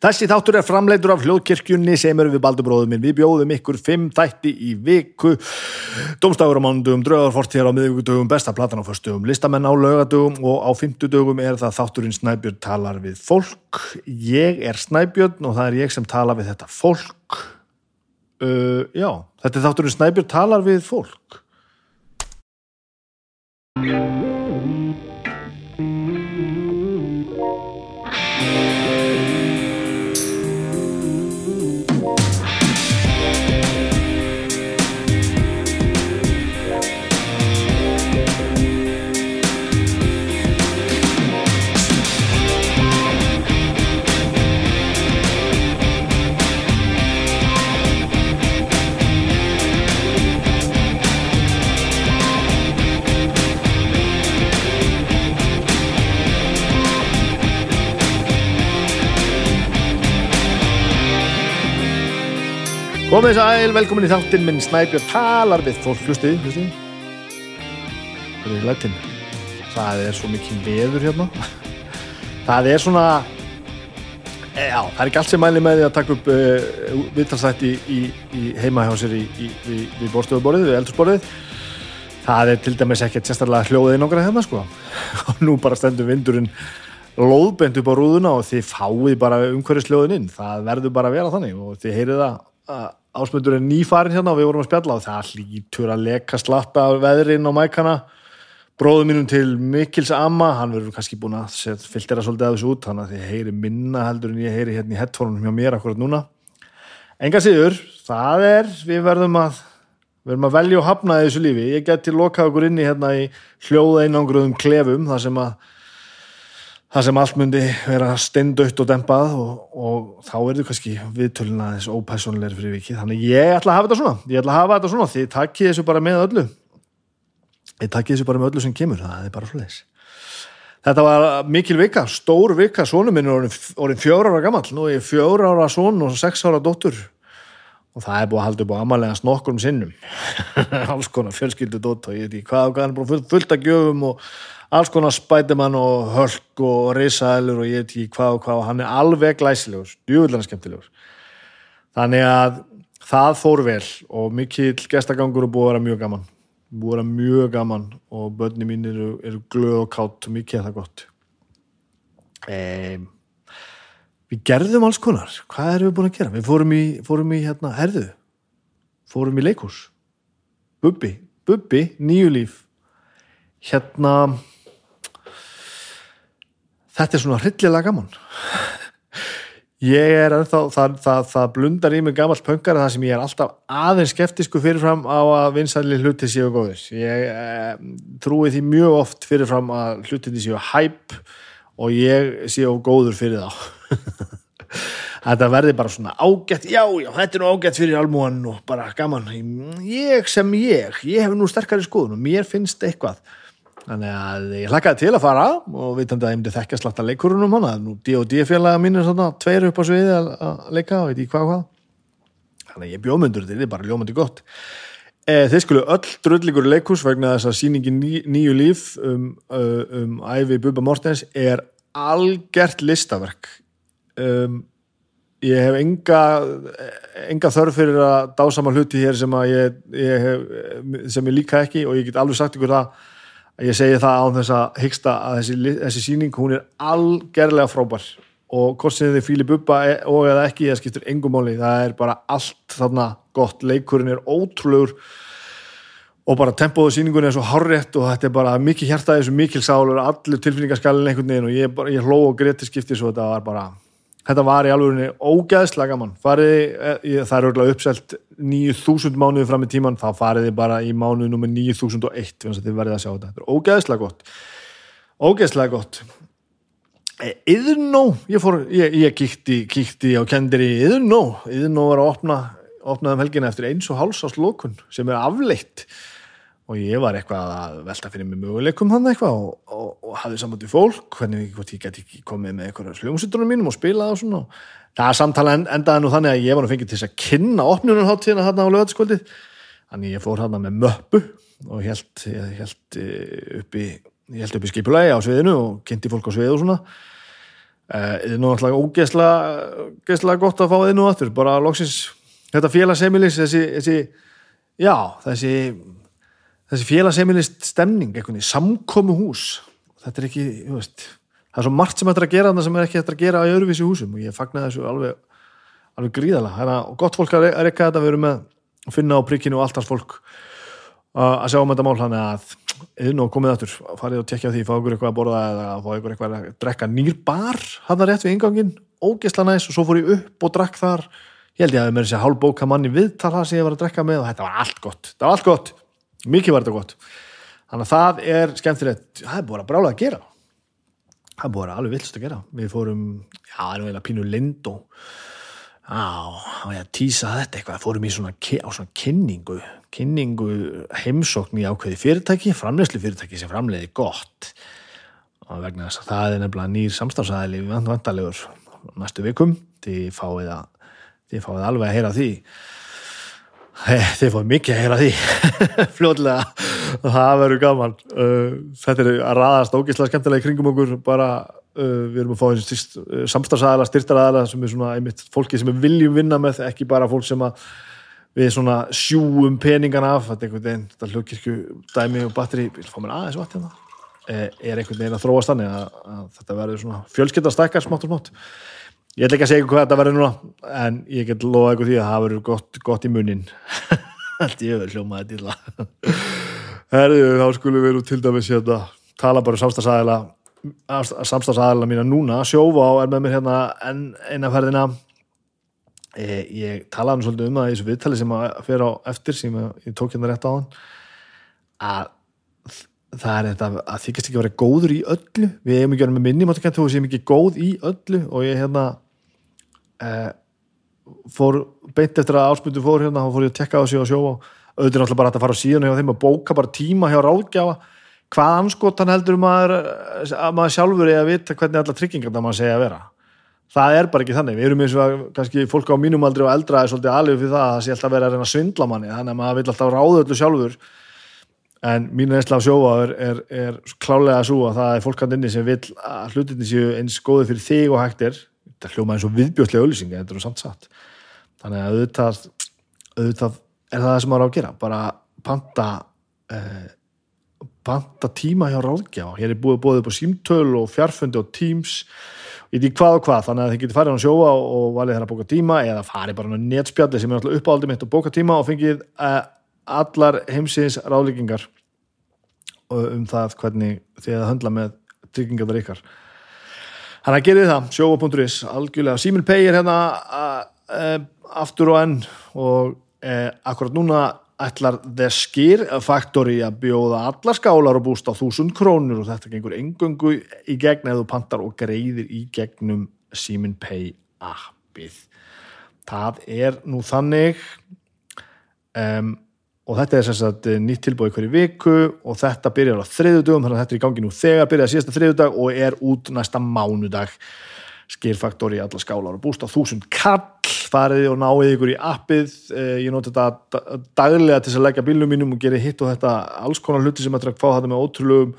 Þessi þáttur er framleitur af hljóðkirkjunni sem eru við Baldubróðuminn. Við bjóðum ykkur fimm þætti í viku, domstagur á mánudugum, draugarfortíðar á miðvíkudugum, besta platan á föstugum, listamenn á laugadugum og á fymtudugum er það þátturinn Snæbjörn talar við fólk. Ég er Snæbjörn og það er ég sem tala við þetta fólk. Uh, já, þetta er þátturinn Snæbjörn talar við fólk. Komið sæl, velkomin í þáttinn minn Snæbjörn talar við fólk, hlustið, hlustið. Það er lætinn. Það er svo mikið veður hérna. Það er svona, e, já, það er ekki allt sem mæli með því að taka upp uh, viðtalsætti í, í, í heima hjá sér í, í, bórstöðuborðið, við eldursborðið. Það er til dæmis ekkert sérstaklega hljóðið nokkra hérna, sko. Og nú bara stendur vindurinn lóðbent upp á rúðuna og þið fáið bara umhverjusljóðin inn. Það verður bara að vera þannig og þið heyrið það að ásmöndur er nýfarin hérna og við vorum að spjalla og það hlýtur að leka slatta veðrin á mækana. Bróðu mínum til Mikils Amma hann verður kannski búin að filtera svolítið af þessu út þannig að þið heyri minna heldur en ég heyri hérna í headphone-unum hjá mér akkurat núna. Enga síður, það er við verðum að verðum að velja og hafna þessu lífi. Ég geti lokað okkur inni hérna í hljóða einangruðum klefum þar sem að það sem allt myndi vera steindautt og dempað og, og þá er þetta kannski viðtöluna þess ópæsónleir fyrir vikið. Þannig ég ætla að hafa þetta svona. Ég ætla að hafa þetta svona. Því takkið þessu bara með öllu. Ég takkið þessu bara með öllu sem kemur. Það er bara svoleiðis. Þetta var mikil vika, stór vika. Sónum minn er orðin fjóra ára gammal nú er ég fjóra ára són og sex ára dóttur. Og það er búið að halda upp á amalegans nokkur um sinnum. Alls konar fjölskyldu dótt og ég veit ekki hvað og alls konar Spiderman og Hulk og Risaðilur og ég veit ekki hvað og hvað og hann er alveg glæsilegur, djúvillan skemmtilegur þannig að það fór vel og mikill gestagangur og búið að vera mjög gaman búið að vera mjög gaman og börni mín eru, eru glöð og kátt og mikið er það gott ehm Við gerðum alls konar. Hvað erum við búin að gera? Við fórum í, fórum í hérna, herðu, fórum í leikús. Bubbi, Bubbi, nýju líf. Hérna, þetta er svona hryllilega gaman. Ég er ennþá það, það, það blundar í mig gammal pöngar það sem ég er alltaf aðeins skeftisku fyrirfram á að vinsæli hluti séu góðir. Ég e, trúi því mjög oft fyrirfram að hlutinni séu hæp og ég séu góður fyrir þá. Þetta verði bara svona ágætt já, já, þetta er nú ágætt fyrir almúan og bara gaman. Ég sem ég, ég hef nú sterkari skoðun og mér finnst eitthvað þannig að ég hlakkaði til að fara og vitandi að ég myndi þekkja slatta leikurunum hana. Nú D&D félaga mín er svona tveir upp á sviði að leika og veit ég hvað hvað. Þannig að ég bjóðmyndur þetta er bara ljómandi gott. E, þeir skulu öll drulligur leikurs vegna þess að síningin ný, nýju líf um, um æfi Bubba Mortens er algjört listaverk. Um, ég hef enga, enga þörf fyrir að dásama hluti hér sem ég, ég hef, sem ég líka ekki og ég get alveg sagt ykkur það ég segi það á þess að hyggsta að þessi, þessi síning hún er algerlega frábær. Og hvort sem þið fýlir buppa e- og eða ekki, það skiptir engum máli. Það er bara allt þarna gott. Leikurinn er ótrúlegur og bara tempóðu síningun er svo hárétt og þetta er bara mikið hjartaði þessu mikil sálur allir tilfinningaskallin einhvern veginn og ég, ég hló og greiði skipti svo þetta var bara þetta var í alveg ógeðslega gaman. Farið, eh, það er örgulega uppselt 9000 mánuði fram í tíman þá farið þið bara í mánuði nummer 9001 þannig að þið verðið að sjá þetta, þetta er ógeðslega gott. Ógeðslega gott. Yðurnó ég, fór, ég, ég kíkti, kíkti á kendir í Yðurnó Yðurnó var að opna opnaðum helgina eftir eins og háls á slókun sem er afleitt og ég var eitthvað að velta fyrir mig möguleikum hann eitthvað og, og, og hafði saman til fólk hvernig ég geti ekki komið með eitthvað sljómsýttunum mínum og spilað og svona. Það samtala endaði nú þannig að ég var að fengið til þess að kynna opnunarháttíðina hann á löðskvöldi þannig ég fór hann með möppu og held, í ég held upp í skipulagi á sviðinu og kynnti fólk á svið og svona. Það er nú alltaf ógeðslega gott að fá þið nú aftur, bara loksins. Þetta félagsemilis, þessi, þessi já, þessi þessi félagssemilist stemning einhvern veginn, samkomu hús þetta er ekki, þú veist það er svo margt sem þetta er að gera þarna sem er ekki þetta að gera á öðruvísi húsum og ég fagnar þessu alveg alveg gríðala, það er gott fólk að rekka þetta, við erum með að finna á prikkinu og allt hans fólk að sjá um þetta mál, þannig að inn og komið aftur, farið og tekja því fá ykkur eitthvað að borða eða fá ykkur eitthvað að drekka nýr bar, var rétt við ingangin ógesla næst og svo fór ég upp og drakk þar. Ég held ég að það með þessi hálfbóka manni viðtal það sem ég var að drekka með og þetta var allt gott. Þetta var allt gott, mikið var þetta gott. Þannig að það er skemmtilegt. Það er búin að brála að gera. Það er að alveg vilst að gera. Við fórum, já, það er náttúrulega pínu lind og á, á ég að týsa þetta eitthvað, fórum í svona, á svona kynningu, kynningu heimsókn í ákveði fyrirtæki, framlegslu fyrirtæki sem framleiði gott. Og vegna þess að það er nefnilega nýr samstafsæðili vandalegur næstu vikum, því fáið að þið fáið alveg að heyra því þið fáið mikið að heyra því. Fljóðlega það verður gaman. Þetta er að raðast ógeðslega skemmtilega í kringum okkur. Bara við erum að fá þessi samstagsæðala, styrtaræðala sem er svona einmitt fólki sem við viljum vinna með ekki bara fólk sem við svona sjúum peningana af. Þetta er einhvern veginn, þetta hlugkirkju dæmi og batteri, ég vil fá mér aðeins vatn hérna. Er einhvern veginn að þróast þannig að, að þetta verður svona fjölskyldastækkar smátt og smátt ég ætla ekki að segja hvað þetta verður núna en ég get loða eitthvað því að það verður gott, gott í munin allt ég verður hljómaði til það herðu, þá skulum við til dæmis hérna, tala bara um samstagsæðila samstagsæðila mína núna. Sjófa á er með mér hérna en einaferðina e, ég talaði svolítið um það í þessu viðtali sem að fyrir á eftir sem ég tók hérna rétt á hann að það er þetta að þykast ekki að vera góður í öllu. Við hefum ekki verið með minni mátt að þú séum ekki góð í öllu. Og ég hérna eh, fór beint eftir að áspundu fór hérna og fór ég að tekka sig og sjóa auðvitað alltaf bara að fara síðan hjá þeim að bóka bara tíma hjá ráðgjáfa hvað anskotan heldur maður að maður sjálfur er að vita hvernig alla tryggingar það maður segja að vera? Það er bara ekki þannig, við erum eins og að kannski fólk á mínum aldri og eldra er svolítið alveg fyrir það að það sé alltaf verið að reyna að svindla manni þannig að maður vil alltaf ráða öllu sjálfur. En mín reynsla af sjóa er, er, er klálega að það er fólkand inni sem vil að hlutinni séu eins góði fyrir þig og hægtir þetta hljóma eins og viðbjóðslega öllisingi þetta er samt satt. Þannig að auðvitað, auðvitað er það það sem maður á að gera bara panta eh, panta tíma hjá ráðgjá hér er búið búið upp á símtöl og fjarfundi og teams í því hvað og hvað þannig að þið getur farið á sjóa og valið þeirra að bóka tíma eða farið bara á netspjalli sem er alltaf uppáldið mitt og bóka tíma og fengið eh, allar heimsins ráðlíkingar um það hvernig þið höndla með tryggingar ykkar þannig að gerði það, sjóa.is algjörlega, Simil Pay er hérna aftur og enn. Og e, akkurat núna ætlar The Skir Factory að bjóða allar skálar og búst á þúsund krónur. Og þetta gengur engöngu í gegn eða pantar og greiðir í gegnum Simil Pay appið. Það er nú þannig um og þetta er sem sagt nýtt tilbúið hverju viku og þetta byrjar á þriðudugum þannig að þetta er í gangi nú þegar byrjar síðasta þriðudag og er út næsta mánudag. Skýrfaktor í alla skálar og búst á þúsund kall farið og náið ykkur í appið. Ég noti þetta daglega til að leggja bílum mínum og gera hitt og þetta alls konar hluti sem að fá þetta með ótrúlegum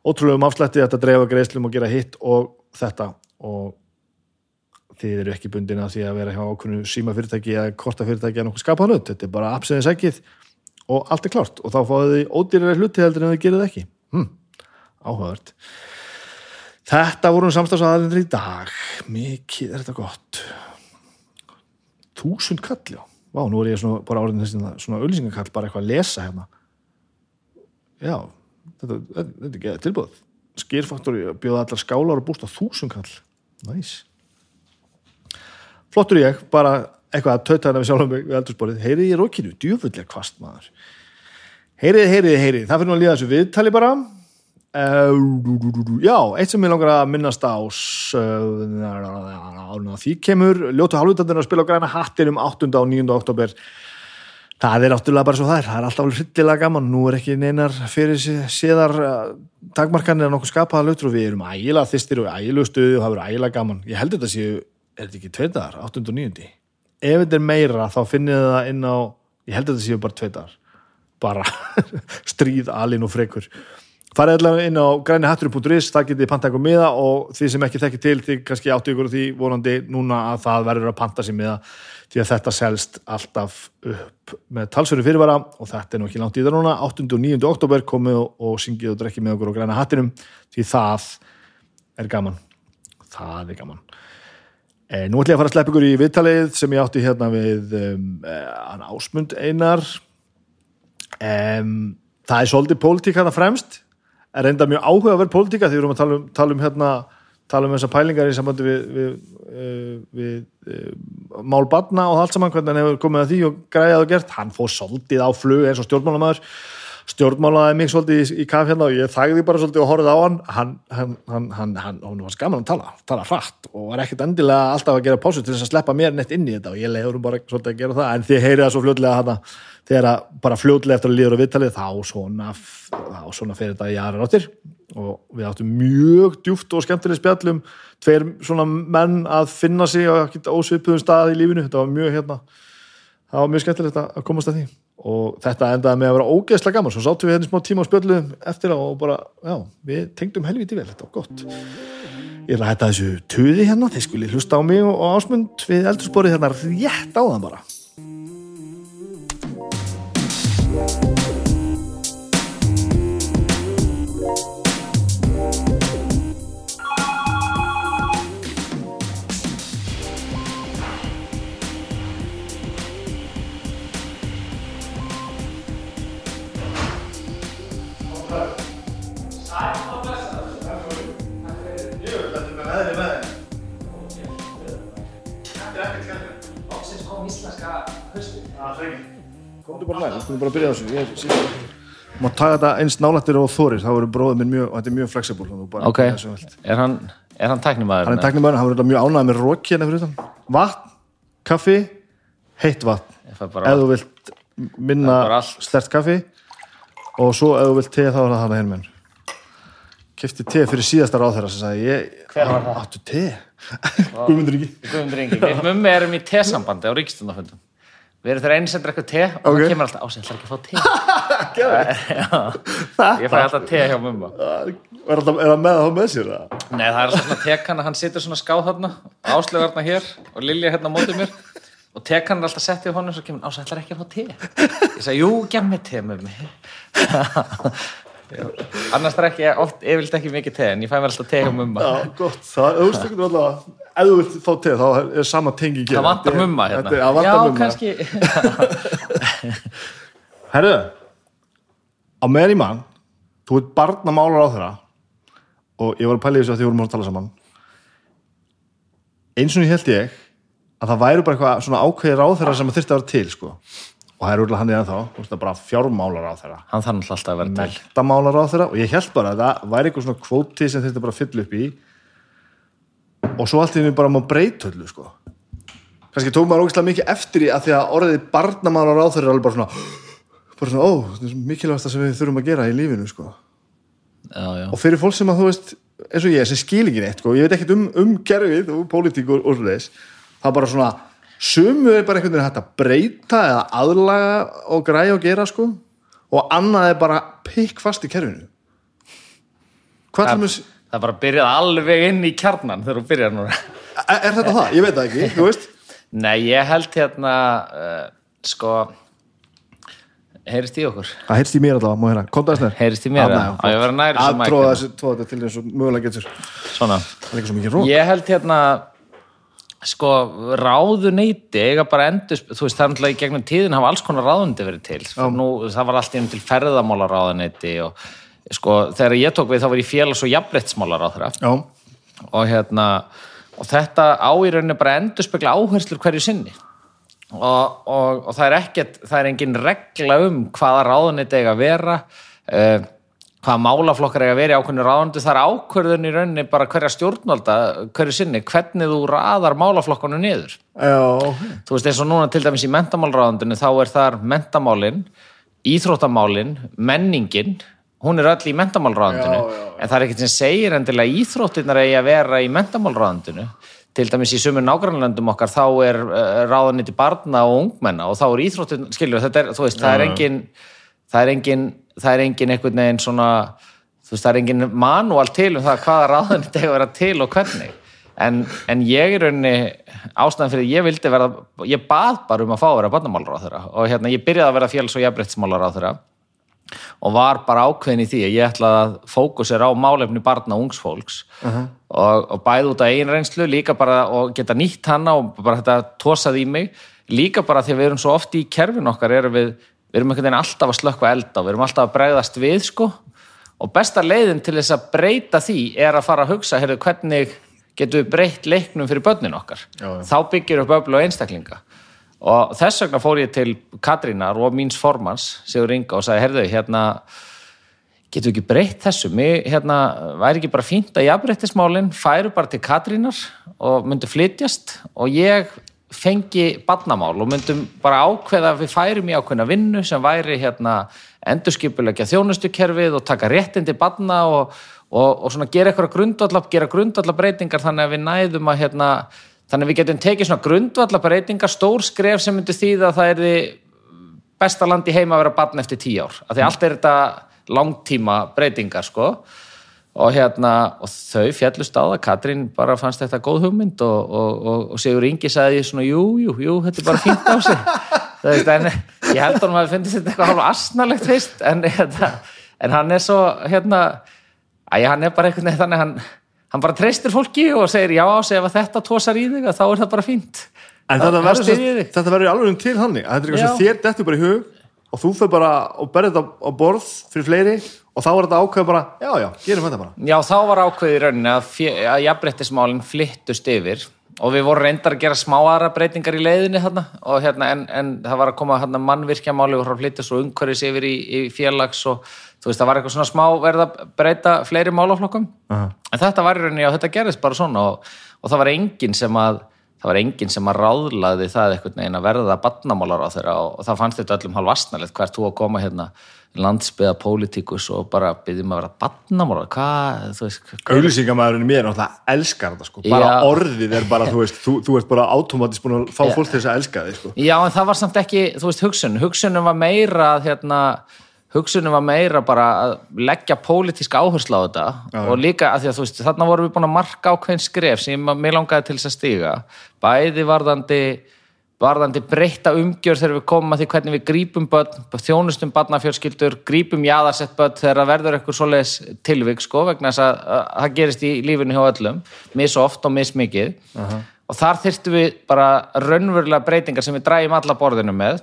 ótrúlegum afslætti, þetta dreifa greiðslum og gera hitt og þetta. Og þið eru ekki bundin að því að vera hjá okkur síma fyrirtæki eða korta fyrirtæki en okkur skapaða nött, þetta er bara appsiðins ekkið og allt er klart og þá fáið þið ódýrari hluti heldur en þið gerir ekki. Hm, áhugavert. Þetta vorum samstagsaðalindur í dag. Mikið er þetta gott. Þúsund kall já. Vá, nú er ég svona, bara áriðin þessi svona ölsingakall, bara eitthvað að lesa hérna. Já þetta, þetta, þetta er geða tilbúð skýrfaktori bjóða allar skálar og búst á þúsund kall. Næs. Flottur ég, bara eitthvað að tauta hana við sjálfum við eldursporið, heyrið ég rókinu, djúfullega kvast maður. Heyrið, heyrið, heyrið. Það fyrir nú að líða þessu viðtali bara. Uh, já, eitt sem ég langar að minnast á því kemur ljótu halvutandur að spila á græna hattir um 8. og 9. oktober það er náttúrulega bara svo það er. Það er alltaf hryllilega gaman, nú er ekki neinar fyrir séðar uh, takmarkanir að nokkuð skapaða lötur og við erum ægilega þistir og ægilega stuði og það verður ægilega gaman. Ég held þetta séu, er þetta ekki tveitaðar 8. og 9 ef þetta er meira þá finnir það inn á ég held að þetta séu bara tveitar bara stríð, alin og frekur farið allavega inn á grænihattur.is það getið panta ykkur miða og því sem ekki þekki til því kannski áttu ykkur á því vonandi núna að það verður að panta sér miða því að þetta selst alltaf upp með talsverðu fyrirvara og þetta er nú ekki langt í það núna 8. og 9. oktober komið og, og syngið og drekkið með okkur á græna hattinum því það er gaman það er gaman Nú ætlum ég að fara að sleppa ykkur í viðtalið sem ég átti hérna við um, hann Ásmund Einar. Um, það er svolítið pólitík hana fremst. Er reynda mjög áhuga að vera pólitíka því við erum að tala um, tala um hérna tala um þessar pælingar í sambandi við, við, við, við uh, málbarna og allt saman, hvernig hann hefur komið að því og græðað og gert, hann fór svolítið á flug eins og stjórnmálamæður stjórnmálaði mig svolítið í, í kaf hérna og ég þægði bara svolítið og horfið á hann. Hann, hann, hann, hann, hann, var skaman að tala tala hratt og var ekkert endilega alltaf að gera pásu til þess að sleppa mér neitt inn í þetta og ég leiður bara svolítið að gera það, en þið heyrið það svo fljóðlega hann þegar bara fljóðlega eftir að líður á vittalið þá svona, þá svona fyrir þetta í aðra ráttir og við áttum mjög djúft og skemmtileg spjallum tveir svona menn að finna sig á ósvipuðum stað í lífinu. Þetta var mjög hérna það var mjög skemmtilegt að komast að því og þetta endaði með að vera ógeðslega gaman. Svo sáttum við hérna smá tíma og spjöldum eftir og bara, já, við tengdum helviti vel. Þetta var gott. Ég er að hætta þessu tuði hérna, þeir skuli hlusta á mig og ásmund við eldursporið hérna rétt á það bara bara nær, við skulum bara byrja á þessu. Má taka þetta eins nálættir og þórir, þá verður bróðið minn mjög, og þetta er mjög bara Ok, er hann, er hann tæknimaður? Hann er tæknumæður, hann verður mjög ánægð með roki hérna fyrir utan. Vatn, kaffi, heitt vatn. Ég fæ bara Ef þú vilt minna er stert kaffi. Og svo ef þú vilt te þá er það hana hérna með Kefti te fyrir síðasta ráð þeirra sem sagði ég, Hver var það? Áttu te? Guðmundur ekki Guðmundur Ingi, við mummi erum í tesambandi á ríkstundaföndum Við erum þeirra eins sem drekka te og Ok. það kemur alltaf ásinn, ætlar ekki að fá te Ég fæ alltaf te hjá mumma Er, alltaf, er það með þá með sér? eða? Nei, það er svona tekanna, hann situr svona skáð þarna Áslögarna hér og Lilja hérna á móti mér og tekanna er alltaf settið honum svo kemur, ásinn, ætlar ekki að fá te Ég sagði, jú, gem mig te mummi. Annars drekki ég oft, yfirleitt ekki mikið te en ég fæ mér alltaf te hjá mumma. Já, gott, það, veist ekki alltaf ef þú vilt fá te, þá er sama tengi Það vantar mumma hérna. Það vantar Já, mumma. kannski. Herðu, á meðan í mann þú ert barnamálar á þeirra og ég var að pæla í þessu að því vorum að tala saman. Eins og ég held ég að það væri bara eitthvað svona ákveðir á þeirra sem þurfti að vera til sko. Og það er úrlega hann í ennþá þú veist það er bara fjármálar á þeirra Hann þarf náttúrulega alltaf að vera til mentamálar á þeirra og ég held bara að það væri eitthvað svona kvóti sem þurfti bara að fylla upp í og svo allt í henni bara má breytölu sko. kannski tók maður ógeðslega mikið eftir í að því að orðið barnamálar á þeirra er alveg bara svona bara svona, ó, þetta er mikilvægast sem við þurfum að gera í lífinu sko. Já, já og fyrir fólk sem að þú veist eins og ég, sem skil ekki neitt sko. ég veit um, um það er sumu er bara einhvern veginn hægt að breyta eða aðlaga og græja og gera sko. Og annað er bara pikk fast í kerfinu. Hvað er, er, Það er bara að byrja alveg inn í kjarnan þegar þú byrjar núna. Er þetta það? Ég veit það ekki, þú veist. Nei, ég held hérna uh, sko heyrist í okkur? Það heyrst í mér allavega, má hérna, komdu að snær Heyrist í mér, ég að vera nær þessu að tróða þessu, þetta til eins og mögulega getur. Svona. Það er ekki svo mikið rók Ég held hérna sko ráðuneyti eiga bara endur, þú veist það er náttúrulega í gegnum tíðin hafa alls konar ráðuneyti verið til. Nú, það var allt inn til ferðamála ráðuneyti og sko þegar ég tók við þá var ég félags- og jafnréttsmála ráðra já, og hérna og þetta á í rauninni bara endur spekla áherslur hverju sinni. Og, og, og það er ekkert það er engin regla um hvaða ráðunit eiga að vera. Uh, hvaða málaflokkar eiga að vera í ákveðinu ráðunit það er ákvörðun í rauninni bara hverja stjórnvalda hverju sinni, hvernig þú raðar málaflokkanum niður. Já, þú veist eins og núna til dæmis í mentamálráðundinu þá er þar mentamálin íþróttamálin, menningin hún er öll í já, en það er ekkert sem segir endilega íþróttinnar eigi að vera í mentamálráðundinu til dæmis í sumur nágrannlöndum okkar þá er uh, ráðuniti barna og ungmenna og þá er íþróttin, skiljum þetta er, veist, það er engin það er engin, það er engin einhvern veginn svona þú veist, það er engin manúal til um það hvaða ráðunni þetta vera til og hvernig. En, en ég er rauninni ástæðan fyrir ég vildi verða, ég bað bara um að fá að vera barnamálur á þeirra og hérna ég byrjaði að vera félags- og jafnbrettsmálar á þeirra og var bara ákveðin í því að ég ætlaði að fókusera á málefni barna og ungsfólks og, og bæði út af einn reynslu líka bara og geta nýtt hana og bara þetta tósað í mig. Líka bara því að við erum svo oft í kerfin okkar erum við, við erum einhvern veginn alltaf að slökka elda við erum alltaf að bregðast við sko. Og besta leiðin til þess að breyta því er að fara að hugsa heyrðu, hvernig getum við breytt leiknum fyrir börnin okkar? Já, já. þá byggir upp öfl og einstaklinga. Og þess vegna fór ég til Katrínar og míns formans Sigur Inga og sagði, herðu, hérna getum við ekki breytt þessu? Mér, hérna, væri ekki bara fínt að jafnbreyttismálin færu bara til Katrínar og myndu flytjast og ég fengi badnamál og myndum bara ákveða að við færum í ákveðna vinnu sem væri hérna endurskipulegja þjónustukerfið og taka réttindi badna og, og, og svona gera eitthvað grundvalla, gera grundvalla breytingar þannig að við næðum að hérna, þannig að við getum tekið svona grundvalla breytingar, stór skref sem myndi þýða að það er besta land í heima að vera badn eftir tíu ár. Af því allt er þetta langtíma breytingar sko og hérna, og þau fjallust á það. Katrín bara fannst þetta góð hugmynd og, og, og, og Sigur Ingi sagði svona jú, jú, jú, þetta er bara fínt á sig það veist, en ég held að hann hafi fundist þetta eitthvað hálfa asnalegt veist, en, hérna, en hann er svo hérna, að hann er bara veginn þannig hann, hann bara treystir fólki og segir já, segir ef þetta tósar í þig þá er það bara fínt. En þetta þig. þetta verður alveg til þannig að þetta er eitthvað sem þér dettur bara í hug og þú fyrir bara og berði þetta á borð fyrir fleiri og þá er þetta ákveð bara, já, já, gerum þetta bara. Já, þá var ákveðið í rauninni að, að jafnbrettismálinn flyttust yfir. Og við vorum reyndar að gera smá aðra breytingar í leiðinni þarna. Og hérna, en, en það var að koma hérna, mannvirkjamáli og flytta svo umhverfis yfir í, í félags og þú veist, það var eitthvað svona smá verða að breyta fleiri málaflokkum. Aha. en þetta var í rauninni, já, þetta gerðist bara svona. Og, og það var enginn sem að það var enginn sem að ráðlaði það einhvern veginn að verða badnamálar á þeirra og, og það fannst þetta öllum hálf astnalegt hvert þú að koma hérna landsbyða pólitíkus og bara byggjum að vera badnamálar hvað, auglýsingamæðurinn mér náttúrulega elskar þetta sko bara Já. orðið er bara, þú veist, þú, þú ert bara automatist búin að fá Já. fólk til þess að elska þig sko Já, en það var samt ekki, þú veist, hugsun hugsunum var meira að, hérna, hugsunum var meira bara að leggja pólitíska áherslu á þetta Já. og líka að því að þú veist, þarna vorum við búin að marka ákveðin skref sem mér langaði til þess að stíga bæði varðandi varðandi breytta umgjör þegar við komum að því hvernig við grípum börn, þjónustum barnafjörskildur, grípum jaðarsett börn þegar það verður eitthvað svoleiðis tilvik sko, vegna þess að, að það gerist í lífinu hjá öllum, misoft og mismikið. Og þar þyrftum við bara raunverulega breytingar sem við drægjum alla borðinu með.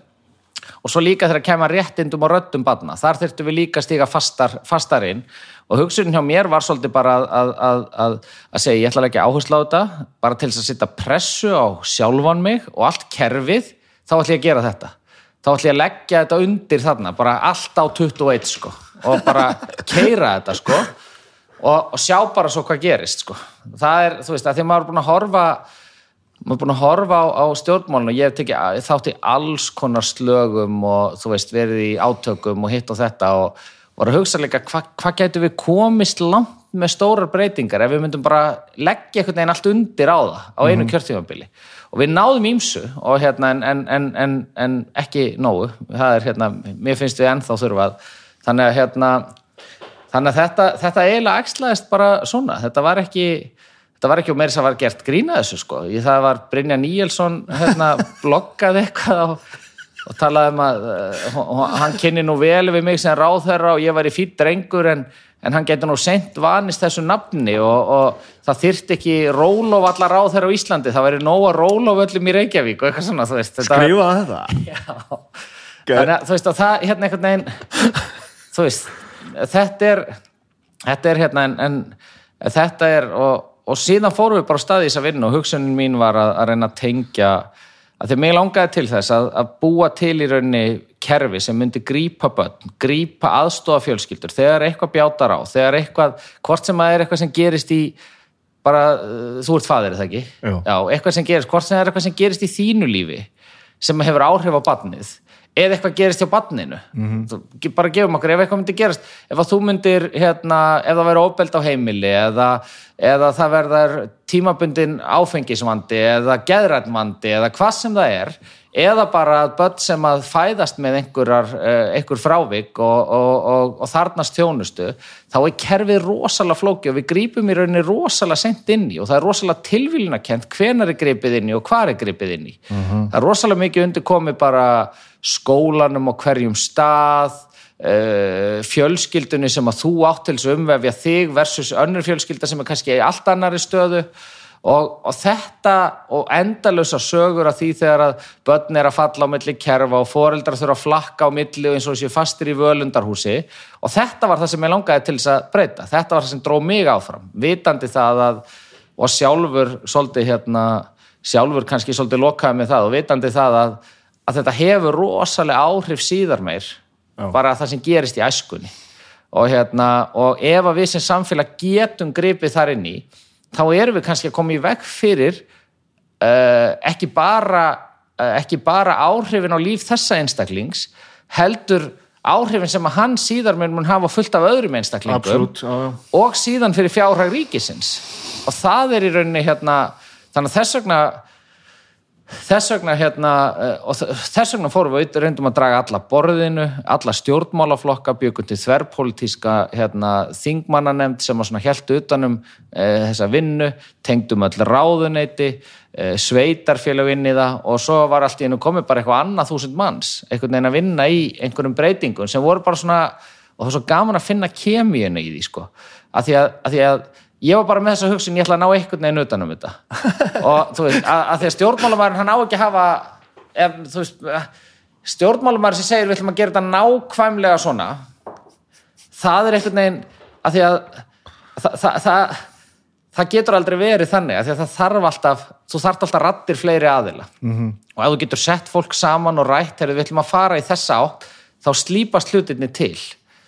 Og svo líka þegar kemur réttindum og röddum barna, þar þurftum við líka að stíga fastar, fastar inn og hugsunin hjá mér var svolítið bara að, að, að, að, segja ég ætla leggja áherslu á þetta bara til þess að setja pressu á sjálfan mig og allt kerfið, þá ætla ég að gera þetta þá ætla ég að leggja þetta undir þarna, bara allt á 21 sko, og bara keira þetta sko og, og sjá bara svo hvað gerist sko. það er, þú veist, að því maður er búin að horfa maður er búin að horfa á, á stjórnmálinu og ég hef tekið þátt í alls konar slögum og þú veist, verið í átökum og hitt og þetta og var að hugsa líka hvað hva getur við komist langt með stórar breytingar ef við myndum bara leggja einhvern veginn allt undir á það á einu kjörtífambili og við náðum ímsu og hérna en, en, en, en, en ekki nógu, það er hérna mér finnst við ennþá þurfað þannig að hérna þannig að þetta, þetta eiginlega æxlaðist bara svona, þetta var ekki þetta var ekki og meira sem var gert grína þessu sko, það var Brynja Níelsson hérna bloggaði eitthvað á, og talaði um að uh, hann kynni nú vel við mig sem ráðherra og ég var í fýtt drengur en, en hann getur nú sent vanist þessu nafni og, og það þyrft ekki rólof allar ráðherra á Íslandi, það væri nóga rólof öllum í Reykjavík og eitthvað svona, veist þetta, skrifaði þetta Já. Þannig að þú veist að það hérna einhvern veginn þú veist, þetta er þetta er hérna en, en þetta er og, og síðan fórum við bara staði í þess að vinna og hugsunin mín var að, að reyna að tengja að því mig langaði til þess að, að búa til í rauninni kerfi sem myndi grípa börn, grípa aðstofa fjölskyldur þegar eitthvað bjátar á, þegar eitthvað hvort sem að er eitthvað sem gerist í bara, uh, þú ert fadir, það ekki? Jú. Já, eitthvað sem gerist, hvort sem það er eitthvað sem gerist í þínu lífi sem hefur áhrif á barnið eða eitthvað gerist hjá barninu þú, bara gefum okkur, ef eitthvað myndi gerast ef að þú myndir, hérna, ef það verður óbeld á heimili eða, eða það verður tímabundin áfengisvandi eða geðrætmandi eða hvað sem það er eða bara börn sem að fæðast með einhverjar, uh, einhver frávik og, og, og, og þarnast þjónustu þá er kerfið rosalega flóki og við grípum í rauninni rosalega sent inn í og það er rosalega tilvílunarkent hvenar er gripið inn í og hvað er gripið inn í. Það er rosalega mikið undir komið bara skólanum og hverjum stað uh, fjölskyldunni sem að þú átt til þess að umvefja þig versus önnur fjölskylda sem er kannski í allt annari stöðu. Og, og þetta og endalösa sögur af því þegar að börn er að falla á milli kerfa og foreldrar þurfa að flakka á milli eins og þessi fastir í völundarhúsi. Og þetta var það sem ég langaði til þess að breyta. Þetta var það sem dró mig áfram. Vitandi það að og sjálfur svolítið hérna sjálfur kannski svolítið lokaði með það og vitandi það að, að þetta hefur rosalega áhrif síðar meir Já. bara það sem gerist í æskunni og hérna og ef að við sem samfélag getum gripið þar inn í þá erum við kannski að koma í veg fyrir uh, ekki bara uh, ekki bara áhrifin á líf þessa einstaklings heldur áhrifin sem að hann síðar mun hafa fullt af öðrum einstaklingum Absolutt, já. og síðan fyrir fjárhag ríkisins og það er í rauninni hérna þannig að þess vegna þess vegna hérna og þess vegna fórum við reyndum að draga alla borðinu, alla stjórnmálaflokka byggum til þverrpolítíska hérna, þingmannanemnd sem svona helt utanum e, þessa vinnu tengdum öll ráðuneyti e, sveitarfélag inn í það og svo var allt í hennu komið bara eitthvað annað þúsund manns einhvern veginn að vinna í einhverjum breytingum sem voru bara svona og það var svo gaman að finna kemíinu í því sko. Að því að, að, því að ég var bara með þessa hugsun, ég ætla að ná einhvern veginn utanum þetta. Og þú veist, að, að því að stjórnmálamærin hann á ekki að hafa ef, þú veist, stjórnmálamærin sem segir við ætlum að gera þetta nákvæmlega svona það er einhvern veginn að því að það, það, það, það getur aldrei verið þannig að að það þarf alltaf þú þarf alltaf rattir fleiri aðila. Mm -hmm. og ef þú getur sett fólk saman og rætt þegar við ætlum að fara í þessa átt þá slípast hlutinni til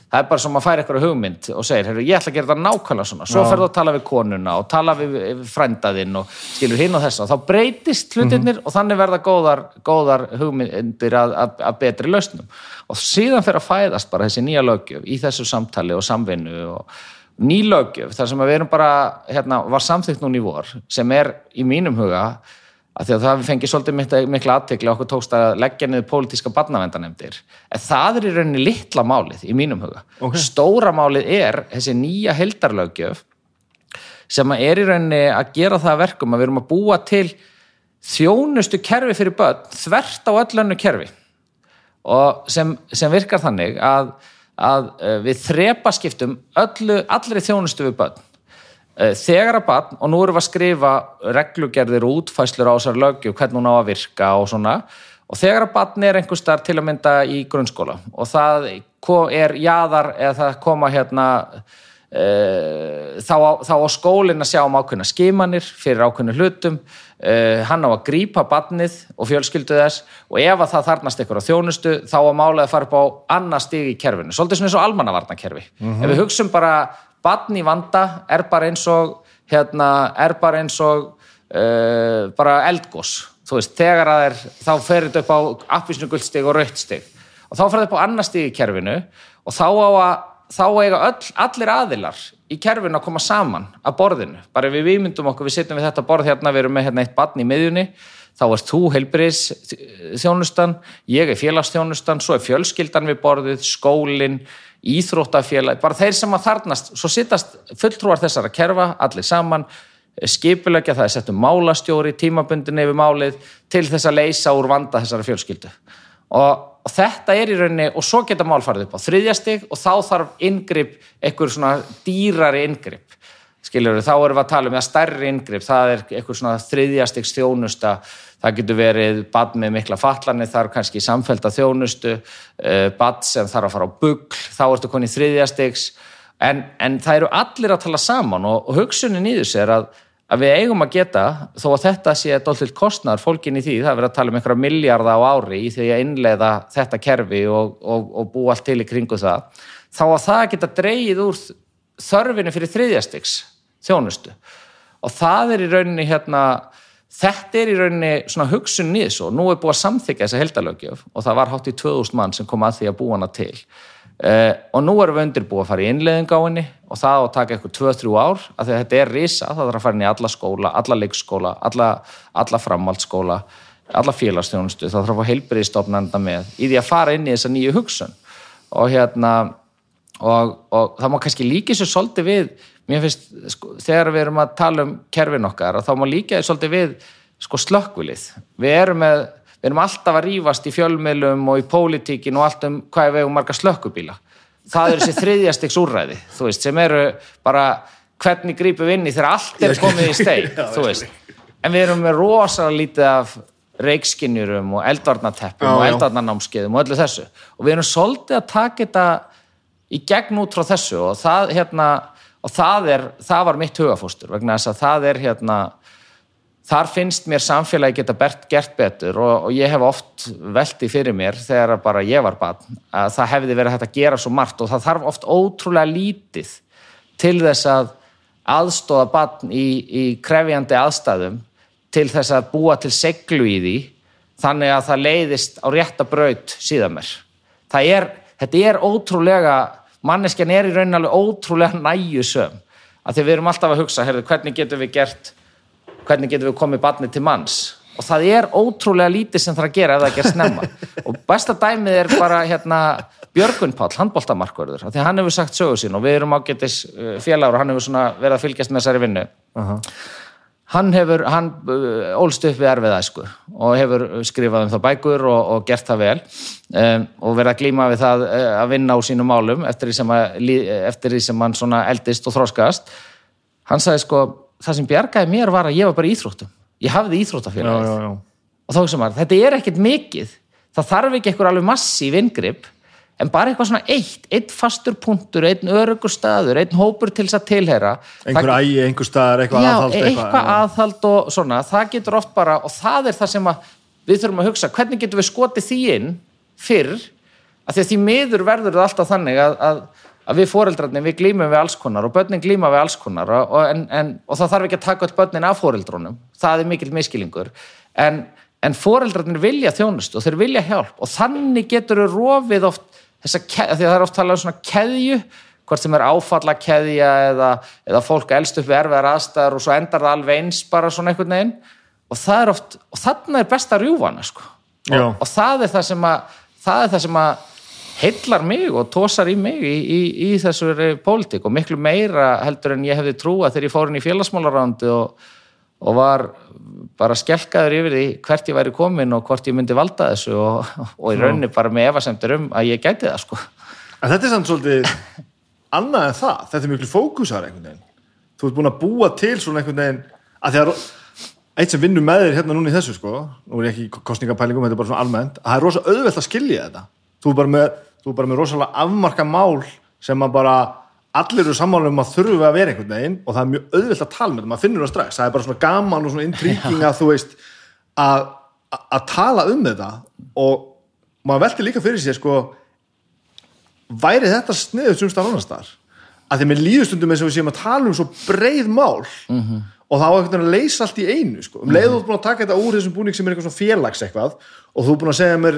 það er bara sem að færa eitthvað hugmynd og segir, ég ætla að gera þetta nákvæmlega svona. Svo ferðu að tala við konuna og tala við frændaðinn og skilur hinn og þess og þá breytist hlutirnir mm -hmm. og þannig verða góðar, góðar hugmyndir að, að, að betri lausnum. Og síðan fer að fæðast bara þessi nýja lögjöf í þessu samtali og samvinnu og ný lögjöf þar sem við erum bara, hérna, var samþygt núna í vor sem er í mínum huga að því að það fengið svolítið mikla aðtekli okkur tókst að leggja niður pólitíska barnavendanemdir en það er í rauninni litla málið í mínum huga. Okay. stóra málið er þessi nýja heldarlaugjöf sem er í rauninni að gera það verkum að við erum að búa til þjónustu kerfi fyrir börn þvert á öllönnu kerfi. Og sem, sem virkar þannig að, að eh, við þrepa skiptum öllu, allri þjónustu við börn þegar að bann, og nú erum við að skrifa reglugerðir og útfæslur á þessar lögju, hvernig hún á að virka og svona og þegar að bann er einhver starf til að mynda í grunnskóla og það er jáðar eða það koma hérna e, þá, á, þá á skólinn að sjá um ákveðna skimanir fyrir ákveðna hlutum. E, hann á að grípa bannið og fjölskyldu þess og ef að það þarnast ykkur á þjónustu þá að málega fara upp á annar stig í kerfinu, svolítið svona eins og almannavarnakerfi. Mm -hmm. ef við bara barn í vanda er bara eins og hérna, er bara eins og uh, bara eldgós þú veist, þegar það er, þá ferir þetta upp á appisnugullstig og rautstig og þá ferir þetta upp á annar stig í kerfinu og þá á að, þá eiga öll, allir aðilar í kerfinu að koma saman að borðinu, bara við výmyndum okkur við sittum við þetta borð hérna, við erum með hérna eitt barn í miðjunni, þá erst þú heilbriðs þjónustan, ég er félagsþjónustan, svo er fjölskyldan við borðið, skólinn íþróttafélag, bara þeir sem að þarnast svo sittast fulltrúar þessara kerfa allir saman, skipulegja það er sett um málastjóri, tímabundin yfir málið til þess að leysa úr vanda þessara fjölskyldu. Og, og þetta er í rauninni, og svo geta mál farið upp á þriðjastig og þá þarf yngripp, einhver svona dýrari yngripp skiljur, þá erum við að tala um stærri yngripp, það er einhver svona þriðjastigs þjónusta. Það getur verið bad með mikla fallanir, þar kannski samfélta þjónustu, uh, bad sem þarf að fara á bugl, þá ertu konið þriðjastegs, en, en það eru allir að tala saman og, og hugsunin í þessu er að, að við eigum að geta, þó að þetta sé doldið kostnar fólkin í því, það er verið að tala um einhverja miljarda á ári í því að innleiða þetta kerfi og, og, og búa allt til í kringu það, þá að það geta dreyið úr þörfinu fyrir þriðjastegs þjónustu og það er í rauninni hérna Þetta er í rauninni svona hugsun nýðs og nú er búið að samþykja þessa heldalögjöf og það var hátt í 2000 mann sem kom að því að búa hana til. Uh, og nú erum við undirbúið að fara í innleðing á henni og það á að taka eitthvað 2-3 ár af því að þetta er risa, það þarf að fara inn í alla skóla alla leikskóla, alla, alla framhaldsskóla, alla félagsstjónustu það þarf að heilbriðstofnanda með í því að fara inn í þessa nýju hugsun og hérna og, og það má kannski líka þessu svolítið við mér finnst, sko, þegar við erum að tala um kerfin okkar, þá má líka þessu svolítið við sko slökkvilið. Við erum með við erum alltaf að rýfast í fjölmiðlum og í pólitíkin og allt um hvað við hefum marga slökkubíla. Það er þessi þriðjastegs úrræði veist, sem eru bara hvernig grípum við inn í þegar allt er komið í veist, en við erum með rosalega lítið af reikskinjurum og eldvarnateppum og eldvarnanámskeiðum og öllu þessu. Og við erum svolítið að taka þetta í gegn út frá þessu og það, hérna, og það, er, það var mitt hugafóstur vegna þess að það er hérna þar finnst mér samfélagi geta bert, gert betur og, og ég hef oft velti fyrir mér þegar bara ég var barn að það hefði verið hægt að gera svo margt og það þarf oft ótrúlega lítið til þess að aðstóða barn í, í krefjandi aðstæðum til þess að búa til seglu í því þannig að það leiðist á rétta braut síðan mér. Það er, þetta er ótrúlega, manneskjan er í raunin alveg ótrúlega næjusöm að því við erum alltaf að hugsa, heyrðu, hvernig getum við gert hvernig getum við komið barnið til manns? Og það er ótrúlega lítið sem það að gera ef það gerst snemma. Og besta dæmið er bara hérna Björgun Páll, handbóltamarkvörður því hann hefur sagt sögu sín og við erum ágætis uh, félagur og hann hefur verið að fylgjast með þessari vinnu hann hefur, hann uh, ólst upp við erfið æsku og hefur skrifað um það bækur og, og gert það vel um, og verið að glíma við það uh, að vinna á sínum málum eftir því sem, að, lí- eftir því sem hann svona eldist og þroskast. Hann sagði sko, það sem bjargaði mér var að ég var bara í íþróttum. Ég hafði íþróttafélagið. Og þá hugsa maður, þetta er ekkert mikið. Það þarf ekki eitthvað alveg massíf inngrip en bara eitthvað svona eitt einn fastur punktur, einn örugur staður einn hópur til þess að tilheyra. Einhver ægi, einhver staðar, eitthvað Já, aðhald eitthvað aðhald og svona, það getur oft bara, og það er það sem að við þurfum að hugsa, hvernig getum við skotið því inn fyrr, að því að því miður verður það alltaf þannig að, að, að við foreldrarnir, við glýmum við alls konar og börnin glýma við alls konar og, en, en, og það þarf ekki að taka öll börnin af foreldrunum, það er mikill miskilingur, en, en foreldrarnir vilja þjónustu og þeir vilja hjálp og þannig getur við rofið oft því að það er oft talað um svona keðju, hvort sem er áfallakeðja eða, eða fólk elst upp við erfiðar aðstæður og svo endar það alveg eins bara svona einhvern veginn og það er oft, og þarna er best að rjúfa hana sko. Og, og það er það sem að það er það sem að heillar mig og tósar í mig í, í, í þessu pólitík og miklu meira heldur en ég hefði trúa þegar ég fór inn í félagsmálarandi og, og var bara skelkaður yfir því hvert ég væri komin og hvort ég myndi valda þessu og, og í rauninni bara með efasemtur um að ég gæti það sko. En þetta er samt svolítið annað en það, þetta er miklu fókusar einhvern veginn. Þú ert búin að búa til svona einhvern veginn, að því að eitt sem vinnur með þér hérna núna í þessu sko, nú er ég ekki kostningapælingum, þetta er bara svona almennt, að það er rosa auðvelt að skilja þetta. Þú er bara með, er bara með rosalega afmarka mál sem að bara allir eru sammála um að þurfa að vera einhvern veginn og það er mjög auðvelt að tala með þetta, maður finnur það strax, það er bara svona gaman og svona intriguing að þú veist að, að, að tala um þetta. Og maður velti líka fyrir sér sko væri þetta sniðut sem staðar annars staðar? Að því mér líður stundum eins og við séum að tala um svo breið mál -hmm. og það á veginn að leysa allt í einu sko. um leiðu þú ert búin að taka þetta úr þessum búning sem er eitthvað félags eitthvað og þú ert búin að segja mér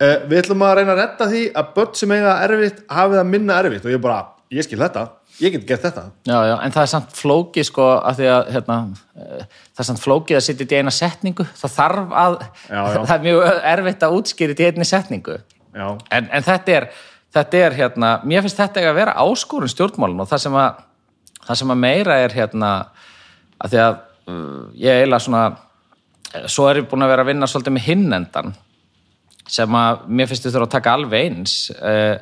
uh, við ætlum að reyna að redda því að börn sem eiga erfitt hafi það minna erfitt. Og ég bara, ég skil þetta. Ég get gert þetta. Já, já, en það er samt flókið sko að því að hérna, eh, það er samt flókið að þetta í eina setningu. Það þarf að, Já, já. það er mjög erfitt að útskýra þetta í einni setningu. En, en þetta er, þetta er hérna, mér finnst þetta eiga að vera áskorun stjórnmálun og það sem að, það sem að meira er hérna að því að uh, ég eiginlega svona eh, svo er ég búin að vera að vinna svolítið með hinnendan sem að mér finnst þurfa að taka alveg eins. Uh,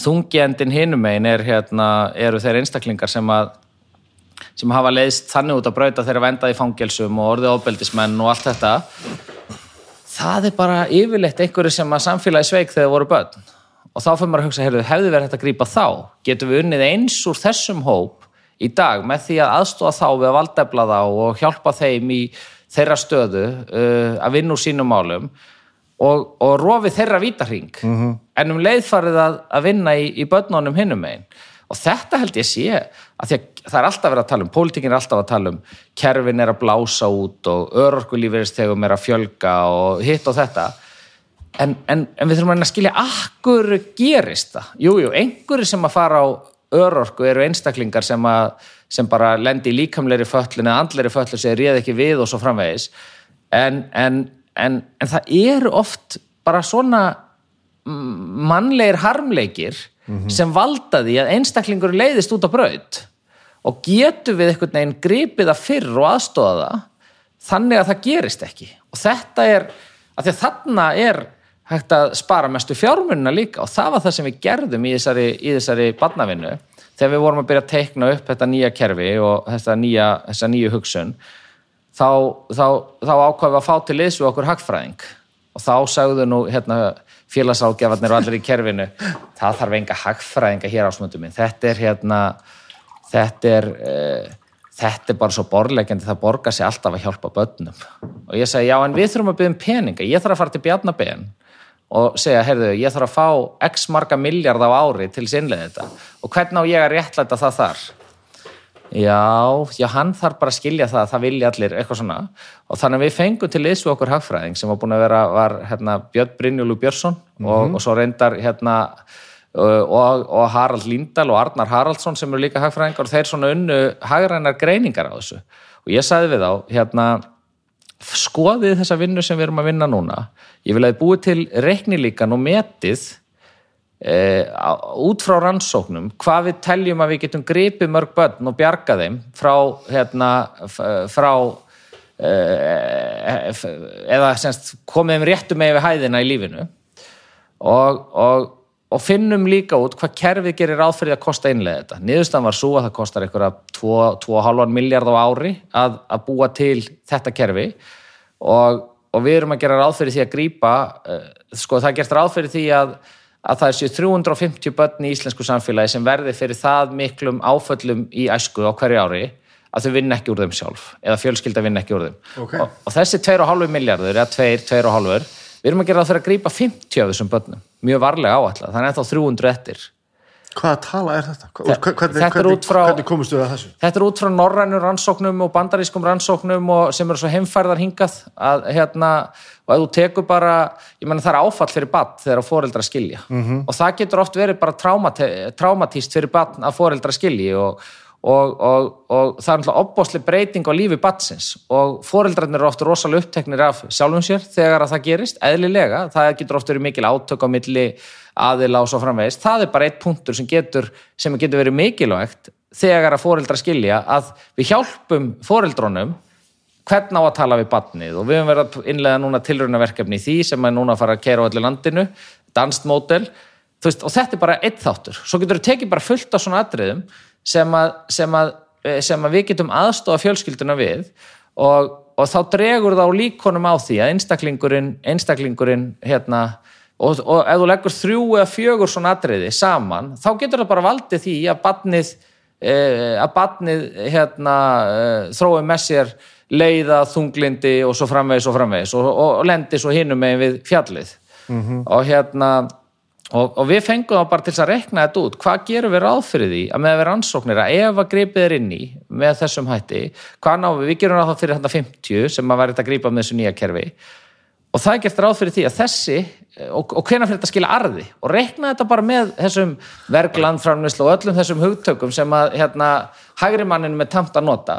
þungjendin hinum einn er hérna, eru þeir einstaklingar sem að sem hafa leiðst þannig út að brauta þeirra vendað í fangelsum og orðið ofbeldismenn og allt þetta. Það er bara yfirleitt einhverju sem að samfélagi sveik þegar voru börn. Og þá fyrir maður að hugsa, heyrðu, hefði verið hægt að grípa þá? Getum við unnið eins úr þessum hóp í dag með því að aðstóða þá við að valdefla þá og hjálpa þeim í þeirra stöðu uh, að vinna úr sínum málum og, og rofi þeirra vítarhing -hmm. en um leiðfarið að, að vinna í, í börnunum hinnum einn og þetta held ég sé að að það er alltaf verið að tala um, pólitíkin er alltaf að tala um kerfin er að blása út og örorkulífeyristegum er að fjölga og hitt og þetta. En, en, en við þurfum að skilja akkur gerist það. Jújú, jú, einhverju sem að fara á örorku eru einstaklingar sem, að, sem bara lendi í líkamleiri föllin eða andleiri föllin sem réð ekki við og svo framvegis. En, en, en það eru oft bara svona mannlegir harmleikir mm -hmm. sem valda því að einstaklingur leiðist út á braut. Og getur við einhvern veginn gripið að fyrr og aðstóða það þannig að það gerist ekki. Og þetta er, að því að þarna er hægt að spara mestu fjármunna líka. Og það var það sem við gerðum í þessari, í þessari barnavinnu þegar við vorum að byrja að teikna upp þetta nýja kerfi og þetta nýja, þessa nýju hugsun þá, þá, þá ákvaðum við að fá til þessu okkur hagfræðing. Og þá sagðu nú hérna félagságjafarnir og allir í kerfinu það þarf enga hagfræðinga hér á smöndum minn. Þetta er hérna þetta er uh, þetta er bara svo borlegjandi, það borgar sér alltaf að hjálpa börnum. Og ég segi já en við þurfum að byggja um peninga, ég þarf að fara til Bjarnabén og segja, heyrðu, ég þarf að fá x marga miljard á ári til sinnlega þetta. Og hvernig á ég að réttlæta það þar Já, já, hann þarf bara að skilja það að það vilja allir eitthvað svona og þannig að við fengum til þessu okkur hagfræðing sem var búin að vera, var hérna Björn Brynjúlu Björnsson mm -hmm. og, mhm. og svo reyndar hérna og, og Harald Líndal og Arnar Haraldsson sem eru líka hagfræðingar og þeir svona unnu hagrænar greiningar á þessu og ég sagði við á, hérna skoðið þessa vinnu sem við erum að vinna núna ég vil að þið búið til reiknilíkan og metið Uh, út frá rannsóknum hvað við teljum að við getum gripið mörg börn og bjarga þeim frá, hérna, frá uh, eða semst, komið þeim réttu með við hæðina í lífinu og, og, og finnum líka út hvað kerfið gerir áfyrir að kosta einlega þetta. Niðurstan var svo að það kostar eitthvað 2,5 miljard á ári að, að búa til þetta kerfi og, og við erum að gera ráðfyrir því að grípa uh, sko það gerst ráðfyrir því að að það séu 350 börn í íslensku samfélagi sem verði fyrir það miklum áföllum í æsku á hverju ári að þau vinna ekki úr þeim sjálf eða fjölskylda vinna ekki úr þeim. Okay. og, og þessi 2,5 miljardur eða 2, 2,5 við erum að gera það fyrir að grípa 50 af þessum börnum. Mjög varlega áallega, þannig að þá 300 eftir Hvaða tala er þetta? Hvernig, hvernig, frá, hvernig komustu við að þessu? Þetta er út frá norrænum rannsóknum og bandarískum rannsóknum og sem eru svo heimfærðar hingað að hérna og ef þú tekur bara, ég menna það er áfall fyrir bann þegar fóreldra skilja mm -hmm. og það getur oft verið bara traumatíst fyrir bann að fóreldra skilji og, og, og, og það er náttúrulega opbósli breyting á lífi bannsins og fóreldrarnir eru ofta rosalega uppteknir af sjálfum sér þegar það gerist, eðlilega, það getur ofta verið mikil átök á milli aðila og svo framvegist, það er bara eitt punktur sem getur, sem getur verið mikilvægt þegar að fóreldra skilja að við hjálpum fóreldrónum hvern á að tala við batnið og við höfum verið að innlega núna tilröðnaverkefni í því sem er núna að fara að kera á öllu landinu danst mótel, og þetta er bara eitt þáttur, svo getur við tekið bara fullt á svona atriðum sem að, sem að, eh, sem að við getum aðstofa fjölskylduna við og, og þá dregur þá líkonum á því að einstaklingurinn, einstaklingurinn hérna, og, og ef þú leggur þrjú eða fjögur svona atriði saman, þá getur það bara valdið því að batnið eh, að batnið hérna, eh, þrói með sér leiða, þunglindi og svo framvegis og framvegis og, og lendi svo hinum með við fjallið. Mm -hmm. og hérna og, og við fengum þá bara til að rekna þetta út. Hvað gerum við ráð fyrir því að með að vera ansóknir að ef að gripið er inn í með þessum hætti, hvað náum við, við gerum ráð fyrir þetta 50 sem að verða að gripa með þessu nýja kerfi. Og það er gert ráð fyrir því að þessi og, og hvena fyrir þetta skilja arði? Og rekna þetta bara með þessum verglandframnislu og öllum þessum hugtökum sem að hérna hægri manninu með tamt að nota.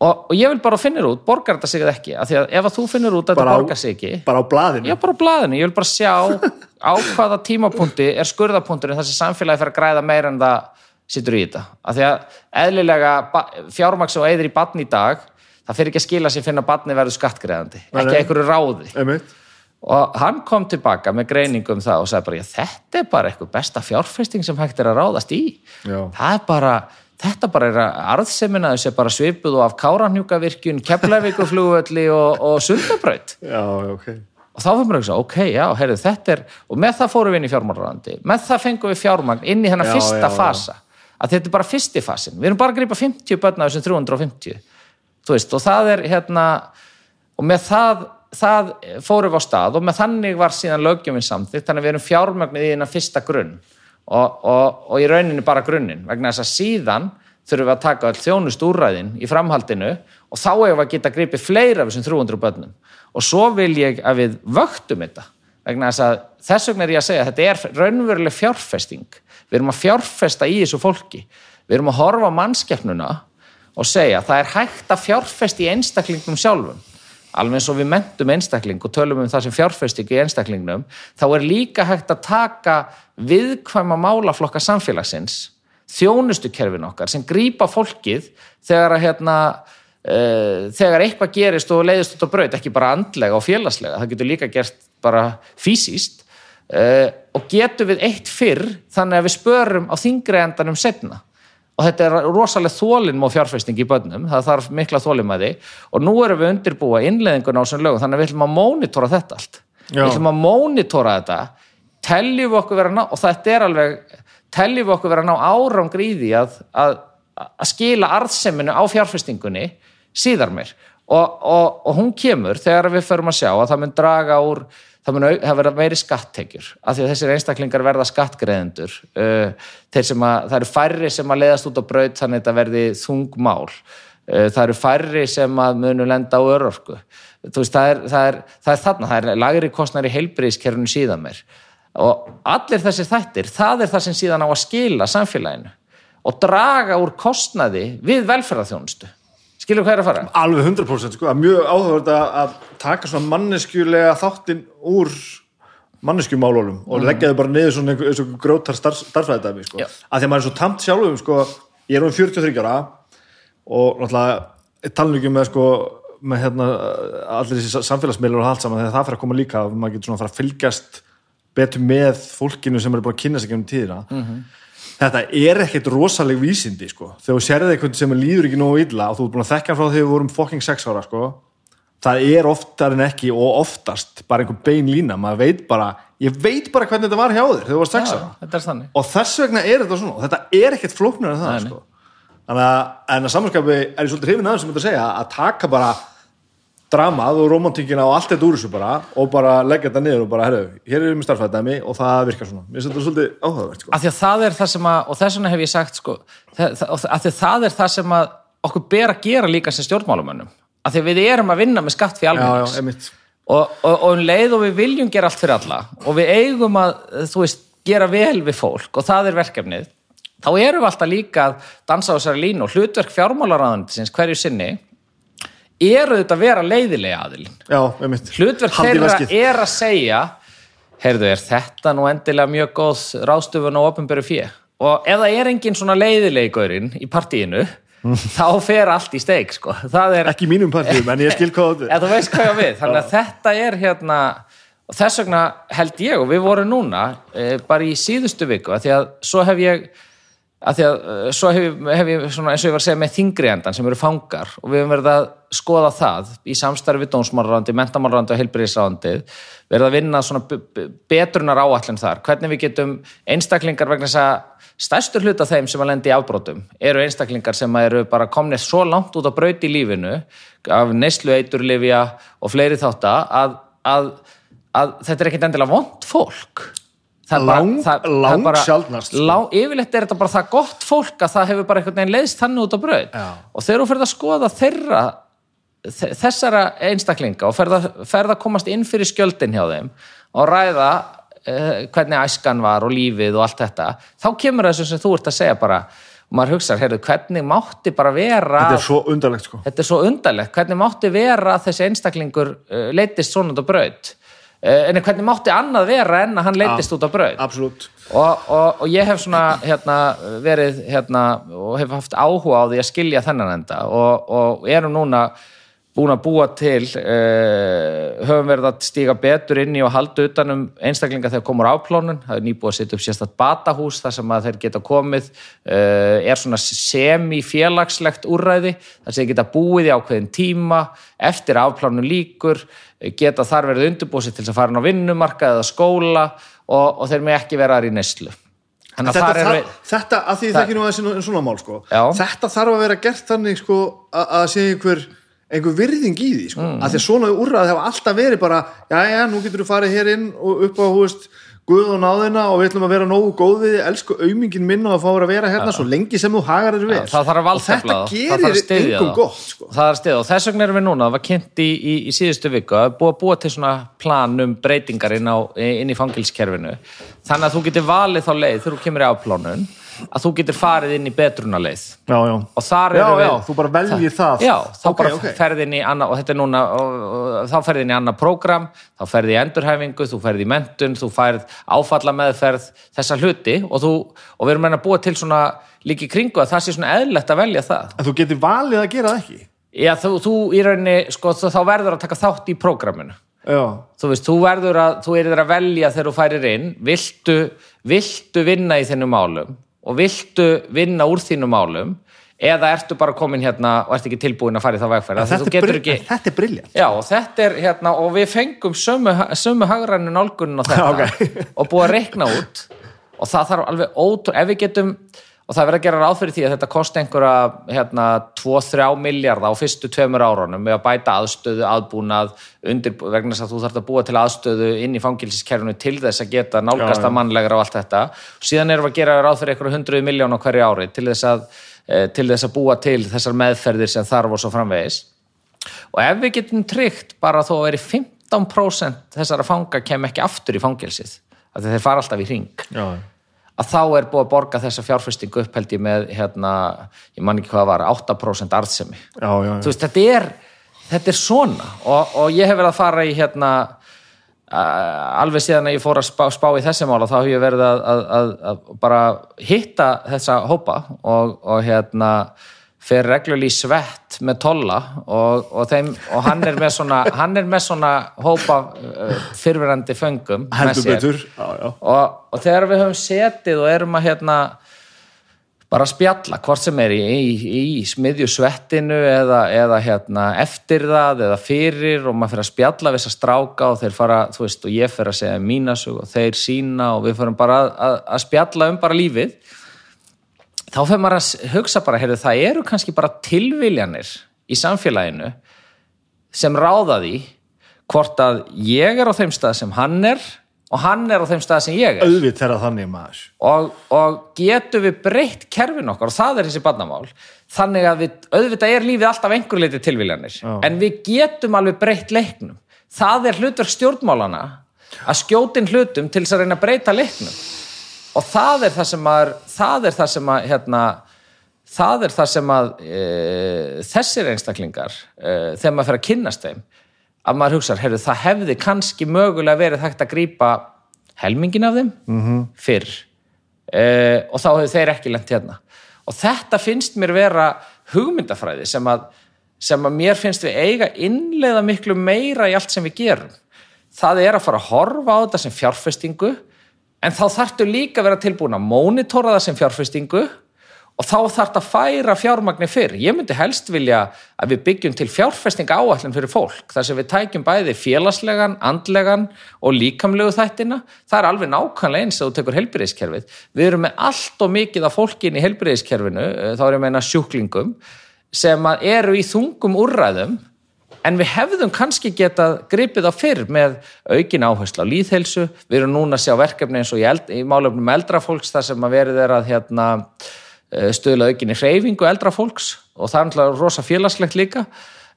Og, og ég vil bara finna út, borgar þetta sig eða ekki? Af því að ef að þú finnir út að þetta borgar sig ekki bara á blaðinu? Já, bara á blaðinu, ég vil bara sjá á hvaða tímapunkti er skurðapunkturinn þar sem samfélagi fer að græða meira en það sittur í þetta, af því að eðlilega fjármaks og eðir í batn í dag það fyrir ekki að skila sér finna batni verður skattgreðandi, ekki einhverju ráði. Einmitt. Og hann kom tilbaka með greiningum um það og sagði bara, þetta er bara eitthvað besta fjárfesting sem hægt er að ráðast í. Já. það er bara þetta bara er að arðsemina þessi bara svipuð og af Káranhjúkavirkjun, Keflavíkuflugvölli og, og Sundabraut. Já, ok. Og þá fyrir mér að segja, ok, já, heyrðu, þetta er og með það fórum við inn í fjármálurandi með það fengum við fjármagn inn í hennar fyrsta já, fasa. Að þetta er bara fyrsti fasin við erum bara að gripa 50 börn af þessum 350 þú veist, og það er hérna og með það, það fórum við á stað og með þannig var síðan lögjuminn samþitt, þannig að við erum fjármagnið í hennar fyrsta grunn. Og, og, og í rauninni bara grunninn vegna þess að síðan þurfum við að taka all þjónust úrræðin í framhaldinu og þá hefur við að geta gripið fleira af þessum 300 börnum. Og svo vil ég að við vöktum þetta vegna þess að þess vegna er ég að segja að þetta er raunveruleg fjárfesting. Við erum að fjárfesta í þessu fólki. Við erum að horfa mannskeppnuna og segja það er hægt að fjárfesta í einstaklingnum sjálfum alveg eins og við mentum einstakling og tölum um það sem fjárfesting í einstaklingnum þá er líka hægt að taka viðkvæma málaflokka samfélagsins þjónustukerfin okkar sem grípa fólkið þegar að hérna uh, þegar eitthvað gerist og leiðist út á braut, ekki bara andlega og félagslega, það getur líka gert bara fysiskt uh, og getur við eitt fyrr þannig að við spörum á þingri endanum setna og þetta er rosalega þólinn og fjárfesting í börnum, það þarf mikla þólimæði og nú erum við undirbúa innleðingun á þessum lögum, þannig að við ætlum að mónitora þetta allt, Já. við ætlum að mónitora þetta. Teljum við okkur vera ná og þetta er alveg, teljum við okkur vera ná árangri í því að, að, að skila arðseminu á fjárfestingunni síðar meir. Og, og, og hún kemur þegar við förum að sjá að það mun draga úr það mun það verða meiri skattekjur af því að þessir einstaklingar verða skattgreðendur uh, þeir sem að, það eru færri sem að leiðast út á braut þannig að þetta verði þungmál. Uh, það eru færri sem að munu lenda á örorku. Veist, það er, það er, það er þarna, það er lagri kostnar í heilbriðiskerfinu síðan meir. Og allir þessir þættir, það er það sem síðan á að skila samfélaginu og draga úr kostnaði við velferðarþjónustu skilur hvað er að fara? alveg 100% sko, mjög áhugavert að, taka svona manneskjulega þáttinn úr manneskjumálunum og leggja þau bara niður svona eins og grótar starfsfæðidæmi sko. Já. að því að maður er svo tamt sjálfum sko, ég er um 43 ára og náttúrulega talningum með sko með hérna allir þessi samfélagsmiðlur og allt saman þegar það fyrir að koma líka maður getur svona að fara að fylgjast betur með fólkinu sem er búin að kynna sig um tíðina þetta er ekkert rosaleg vísindi sko. þegar þú sérði eitthvað sem líður ekki nógu illa og þú er búin að þekka frá þegar við vorum fucking sex ára sko. það er oftar en ekki og oftast bara einhver bein lína maður veit bara, ég veit bara hvernig þetta var hjá þér þegar þú var sex Já, ára þetta þannig og þess vegna er þetta svona og þetta er ekkert flóknar en það sko. þannig að, að samanskapi er ég svolítið hrifin aðeins sem þetta að segja að taka bara dramað og romantíkina og allt þetta úr þessu bara og bara leggja þetta niður og bara, herru, hér er við starfæðdæmi og það virkar svona, mér finnst þetta svolítið áhugavert sko. að það er það sem að og þess vegna hef ég sagt sko það, að það er það sem að okkur ber að gera líka sem stjórnmálumönnum af því að við erum að vinna með skatt fyrir einmitt. Og, og, og um leið og við viljum gera allt fyrir alla og við eigum að, þú veist, gera vel við fólk og það er verkefnið þá erum við alltaf líka að dansa á þessari línu og hlutverk fjármálaráðundisins hverju sinni eru þetta að vera leiðilega aðilin. Já, einmitt. Hlutverk þeirra er að segja heyrðu, er þetta nú endilega mjög góð ráðstöfun og opinberu fjö og ef það er engin svona leiðilegurinn í partíinu þá fer allt í steik sko. er, ekki mínum partíum, en ég skil hvað eða þú veist hvað ég á við. Þannig að þetta er hérna og þess vegna held ég og við vorum núna e, bara í síðustu viku því að svo hef ég að því að uh, svo hef, hef ég svona eins og ég var að segja með þingri endan sem eru fangar og við höfum verið að skoða það í samstarfi við dónsmálrandi, mentamálrandi og heilbriðisrandi verið að vinna svona betrunar áallin þar, hvernig við getum einstaklingar vegna þess að stærstur hluta þeim sem að lendi í afbrotum eru einstaklingar sem eru bara komnir svo langt út á braut í lífinu af neyslu eiturlifja og fleiri þátta að, að, að þetta er ekkit endilega vond fólk Það Lang- það- það lang bara- sjaldnast, sko. lá- yfirleitt er þetta bara það gott fólk að það hefur bara einhvern veginn leiðst þannig út á brauð Já. og þegar þú ferð að skoða þeirra þe- þessara einstaklinga og ferð að, ferð að komast inn fyrir skjöldin hjá þeim og ræða uh, hvernig æskan var og lífið og allt þetta þá kemur þessu sem þú ert að segja bara og maður hugsa, heyrðu, hvernig mátti bara vera þetta er svo undarlegt sko þetta er svo undarlegt, hvernig mátti vera þessi einstaklingur uh, leittist svona út á uh, en hvernig mátti annað vera en að hann leittist út á absolutt. Og, og, og ég hef svona hérna, verið hérna, og hef haft áhuga á því að skilja þennan enda. Og, og erum núna búin að búa til uh, höfum verið að stíga betur inn í og halda utanum einstaklinga þegar komur áplónun það er nýbúið að setja upp sérstætt batahús þar sem að þeir geta komið uh, er svona semi-félagslegt úrræði þar sem þeir geta búið í ákveðin tíma eftir afplánun líkur geta þar verið undirbúið sér til að fara á vinnumarka eða skóla og, og þeir með ekki vera þar í að þetta, þar er við þetta að því það ekki nú aðeins en svona mál sko. Já. þetta þarf að vera gert þannig sko, að að sé einhver einhver virðing í því sko. mm. að því að svona úrræði hafa alltaf verið bara já já, nú getur þú farið hér inn og upp á hú veist Guð og náðina og við ætlum að vera nógu góð við elsku aumingin minn og að fá að vera hérna svo lengi sem þú hagar þér vel að og þetta gerir það. gott sko. það er stið og þess vegna erum við núna það var kynnt í, í, í síðustu viku að búa, búa til svona plan um breytingar inn, á, inn í fangilskerfinu þannig að þú getur valið þá leið þegar þú kemur í afplánun að þú getur farið inn í betrunarleið. Já, já. og þar já, erum við já, þú bara veljið það já, þá Ok, bara ok. ferði inn í annað og þetta er núna, og, og, þá ferði inn í annað prógram þá ferði í endurhæfingu, þú ferði í mentun þú færð áfallameðferð þessa hluti. Og, þú, og við erum meina að búa til svona líki kringu að það sé svona eðlilegt að velja það. En þú getur valið að gera það ekki? Já, þú, þú í rauninni, sko, þá verður að taka þátt í prógraminu. já, Þú veist, þú verður að, þú er að velja þegar þú færir inn, viltu, viltu vinna í þínum málum og viltu vinna úr þínum málum eða ertu bara komin hérna og ert ekki tilbúin að fara í það vegferð. Þetta, er getur brill- ekki, þetta er briljant já, og þetta er hérna, og við fengum sömu, sömu hagrænu nálgunin á þetta Ok. og búið að reikna út og það þarf alveg ótrú, ef við getum og það er verið að gera ráð fyrir því að þetta kosti einhverja hérna 2-3 miljardar á fyrstu tveimur árunum með að bæta aðstöðu, aðbúnað undir, vegna þess að þú þarf að búa til aðstöðu inn í fangilsiskerfinu til þess að geta nálgast Já, já. að mannlegra og allt þetta. Síðan erum við að gera ráð fyrir einhverju hundruð miljón á hverju ári til þess að eh, til þess að búa til þessar meðferðir sem þarf og svo framvegis. Og ef við getum tryggt bara þó að veri 15% þessara fanga kem ekki aftur í fangilsið þeir fara alltaf í hring. Já, að þá er búið að borga þessa fjárfestingu upp held ég með, hérna, ég man ekki hvað var 8% arðsemi. Já, já, þú veist, þetta er, þetta er svona. Og, og ég hef verið að fara í hérna alveg síðan að ég fór að spá, spá í þessi mála þá hef ég verið að, að, að, að bara hitta þessa hópa og, og hérna fer reglulega í svett með tolla og, og, þeim, og hann er með svona hann er með svona hópa uh, fyrfirandi föngum með sér. betur. Já, já. og, og þegar við höfum setið og erum að hérna bara spjalla hvort sem er í, í, í smiðju svettinu eða, eða hérna eftir það eða fyrir og maður fyrir að spjalla við þess að stráka og þeir fara, þú veist, og ég fyrir að segja mínasug og þeir sína og við fyrir bara að, að, að spjalla um bara lífið þá fyrir maður að hugsa bara, heyrðu, það eru kannski bara tilviljanir í samfélaginu sem ráða því hvort að ég er á þeim stað sem hann er og hann er á þeim stað sem ég er. Auðvitað þeirra þannig maður. Og, og getum við breytt kerfin okkar og það er þessi barnamál þannig að við, auðvitað er lífið alltaf einhver leiti tilviljanir en við getum alveg breytt leiknum. Það er hlutverk stjórnmálana að skjótin hlutum til þess að reyna að breyta leiknum og það er það sem að það er það sem að hérna, það er það sem að e, þessir einstaklingar e, þegar maður fer að kynnast þeim að maður hugsa, heyrðu, það hefði kannski mögulega verið hægt að grípa helmingin af þeim -hmm. fyrr. E, og þá hefur þeir ekki lent hérna. Og þetta finnst mér vera hugmyndafræði sem að, sem að mér finnst við eiga innleiða miklu meira í allt sem við gerum. Það er að fara að horfa á þetta sem fjárfestingu en þá þarftu líka að vera tilbúin að mónitora það sem fjárfestingu og þá þarf að færa fjármagni fyrr. Ég myndi helst vilja að við byggjum til fjárfesting áallin fyrir fólk þar sem við tækjum bæði félagslegan, andlegan og líkamlegu þættina. Það er alveg nákvæmlega eins að þú tekur helbriðiskerfið. Við erum með allt og mikið af fólkin í helbriðiskerfinu, þá er ég að meina sjúklingum, sem eru í þungum úrræðum en við hefðum kannski getað gripið á fyrr með aukin áherslu á líðhelsu, við erum núna að sjá verkefni eins og í, eld, í málefnum eldra fólks þar sem að verið er að hérna, stöðla aukinni hreyfingu eldra fólks. Og það er náttúrulega rosa félagslegt líka.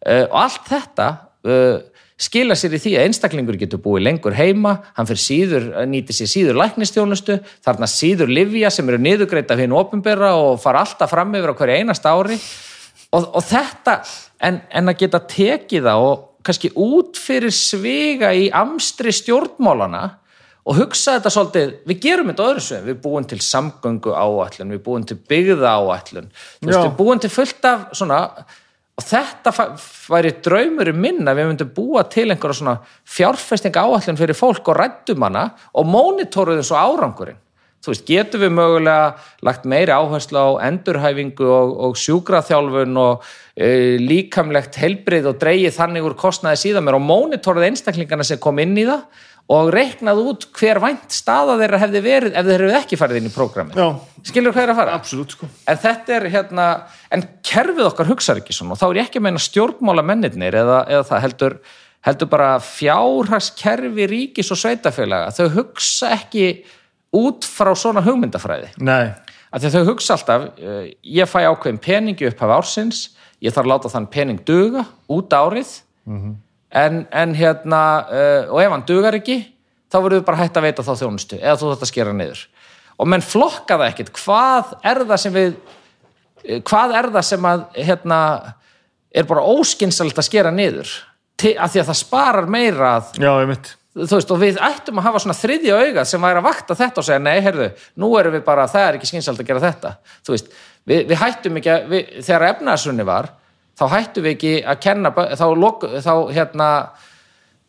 Uh, og allt þetta uh, skila sér í því að einstaklingur getur búið lengur heima, hann fyrir síður nýti sér síður læknistjónustu þarna síður livja sem eru niðugreita fyrir ofinbera og fara alltaf fram yfir á hverju einast ári. Og, og þetta, en, en að geta tekið það og kannski út fyrir sviga í amstri stjórnmálana og hugsa þetta svolítið, við gerum þetta öðru sveim, við búum til samgöngu áætlun, við búum til byggða Já. við búum til fullt af svona, og þetta væri draumurinn minn að við myndum búa til einhverja svona fjárfesting áætlun fyrir fólk og rættum hana og mónitoruðum svo árangurinn. Þú veist, getum við mögulega lagt meiri áherslu á endurhæfingu og, og sjúkraþjálfun og e, líkamlegt helbrið og dreigið þannig úr kostnaði síðan mér og mónitorið einstaklingana sem kom inn í það og reiknað út hver vænt staða þeirra hefði verið ef þeir hefði ekki farið inn í prógramið Já. skilur hvað er að fara? absolutt sko En þetta er hérna, en kerfið okkar hugsar ekki svona og þá er ég ekki að meina stjórnmála mennirnir eða, eða það heldur, heldur bara fjárhagskerfi ríkis og sveitafélaga, þau hugsa ekki út frá svona hugmyndafræði. nei, Af því að þau hugsa alltaf, uh, ég fæ ákveðin peningi upp af ársins, ég þarf að láta þann pening duga út árið, en, en hérna, uh, og ef hann dugar ekki, þá verður við bara hægt að veita þá þjónustu, eða þú þetta skera niður. Og menn flokka það ekkert, hvað er það sem við, eh, hvað er það sem að, hérna, er bara óskynsalt að skera niður, af því að það sparar meira að já, ég mitt þú veist, og við ættum að hafa svona þriðja auga sem væri að vakta þetta og segja, nei, heyrðu, nú erum við bara, það er ekki skynsald að gera þetta, þú veist, við, við hættum ekki að, við, þegar efnaðsunni var, þá hættum við ekki að kenna, þá, lok, þá hérna,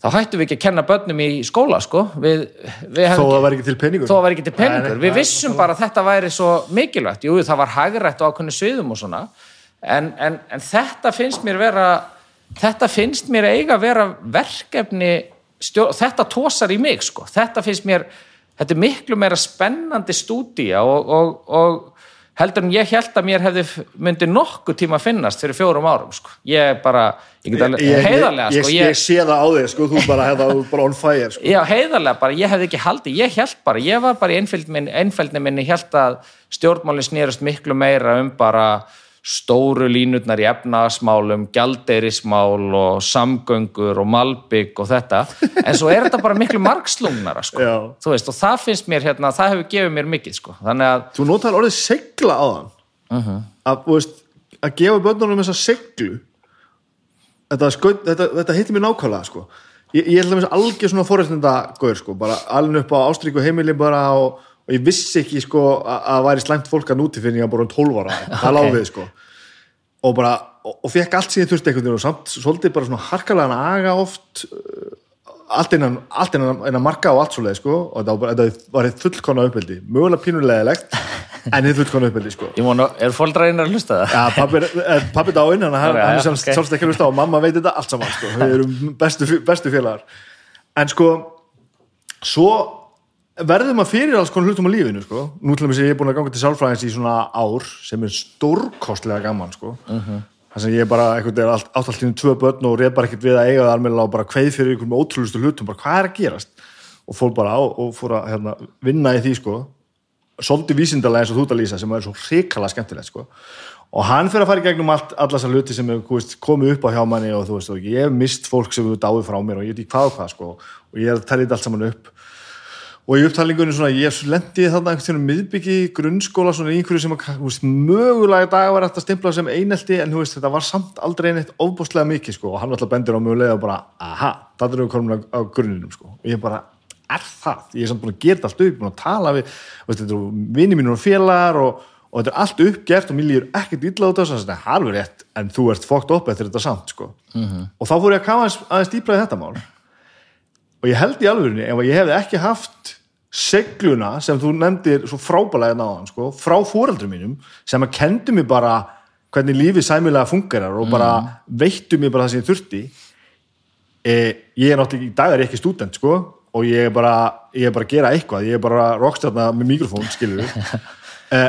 þá hættum við ekki að kenna börnum í skóla, sko, við, við þó hefðum það ekki- til peningur. þó það var ekki til peningur, við vissum bara að þetta væri svo mikilvægt, jú, það var hagrætt á ákveðni sviðum og svona, en, en, en þetta finnst mér vera þetta finnst mér eiga að vera verkefni, stjó, þetta tósar í mig, sko, þetta finnst mér þetta er miklu meira spennandi stúdía og, og, og heldur en ég held að mér hefði myndi nokkuð tíma að finnast fyrir fjórum árum, sko, ég bara ég get alveg, heiðarlega, ég, sko, ég, ég sé það á þig sko, þú bara hefða þú bara on fire sko. Já, heiðarlega bara, ég hefði ekki haldið, ég held bara, ég var bara í einföldni minni, minni held að stjórnmálinn snýrust miklu meira um bara stóru línutnar í efnaðasmálum, gjaldeirismál og samgöngur og malbygg og þetta, en svo er þetta bara miklu margslungnara, sko, Já. þú veist, og það finnst mér hérna, það hefur gefið mér mikið, sko, þannig að, þú notaði orðið segla á þann Mhm. að, þú veist, að gefa börnunum þessa seglu þetta, skaut, þetta, þetta heitir mér nákvæmlega sko. ég, ég held að mér algjör svona fórhættinda góður sko, bara alveg upp á ástríku heimili bara og, og ég vissi ekki sko að að það væri slæmt fólk að núti fyrir ég að bara um 12 ára, það Ok. lág við sko. Og bara, og, og fekk allt síðan þurfti einhvern veginn og samt svolítið bara svona harkalega aga oft uh, allt innan, allt innan, innan marka og allt svoleið sko. Og þetta var, þetta var eitt fullkona uppeldi. Mögulega pínulegilegt en eitt fullkona uppeldi sko. Vona, er fóldræðin að hlusta það? Já, pappi, pappi dáinn, hann, hann er sjálfst, ok. sjálfst ekki að hlusta og mamma veit þetta allt saman, sko, við erum bestu, bestu félagar. En sko svo verður maður fyrir alls konar hlutum á lífinu, sko. Nú til að ég er búin að ganga til sálfræðins í svona ár sem er stórkostlega gaman, sko. Þar sem ég bara, einhvern veginn átt allt í einu tvö börn og reið bara ekkert við að eiga það almennilega og bara kveið fyrir einhverjum ótrúlustu hlutum, bara hvað er að gerast? Og fór bara á og fór að hérna, vinna í því, sko. Svolítið vísindalega eins og þú að lýsa sem er svo hrikalega skemmtilegt sko. og hann fyrir að fara í gegnum allt, alla þessar hluti sem veist, komið upp á hjá manni og þú veist, og ég hef mist fólk sem hefur dáið frá mér og ég veit ekki hvað og hvað sko, og ég hef þetta allt saman upp og í upptalningunni svona, ég lendi þarna einhvern tíðan miðbyggi grunnskóla svona einhverju sem að, veist, mögulega dag var eftir að stimpla sem einelti en veist, þetta var samt aldrei eineitt ofbúslega mikið sko, og hann alltaf bendur á mögulega og bara, aha, það er við komin á, á grunninum sko, og ég bara, er það? Ég er samt búin að gera þetta allt upp, búin að tala við, veist, þetta eru vinni mínur og félagar og, og þetta er allt uppgert og mér líður ekkert illa út af þess að þetta er alveg rétt en þú ert fókt upp eftir þetta samt sko. og þá fór ég að kafa aðeins, aðeins dýpra í þetta mál og ég held í alvörunni ef ég hefði ekki haft segluna sem þú nefndir svo frábælega náðan sko, frá fóreldrum mínum sem að kendu mér bara hvernig lífið sæmilega fungerar og bara veittu mér bara það sem ég þurfti e, ég er náttúrulega í dag er ég ekki stúdent sko og ég er bara, ég er bara að gera eitthvað ég er bara rockstjarna með mikrofón skilur e,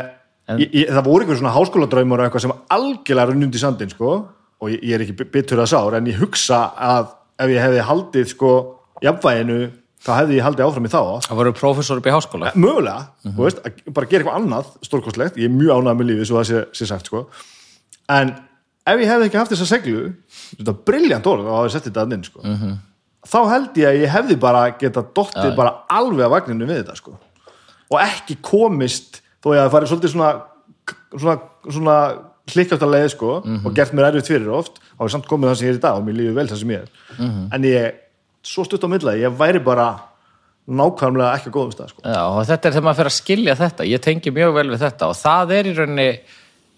ég, ég, það voru einhver svona háskóladraumur og eitthvað sem algjörlega runnundi sandin sko og ég, ég er ekki bitur að sár en ég hugsa að ef ég hefði haldið sko jafnvæginu þá hefði ég haldið áfram í þá. Það voru prófessor upp í háskóla. Mögulega, þú veist, að bara gera eitthvað annað stórkostlegt, ég er mjög ánægð með lífið svo það sé, sé sagt, sko. En ef ég hefði ekki haft þessa seglu þetta er briljant orð og hafi sett þetta að inn, sko þá held ég að ég hefði bara geta dottið bara alveg að vagninu við þetta, sko. Og ekki komist, þó ég að farið svolítið svona svona, svona hlikkjátt að leið, sko og gert mér erfitt fyrir oft, er samt komið það sem ég er í dag og mér lífið vel það sem ég er. En ég, svo stutt á milla, ég væri bara nákvæmlega ekki að góðum stað, sko. Já, og þetta er þegar maður fyrir að skilja þetta. Ég tengi mjög vel við þetta og það er í rauninni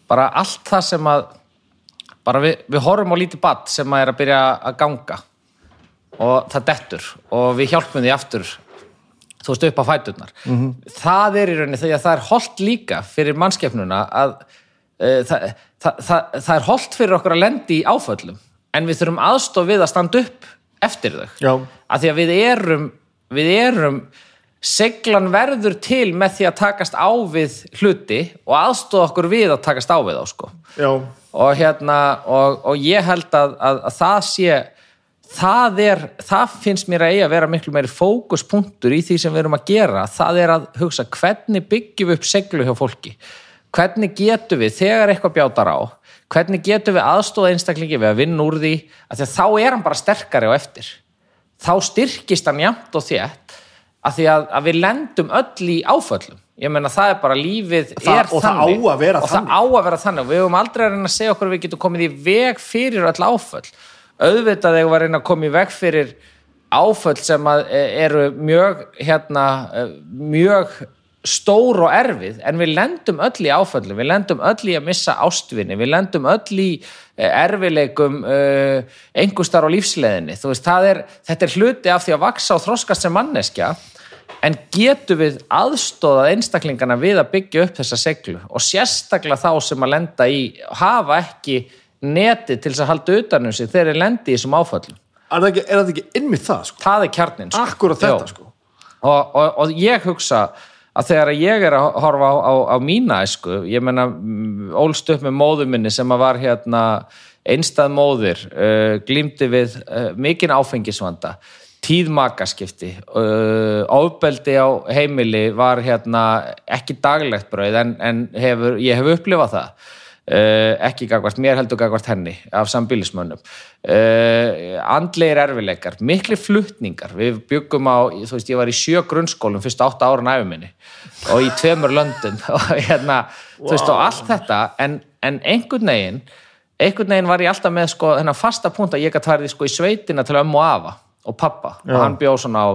bara allt það sem að bara við, við horfum á lítið badd sem að er að byrja að ganga og það dettur og við hjálpum því aftur þú veist upp á fæturnar. -hmm. það er í rauninni þegar það er holdt líka fyrir mannskefnuna að e, það, það, það, það er holdt fyrir okkur að lendi í áföllum en við þurfum aðstof við að standa upp eftir þau. Já. að því að við erum við erum seglan verður til með því að takast á við hluti og aðstóða okkur við að takast á við þá sko. Og hérna og, og ég held að, að, að það sé það er, það finnst mér að eiga að vera miklu meiri fókuspunktur í því sem við erum að gera, það er að hugsa hvernig byggjum við upp seglu hjá fólki? Hvernig getum við þegar eitthvað bjátar á, hvernig getum við aðstóða einstaklingi við að vinna úr því? Að því að þá er hann bara sterkari á eftir. Þá styrkist hann jæmt og þétt að því að, að við lendum öll í áföllum. Ég meina það er bara lífið Það- er og það þannig. á að vera og þannig. það á að vera þannig. Og við höfum aldrei að reyna að segja okkur að við getum komið í veg fyrir öll áföll. Auðvitað þegar við reyna að koma í veg fyrir áföll sem að e, eru mjög hérna, e, mjög stór og erfið en við lendum öll í áföllum, við lendum öll í að missa ástvinni, við lendum öll í e, erfileikum uh, einhverstar á lífsleðinni, þú veist, er þetta er hluti af því að vaksa og þroskast sem manneskja. En getum við aðstóðað einstaklingana við að byggja upp þessa seglu og sérstaklega þá sem að lenda í hafa ekki neti til þess að halda utanum sig þegar þeir lendi í þessum áföllum. Er það ekki, er það ekki innmitt það sko? það er kjarnin sko. akkurat þetta Já. sko. Og, og, og ég hugsa að þegar ég er að horfa á, á, á mína æsku, ég menna ólst upp með móðu minni sem að var hérna einstað móðir uh, glýmdi við uh, mikinn áfengisvanda tíð makaskipti uh, ofbeldi á heimili var hérna ekki daglegt brauð en, en hefur, ég hef upplifað það ekki gagvart mér heldur gagvart henni af sambílismönnum uh, andlegir erfileikar, mikli fluttningar við byggum á, þú veist ég var í sjö grunnskólum fyrst átta ára næfum minni og í tveimur löndum. Og hérna, þú veist og allt þetta en, en einhvern veginn einhvern veginn var ég alltaf með sko þennan fasta punkt að ég gæti farið sko í sveitina til ömmu afa og pappa og hann bjóð svona á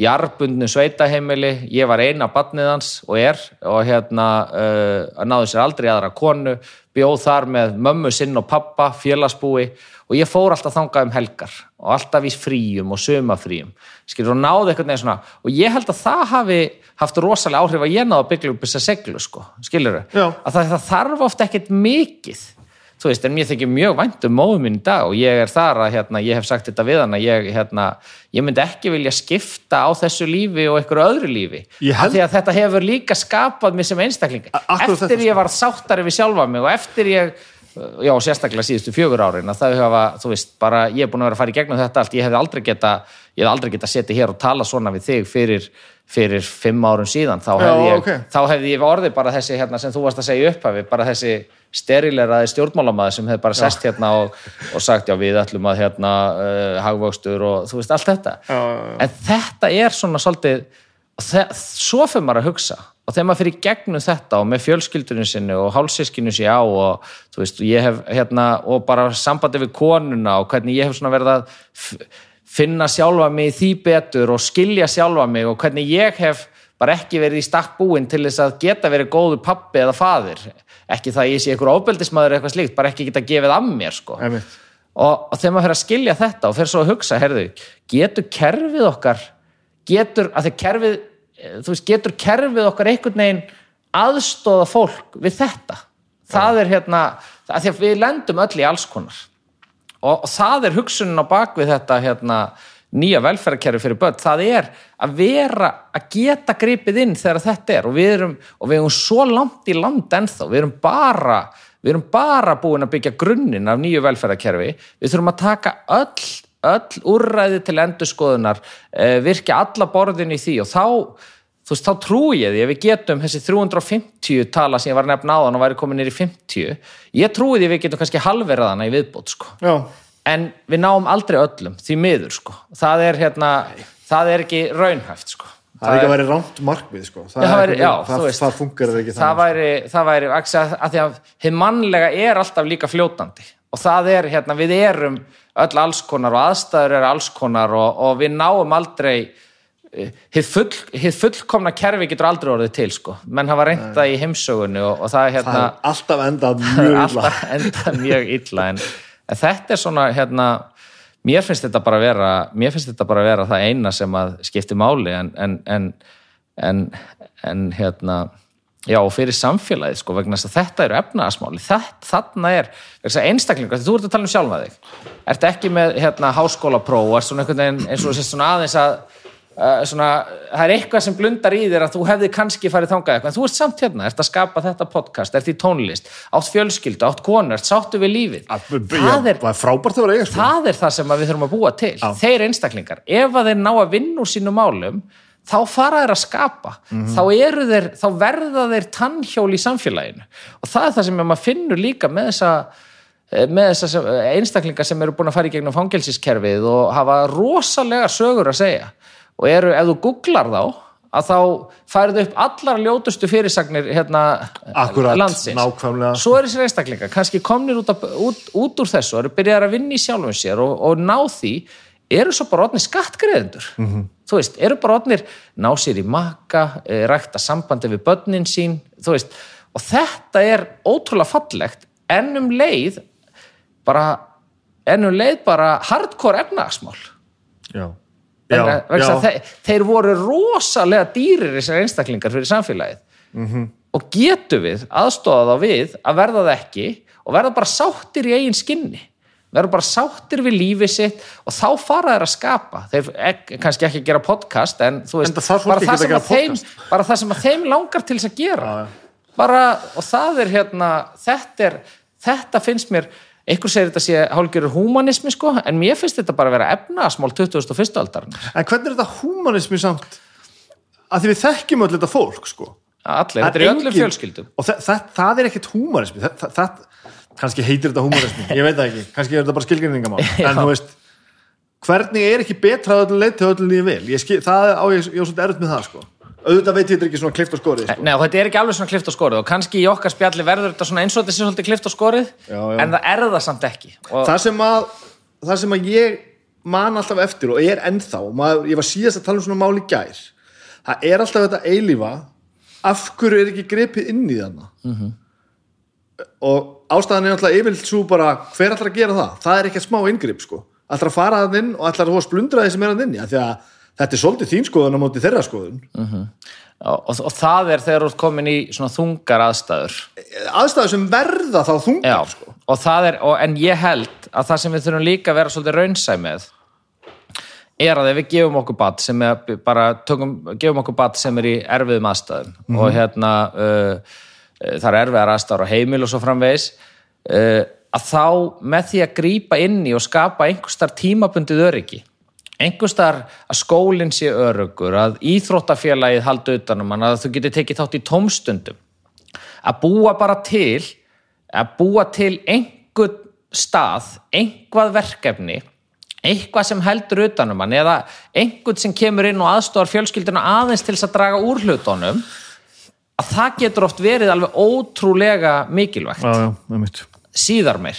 jarbundnu sveitaheimili ég var eina badnið hans og er og hérna uh, náðu sér aldrei aðra konu bjóð þar með mömmu sinn og pappa félagsbúi og ég fór alltaf þangað um helgar og alltaf í fríum og sumafríum skilur og náðu eitthvað neða svona og ég held að það hafi haft rosalega áhrif að ég náðu að byggja upp þessa seglu sko, skilur að það, það þarf ofta ekkert mikið þú veist, en mér þykir mjög vænt um móðum minn í dag og ég er þar að, hérna, ég hef sagt þetta við hann að ég, hérna, ég myndi ekki vilja skipta á þessu lífi og einhverju öðru lífi af því að þetta hefur líka skapað mér sem einstakling eftir þetta, ég var sáttari við sjálfa mig og eftir ég já, sérstaklega síðustu fjögur árin að það hafa, þú veist, bara ég er búin að vera að fara í gegnum þetta allt, ég hefði aldrei geta ég hefði aldrei geta setið hér og tala svona við þig fyrir, fyrir fimm árum síðan þá hefði ég, ok. þá hefði ég orðið bara þessi hérna, sem þú varst að segja í upphafi, bara þessi sterileraði stjórnmálamaður sem hefði bara sest hérna og, og sagt já við ætlum að hérna uh, hagvöxtur og þú veist allt þetta. Já, já, já. en þetta er svona svolítið og svo fyrir maður að hugsa. Og þegar maður fyrir gegnum þetta og með fjölskyldunum sinni og hálfsískinu sér á og þú veist, ég hef hérna og bara sambandi við konuna og hvernig ég hef svona verið að finna sjálfa mig í því betur og skilja sjálfa mig og hvernig ég hef bara ekki verið í stakk búinn til þess að geta verið góður pappi eða faðir. Ekki það að ég sé einhver ofbeldismæður eða eitthvað slíkt, bara ekki geta gefið af mér sko. Og, og þegar maður fyrir að skilja þetta og fyrir svo að hugsa, herðu, getur kerfið okkar getur, að því kerfið eh, þú veist, getur kerfið okkar einhvern veginn aðstóða fólk við þetta? Það er hérna, að því að við lendum öll í alls konar. Og, og það er hugsunin á bakvið þetta hérna, nýja velferðarkerfi fyrir börn það er að vera að geta gripið inn þegar þetta er. Og við erum, og við erum svo langt í land ennþá, við erum bara við erum bara búin að byggja grunninn af nýju velferðarkerfi, við þurfum að taka öll, öll úrræði til endurskoðunar, eh, virkja alla borðin í því. Og þá þú veist, þá trúi ég því að við getum þessi 350 tala sem ég var að nefna áðan og væri komin nýr í 50 ég trúi því við getum kannski halverðana í viðbót sko. Já, en við náum aldrei öllum því miður sko. Það er hérna, það er ekki raunhæft sko. Það er ekki að vera rámt markmið sko. það, það væri- já, það, veist. það funkar ekki það þannig væri, það væri að, því að hið mannlega er alltaf líka fljótandi. Og það er hérna, við erum öll allskonar og aðstæður eru allskonar og, og við náum aldrei eh, hið, full, fullkomna kerfi getur aldrei orðið til sko. Menn hafa reynda í heimsögunni og, og það er það hérna er alltaf endað mjög illa illa en, en þetta er svona hérna, mér finnst þetta bara vera mér finnst þetta bara vera það eina sem að skipti máli en en, en, en, hérna já og fyrir samfélagið sko vegna þess að þetta eru efnaðasmáli þetta, þarna er þess að einstaklingar, þú ert að tala um sjálfa þig ert ekki með hérna háskólapróf eins og sést svona aðeins að uh, svona, það er eitthvað sem blundar í þér að þú hefði kannski farið þangað eitthvað. En þú ert samt hérna, ert að skapa þetta podcast ert í tónlist, átt fjölskyldu, átt konur ert sáttu við lífið. Það er, það er að eiga sko. það er það sem að við þurfum að búa til. Þeir einstaklingar, ef að þeir ná að vinna úr sínum málum þá fara þeir að skapa. Þá, eru þeir, þá verða þeir tannhjól í samfélaginu. Og það er það sem maður finnur líka með þessa eh, með þessa sem- einstaklingar sem eru búin að fara í gegnum fangelsiskerfið og hafa rosalega sögur að segja og eru, ef þú googlar þá að þá færðu upp allar ljótustu fyrirsagnir hérna Akkúrat, landsins nákvæmlega. svo er þessir einstaklingar kannski komnir út, af, út, út úr þessu og eru byrjar að vinna í sjálfum sér og, og ná því eru svo bara odnir skattgreðendur Mhm. -hmm. þú veist, eru bara odnir ná sér í maka, eh, rækta sambandi við börnin sín, þú veist og þetta er ótrúlega fallegt en um leið bara en um leið bara hardcore efnagsmál já, já, já. þeir, voru rosalega dýrir þessar einstaklingar fyrir samfélagið. Mhm. og getum við aðstofað þá við að verða það ekki og verða bara sáttir í eigin skinni? Verða bara sáttir við lífið sitt og þá fara þeir að skapa. Þeir ek, kannski ekki að gera podcast en þú veist, þarf fólk bara, það að að þeim, bara það sem að þeim langar til þess að gera. Bara, og það er hérna þetta, er, þetta finnst mér einhver segir þetta sé hálfgjörur húmanismi sko, en mér finnst þetta bara að vera efnaðasmál 2001. aldarinn en hvernig er þetta humanismi samt? Að því við þekkjum öll þetta fólk sko. Allir, þetta er í öllum fjölskyldum. Og það, það, það er ekkert humanismi það, það, kannski heitir þetta humanismi ég veit það ekki, kannski er þetta bara skilgrinningamál Já. en þú veist hvernig er ekki betra að öllu leið til öllu lífi vel? Ég skil, það á ég, ég er svolítið erut með það sko auðvitað veit ég þetta ekki svona klift og skorið sko. Nei, og þetta er ekki alveg svona klift og skorið og kannski í okkar spjalli verður þetta svona eins og þetta sé svolítið klift og skorið Já, já. en það er það samt ekki. Og það sem að það sem að ég man alltaf eftir og er ennþá maður, ég var síðast að tala um svona mál í gær það er alltaf þetta eilífa af hverju er ekki grepið inn í þarna? Og ástæðan er alltaf yfirlt svo bara hver ætlar að gera það, það er ekki smá inngrip sko, ætlar að fara þann inn og ætlar að inni, þetta er svolítið þín skoðun á móti þeirra skoðun. Og, og, og það er þegar þú ert komin í svona þungar aðstæður. Aðstæður sem verða þá þungar sko. og það er, og, en ég held að það sem við þurfum líka að vera svolítið raunsæ með er að ef við gefum okkur bat sem er bara tökum, gefum okkur bat sem er í erfiðum aðstæðum og hérna uh, uh, það er erfiðar aðstæður á heimil og svo framvegis uh, að þá með því að grípa inn í og skapa einhverstar tímabundið öryggi einhverstar að skólinn sé örugur að íþróttafélagið haldi utanum hann að þú getur tekið þátt í tómstundum. Að búa bara til að búa til einhvern stað, einhvað verkefni eitthvað sem heldur utanum hann eða einhvern sem kemur inn og aðstofar fjölskylduna aðeins til þess að draga úr hlutunum að það getur oft verið alveg ótrúlega mikilvægt. Já, já, með mitt síðar meir.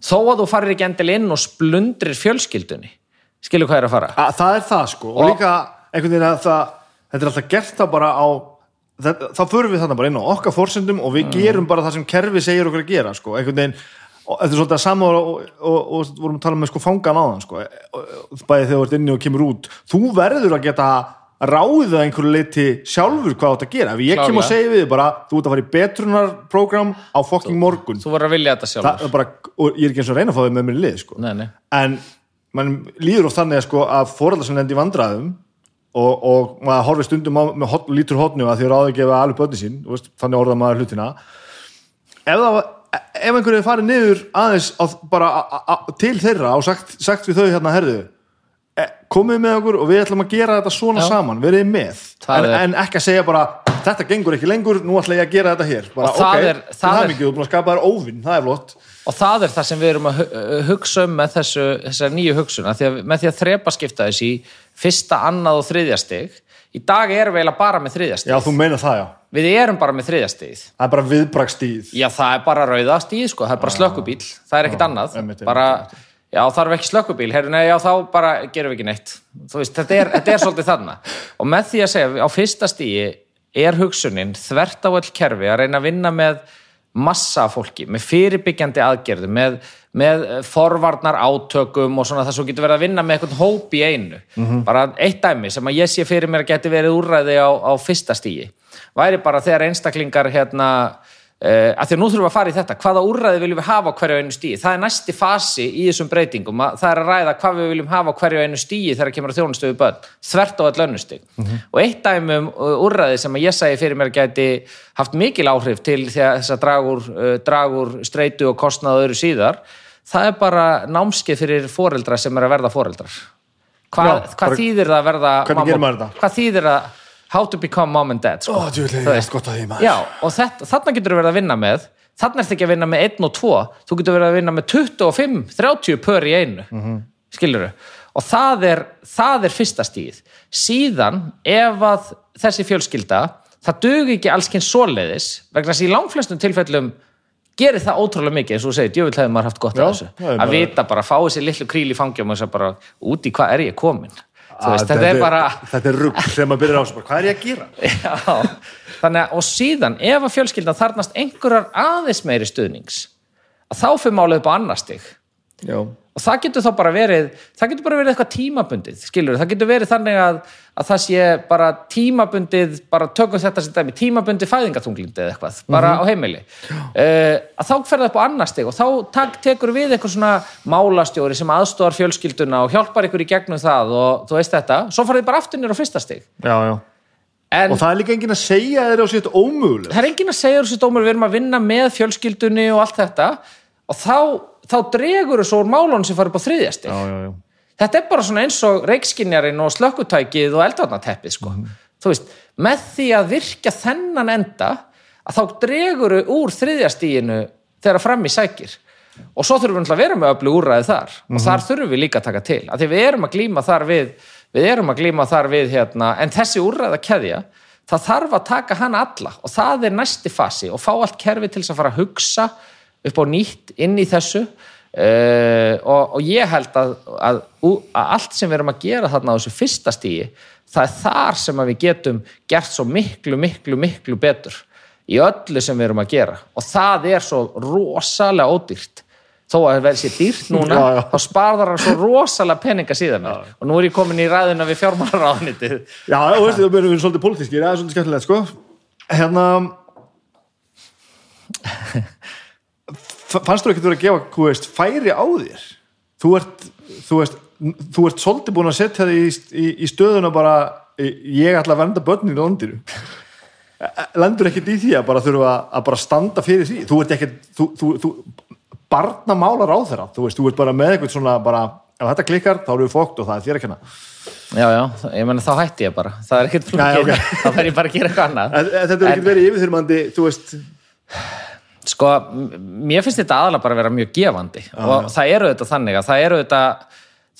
Þó að þú farir ekki endil inn og splundrir fjölskyldunni skilur hvað er að fara? Að, það er það sko. Og, Og- líka einhvern veginn að það þetta er alltaf gert það bara á það, þá förum við þannig bara inn á okkar fórsendum og við gerum bara það sem kerfi segir okkur að gera sko, einhvern veginn þetta er svolítið að saman og, og, og, vorum að tala með sko fangan á þann sko, og- bæði þegar þú ert inni og kemur út. Þú verður að geta ráðið að einhverju leiti sjálfur hvað átt að gera. Ef ég kem og segi við þig bara þú ert að fara í betrunarprogram á fucking morgun. þú verður að vilja þetta sjálfur. Er bara, og ég er ekki eins og að reyna að fá þau með mér lið sko. Nei, nei. en mann líður oft þannig sko, að foreldrar sem lendi í vandræðum og, og maður horfir stundum á, með hot, lítur hotnu að því að ráði gefa alveg bönni sín veist, þannig orða maður hlutina. Ef, það, ef einhverju farið niður aðeins á, bara a, a, til þeirra og sagt, sagt við þau hérna herðu e, komið með okkur og við ætlum að gera þetta svona Já. saman, verið með. Það en, en ekki að segja bara þetta gengur ekki lengur, nú ætla ég að gera þetta hér. Bara, Og það ok, er- það það er- er mikið, þú er búin að skapa þér óvinn það er flott og það er það sem við erum að hu- hugsa um með þessu, þessar nýju hugsuna því að, með því að þrepa skipta þessi fyrsta, annað og þriðja stig í dag erum við eiginlega bara með þriðja stig. Já, þú meina það, já, við erum bara með þriðja stigið. Það er bara viðbrakstíð já, það er bara rauða stigið sko, það er bara slökkubíl það er ekkit annað, bara já, þarf ekki slökkubíl, herru, nei, já, þá bara gerum við ekki neitt, veist, þetta er, þetta er svolítið þarna, og með því að segja á fyrsta stigi er hugsunin þvert á öll kerfi að reyna að vinna með massa fólki, með fyrirbyggjandi aðgerðum, með, með eh, forvarnar átökum og svona það svo getur verið að vinna með eitthvað hóp í einu. Bara eitt dæmi sem að ég sé fyrir mér að geti verið úrræði á, á fyrsta stígi væri bara þegar einstaklingar hérna Uh, að því að nú þurfum við að fara í þetta. Hvaða úrræði viljum við hafa á hverju einu stíi það er næsti fasi í þessum breytingum að, það er að ræða hvað við viljum hafa á hverju einu stíi þegar kemur að þjónustöðu börn. Þvert á all önnustig og eitt dæmi um uh, úrræði sem að ég segi fyrir mér gæti haft mikil áhrif til þess að dragur, uh, dragur streitu og kostnað og öðru síðar það er bara námskeið fyrir foreldra sem er að verða foreldrar. Hvað bara- þýðir það að verða mamma- hvað þýðir það how to become mom and dad sko. Ó, djöfull, ég Þú veist. gott að því, maður. Já, og þetta, þarna getur þú verið að vinna með þarna ertu ekki að vinna með 1 og 2 þú getur verið að vinna með 25, 30 pör í einu, mm. -hmm. og það er, það er fyrsta stíð síðan ef að þessi fjölskylda það dugi ekki alls kyn svoleiðis vegna þess að í langflestum tilfellum gerir það ótrúlega mikið, eins og þú segir, djöfull hefði maður haft gott Já, af þessu, að vita bara, fá þessi litlu kríl í fangjum og þess að bara, út í hvað er ég komin þú veist, þetta er bara Þetta er rugg sem maður byrjar á bara, Hvað er ég að gera? Já, þannig að og síðan ef að fjölskyldan þarnast einhverjar aðeins meiri stuðnings að þá fyrir málið upp á annar stig Já, og það getur þá bara verið það getur bara verið eitthvað tímabundið skilur, það getur verið þannig að, að það sé bara tímabundið bara tökum þetta sem dæmi, tímabundið fæðingatunglindi eða eitthvað, bara á heimili. Uh, að þá fer það upp á annar stig og þá tak, tekur við eitthvað svona málastjóri sem aðstóðar fjölskylduna og hjálpar ykkur í gegnum það og þú veist þetta, svo farið bara aftur nýr á fyrsta stig. Já, já. En, Og það er líka enginn að segja þér á sér ómöguleg það er enginn að segja þessu dómur við erum að vinna með fjölskyldunni og allt þetta og þá, þá dregur þessu úr málunum sem farið upp á þriðjastig Já, já, já. Þetta er bara svona eins og reikskinjarinn og slökkutækið og eldvarnateppið sko. þú veist, með því að virka þennan enda að þá dregur úr þriðjastíginu þegar fram í sækir. Og svo þurfum við að vera með öllu úrræði þar. Og þar þurfum við líka að taka til. Af því við erum að glíma þar við við erum að glíma þar við hérna en þessi úrræða keðja það þarf að taka hana alla. Og það er næsti fasi. Og fá allt kerfi til að fara að hugsa upp á nýtt inn í þessu. Uh, og, og ég held að, að, að allt sem við erum að gera þarna á þessu fyrsta stíi það er þar sem við getum gert svo miklu, miklu, miklu betur í öllu sem við erum að gera. Og það er svo rosalega ódýrt. Þó að það verði sér dýrt núna Já, já. þá sparðar hann svo rosalega peninga síðan. Mér og nú er ég komin í ræðuna við fjármálaráðnitið Já, og veistu, það verður svolítið pólitískir, það er svolítið skemmtilegt, sko. Hérna, fannst þú ekkert verið að gefa, þú veist, færi á þér? Þú ert, þú veist, þú ert svolítið búin að setja þig í, í, í stöðuna bara, ég ætla að vernda börnin í londiru. Lendur ekkert í því að bara þurfa að bara standa fyrir því. Þú ert ekkert, þú, þú, þú barnamálar á þeirra, þú veist, þú ert bara með eitthvað svona bara, ef þetta klikkar, þá erum við fókt og það er þér að kenna. já, já, ég menna þá hætti ég bara það er ekkert flókið, ok. þá fer ég bara að gera eitthvað annað þetta er ekkert verið yfirþyrmandi, þú veist, sko, mér finnst þetta aðalega bara að vera mjög gefandi. Og það eru þetta þannig að það eru þetta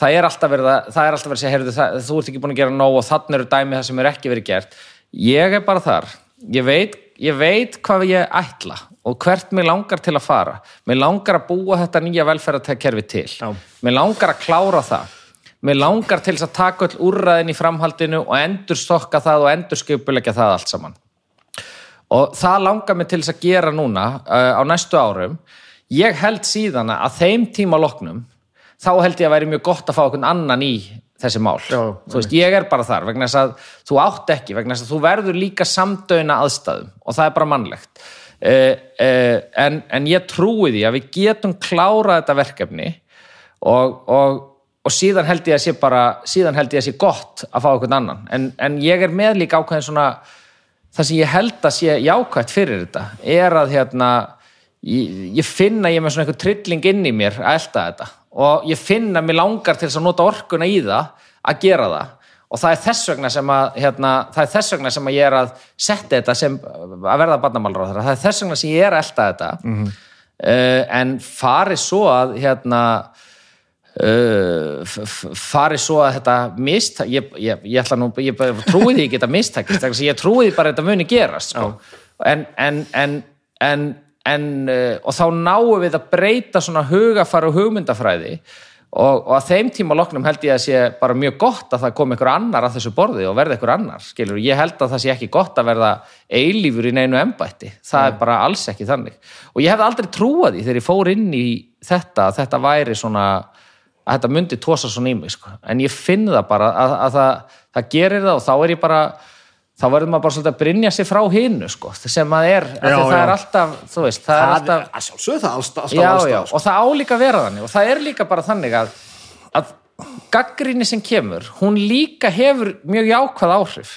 það er alltaf verið að, það er alltaf verið að segja heyrðu, það, þú ert ekki búin að gera nóg og þannig eru dæmi það sem er ekki verið gert. Ég er bara þar. Ég veit, ég veit hvað ég ætla og hvert mér langar til að fara. Mér langar að búa þetta nýja velferðarkerfi til. Já. mér langar að klára það. Mér langar til að taka öll úrræðin í framhaldinu og endur stokka það og endur skipulegja það allt saman og það langar mig til þess að gera núna uh, á næstu árum. Ég held síðan að þeim tíma loknum þá held ég að væri mjög gott að fá okkur annan í þessi mál. Já, þú veist, ég er bara þar vegna þess að þú átt ekki, vegna þess að þú verður líka samdöina aðstæðum og það er bara mannlegt. Uh, uh, en, en ég trúi því að við getum klárað þetta verkefni og, og, og síðan held ég að sé bara síðan held ég að sé gott að fá okkur annan. En, en ég er með líka ákveðin svona það sem ég held að sé jákvætt fyrir þetta er að hérna ég, ég finn að ég með svona einhver trilling inn í mér að elta þetta. Og ég finn að mér langar til að nota orkuna í það að gera það. Og það er þess vegna sem að hérna, það er þess vegna sem að ég er að setja þetta sem að verða barnamálur á þeirra það er þess vegna sem ég er að elta þetta. Mm en fari svo að hérna uh, f- f- fari svo að þetta mist ég, ég, ég ætla nú, ég trúi því ekki þetta mistakist, ég trúi því bara þetta muni gerast sko. en, en, en, en, en uh, og þá náum við að breyta svona hugafar og hugmyndafræði og, og að þeim tíma loknum held ég að sé bara mjög gott að það komi ykkur annar að þessu borði og verði ykkur annar, skilur, ég held að það sé ekki gott að verða eilífur í neinu embætti. Það er bara alls ekki þannig. Og ég hefði aldrei trúað því þegar ég fór inn í þetta, þetta væri svona að þetta myndi tósa svona í mig sko. en ég finn það bara að, að það, það gerir það og þá er ég bara þá verður maður bara svolítið að brynja sig frá hinu sko, sem að er, Já, að það já. er alltaf þú veist, það, er það alltaf er að sjálfsögðu það alltaf, alltaf já, staðar, sko. og það álíka vera þannig og það er líka bara þannig að, að gaggrinni sem kemur hún líka hefur mjög jákvæð áhrif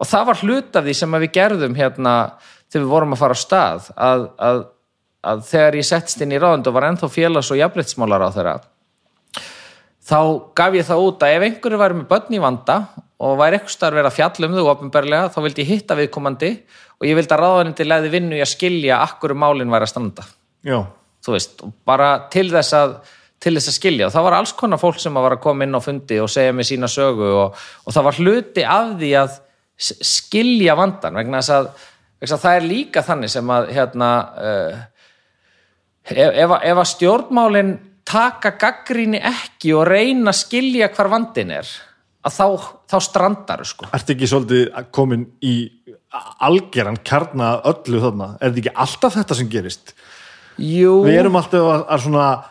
og það var hlut af því sem við gerðum hérna þegar við vorum að fara á stað að, að, að þegar ég settist inn í ráðund og var ennþá félags og jafnbreytsmálar á þeirra þá gaf ég það út að ef einhverju væri með börn í vanda og væri eitthvað starf verið að fjalla um þau opinberlega þá vildi ég hitta viðkomandi og ég vildi að ráðanindi leiði vinnu í að skilja akkur málin væri að standa. Já, þú veist, bara til þess að til þess að skilja. Og það var alls konar fólk sem var að koma inn á fundi og segja mér sína sögu og, og það var hluti af því að skilja vandan vegna þess að, vegna að það er líka þannig sem að hérna uh, ef, ef, ef að stjórnmálin taka gaggríni ekki og reyna að skilja hvar vandin er að þá, þá strandar sko. ertu ekki svolítið komin í algeran kjarna öllu þarna, er þetta ekki alltaf þetta sem gerist Jú, við erum alltaf að, að svona að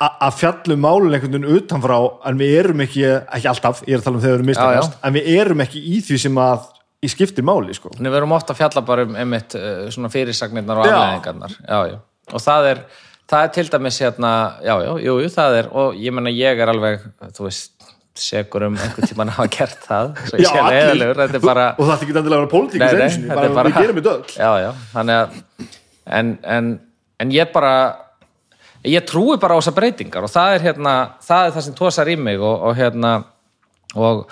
að fjallum málun einhvern veginn utanfrá en við erum ekki, ekki alltaf ég er að tala um þegar við erum mistakast, en við erum ekki í því sem að í skiptir máli sko. Við erum ofta að fjalla bara um einmitt uh, svona fyrirsagnirnar og afleðingarnar já, já. og það er, það er til dæmis hérna, já, já, jú, jú, það er og ég menna ég er alveg, þú veist segur um einhvern tímann að hafa gert það sé allir. er bara og það er ekki endilega að vera pólitík Nei, nei, er bara, bara- við gerum þetta öll. Já, já, þannig að en, en, en ég bara ég trúi bara á þessar breytingar og það er hérna, það er það sem tósar í mig og, og hérna og,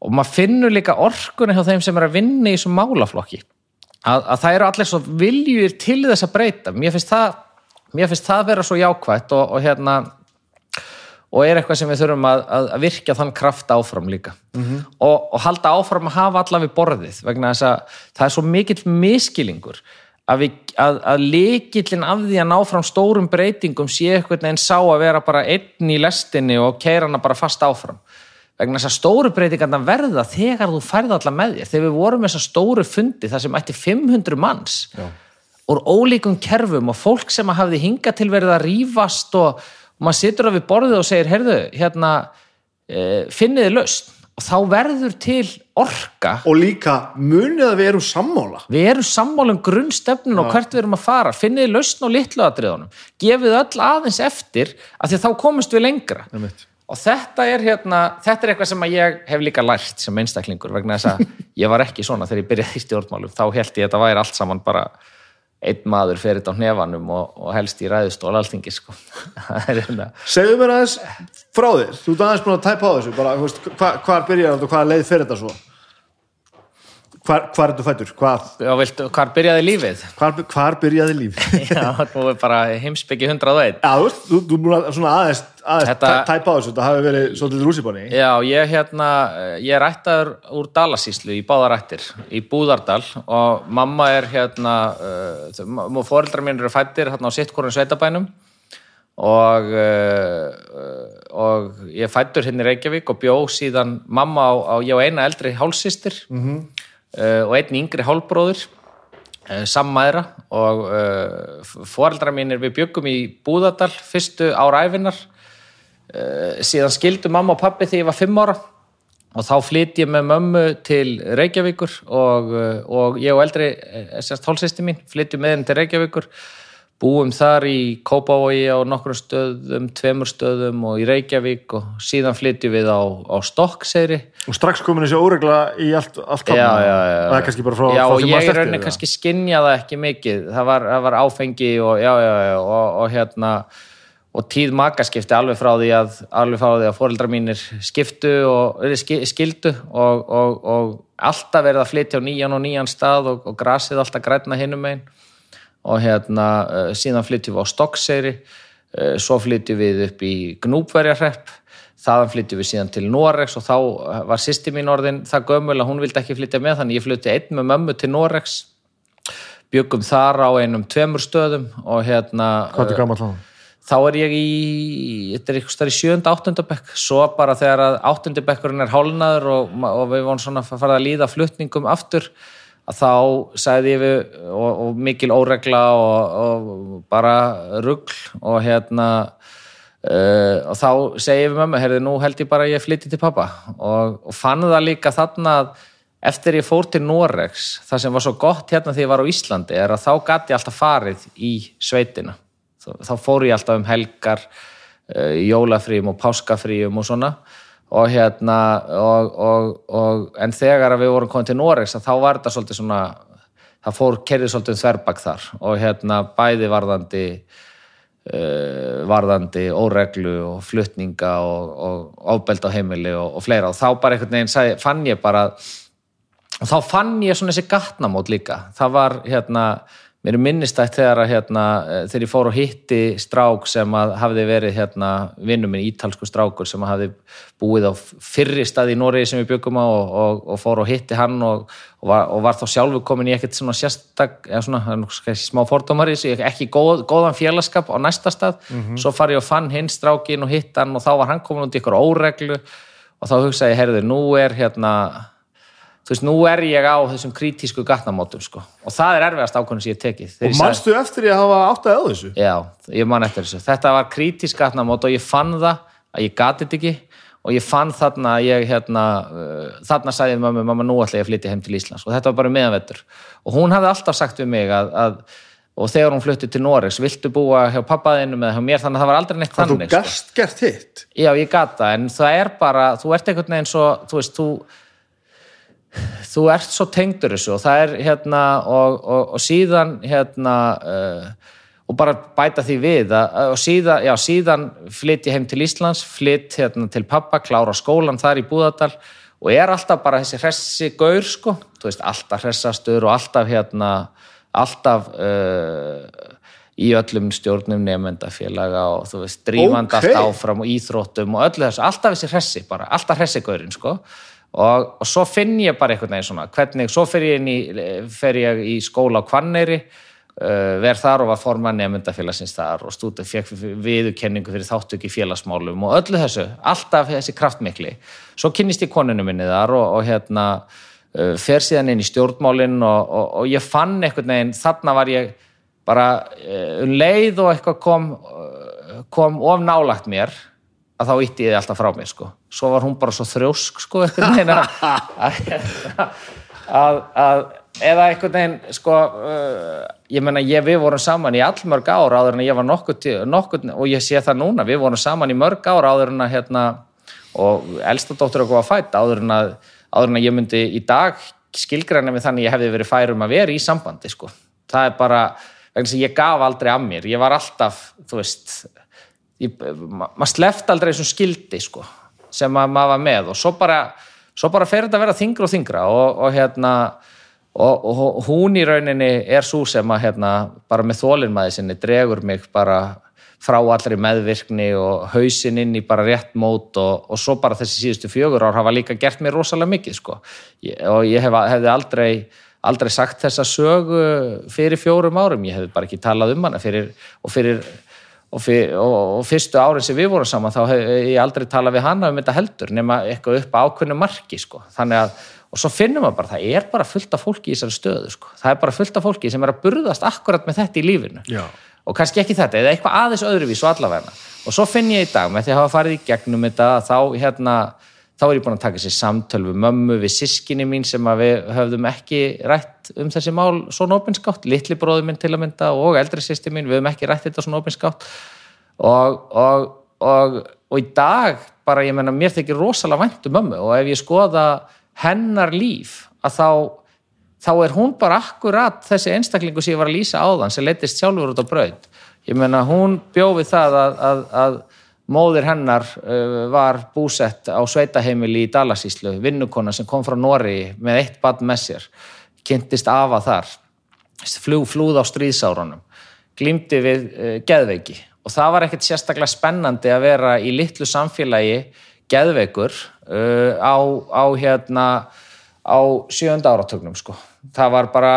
og maður finnur líka orkuna hjá þeim sem er að vinna í þessum málaflokki. Að, að það eru allir svo viljur til þess að breyta. Mér finnst það, mér finnst það vera svo jákvætt og, og hérna og er eitthvað sem við þurfum að, að, að virkja þann kraft áfram líka. Og, og halda áfram að hafa alla við borðið vegna þess að það er svo mikill miskilingur að, að, að leikillin af því að ná fram stórum breytingum sé eitthvað en sá að vera bara einn í lestinni og keira hana bara fast áfram. Vegna þess að stóru breytingarna verða þegar þú færði alla með þér. Þegar við vorum með þessa stóru fundi þar sem ætti 500 manns Já. Úr ólíkum kerfum og fólk sem að hafði hingað til verið að rífast og, og maður situr á við borðið og segir heyrðu, hérna e, finniði laust og þá verður til orka. Og líka munið að við erum sammála. Við erum sammálum grunnstefnun og hvert við erum að fara, finniði lausn á litlu atriðunum, gefið öll aðeins eftir af því að þá komumst við lengra. Einmitt. og þetta er hérna þetta er eitthvað sem að ég hef líka lært sem einstaklingur vegna þess að ég var ekki svona þegar ég byrjaði í stjórnmálum, þá held ég að þetta væri allt saman bara einn maður fyrir þetta á hnefanum og, og helst í ræðustól alþingi sko. er hérna segðu mér aðeins frá þér þú ert aðeins búin að tæpa á þessu bara, þú veist, hva, hvar byrjar þetta og hvaða leið fyrir þetta svo hvar, hvar ertu fættur hvar, byrjaði lífið? hvar, hvar byrjaði líf Já, nú er bara heimsbyggi 101 Já, þú þú, þú er að svona aðeins, aðeins Þetta- tæpa á þessu, þetta hafi verið svolítið rússipanni. Já, ég hérna, ég er ættaður úr Dalasíslu í báðarættir, í Búðardal og mamma er hérna, uh, fóreldrar mín eru fættir hérna á sittkorun sveitabænum og, uh, og ég er fættur hérna í Reykjavík og bjó síðan mamma á, á ég og eina eldri hálsistir -hmm. uh, og einn yngri hálbróður uh, sammæðra og uh, fóreldrar mínir við byggum í Búðardal fyrstu áræfinar uh, síðan skildu mamma og pappi þegar ég var fimm ára og þá flytt ég með mömmu til Reykjavíkur og, uh, og ég og eldri sérst hálsýsti mín flyttum með henni til Reykjavíkur búum þar í Kópavogi á nokkrum stöðum, tveimur stöðum og í Reykjavík og síðan flyttjum við á, á Stokkseyri. Og strax komin þessi óregla í allt, allt já, já, já. Það er kannski bara frá, frá og ég því, kannski skinja það ekki mikið. Það var, það var áfengi og, já, já, já, og, og hérna og tíð makaskipti alveg frá því að alveg frá því að fóreldrar mínir skiptu og eh, ski- skildu og, og, og alltaf verið að flytja á nýjan og nýjan stað og, og grasið alltaf grænna hinum megin og hérna uh, síðan flytjum við á Stokkseyri uh, svo flytjum við upp í Gnúpverjarhrepp þaðan flytjum við síðan til Norex og þá eh, var sýsti mín orðin það gömul að hún vildi ekki flytja með þannig ég flytti einn með mömmu til Norex byggum þar á einum tveimur stöðum og hérna Hvað er gammal hann? þá er ég í, þetta er eitthvað stær í sjönda, áttunda bekk, svo bara þegar að áttundi bekkurinn er hálnaður og, og við vorum svona að fara að líða flutningum aftur, að þá sagði ég við, og, og mikil óregla og, og bara rugl og hérna uh, og þá segi við mömmu, heyrði, nú held ég bara að ég flytti til pappa og, og fann það líka þarna að eftir ég fór til Noregs það sem var svo gott hérna þegar ég var á Íslandi er að þá gæti ég alltaf farið í sveitina. Þá, þá fór ég alltaf um helgar uh, jólafríum og páskafríum og svona og hérna og, og, og, en þegar við vorum komið til Noregs þá var þetta svolítið svona það fór kerið svolítið þverbak þar. Og hérna bæði varðandi uh, varðandi óreglu og flutninga og, ábeld á heimili og, fleira. Og þá bara einhvern veginn sagði, fann ég bara og þá fann ég svona þessi gatnamót líka. Það var hérna mér er minnistætt þegar að hérna þegar ég fór og hitti strák sem að hafði verið hérna vinnum minn ítalsku strákur sem hafði búið á fyrri stað í Noregi sem við byggum á og, og, og fór og hitti hann og, var, og var þá sjálfu komin í ekkert svona sérstak eða svona smá fordómari ekki góð, góðan félagskap á næsta stað mm -hmm. svo far ég og fann hinn strákin og hitt hann og þá var hann komin í ykkur óreglu og þá hugsaði ég, heyrðu, nú er hérna þú veist, nú er ég á þessum kritísku gatnamótum sko. og það er erfiðast ákvörðin sem ég tekið og mannstu sagði... eftir ég að hafa átt að þessu? já, ég man eftir þessu þetta var kritísk gatnamót og ég fann það að ég gati þetta ekki og ég fann þarna að ég hérna, uh, þarna sagði mamma, mamma nú ætla ég að flytja heim til Íslands og þetta var bara meðanvettur og hún hafði alltaf sagt við mig að, að og þegar hún flutti til Norris, viltu búa hjá pappaðinu með hjá mér, þannig að það var aldrei neitt þannig. Þú gæst sko. gert hitt? Já, ég gata, en það er bara, þú ert einhvern veginn svo, þú veist, þú þú ert svo tengdur þessu og það er hérna og, og, og síðan hérna uh, og bara bæta því við að, og síðan, já, síðan flytt ég heim til Íslands, flytt hérna til pappa klára skólan þar í Búðardal og er alltaf bara þessi hressi gaur sko, þú veist, alltaf hressastur og alltaf hérna, alltaf uh, í öllum stjórnum nefndafélaga og þú veist, drífand okay. alltaf áfram og íþróttum og öllu þessu, alltaf þessi hressi bara, alltaf hressi gaurin sko og, og svo finn ég bara einhvern veginn svona hvernig, svo fer ég, í, fer ég í skóla á Kvanneyri uh, verð þar og var forman nefndafélagsins þar og stúdið fekk viðurkenningu fyrir þáttöki félagsmálum og öllu þessu, alltaf þessi kraftmikli. Svo kynnist ég koninu minni þar og, og hérna uh, fer síðan inn í stjórnmálinn og, og ég fann einhvern veginn, þarna var ég bara uh, um leið og eitthvað kom, uh, kom of nálagt mér að þá ítti ég þið alltaf frá mér sko. svo var hún bara svo þrjósk sko, að, að, að eða einhvern veginn sko, uh, ég menna við vorum saman í allmörg ára áður en ég var nokkuð og ég sé það núna, við vorum saman í mörg ára áður en að hérna, og elstadóttur okkur var fætt áður en að, áður en að ég myndi í dag skilgræna með þannig ég hefði verið færum að vera í sambandi sko. það er bara, vegna sem ég gaf aldrei að mér, ég var alltaf þú veist maður sleft aldrei þessum skildi sko, sem maður var með og svo bara, svo bara fer þetta að vera þingra og þingra og, og hérna og, og hún í rauninni er svo sem að hérna, bara með þólinnmaði sinni dregur mig bara frá allri meðvirkni og hausin inn í bara rétt mót og, og svo bara þessi síðustu fjögur ár hafa líka gert mér rosalega mikið sko. Ég, og ég hef, hefði aldrei aldrei sagt þessa sögu fyrir fjórum árum, ég hef bara ekki talað um hana fyrir, og fyrir og, fyr, og, og fyrstu árin sem við vorum saman þá hef ég aldrei talað við hana um þetta heldur nema eitthvað upp á ákveðinu marki sko. þannig að, og svo finnum við bara það er bara fullt af fólki í þessari stöðu sko. það er bara fullt af fólki sem er að burðast akkurat með þetta í lífinu Já. og kannski ekki þetta, eða eitthvað aðeins öðruvís og allavegna og svo finn ég í dag með því að hafa farið í gegnum þetta þá hérna þá er ég búin að taka sér samtöl við mömmu, við sískinni mín sem að við höfðum ekki rætt um þessi mál svona opinskátt, litli bróði minn til að mynda og eldri sýsti mín, við höfum ekki rætt þetta svona opinskátt og, og, og, og í dag bara ég menna mér þykir rosalega vænt um mömmu og ef ég skoða hennar líf að þá þá er hún bara akkurat þessi einstaklingu sem ég var að lýsa á þann sem leittist sjálfur út á braud. Ég menna hún bjófið það að, að, að Móðir hennar uh, var búsett á sveitaheimili í Dalasíslu, vinnukona sem kom frá Nóri með eitt badn með sér, kynntist afa þar, flú, flúð á stríðsárunum, glýmdi við uh, geðveiki og það var ekkert sérstaklega spennandi að vera í litlu samfélagi geðveikur uh, á, á, hérna, á sjönda áratögnum sko. Það var bara,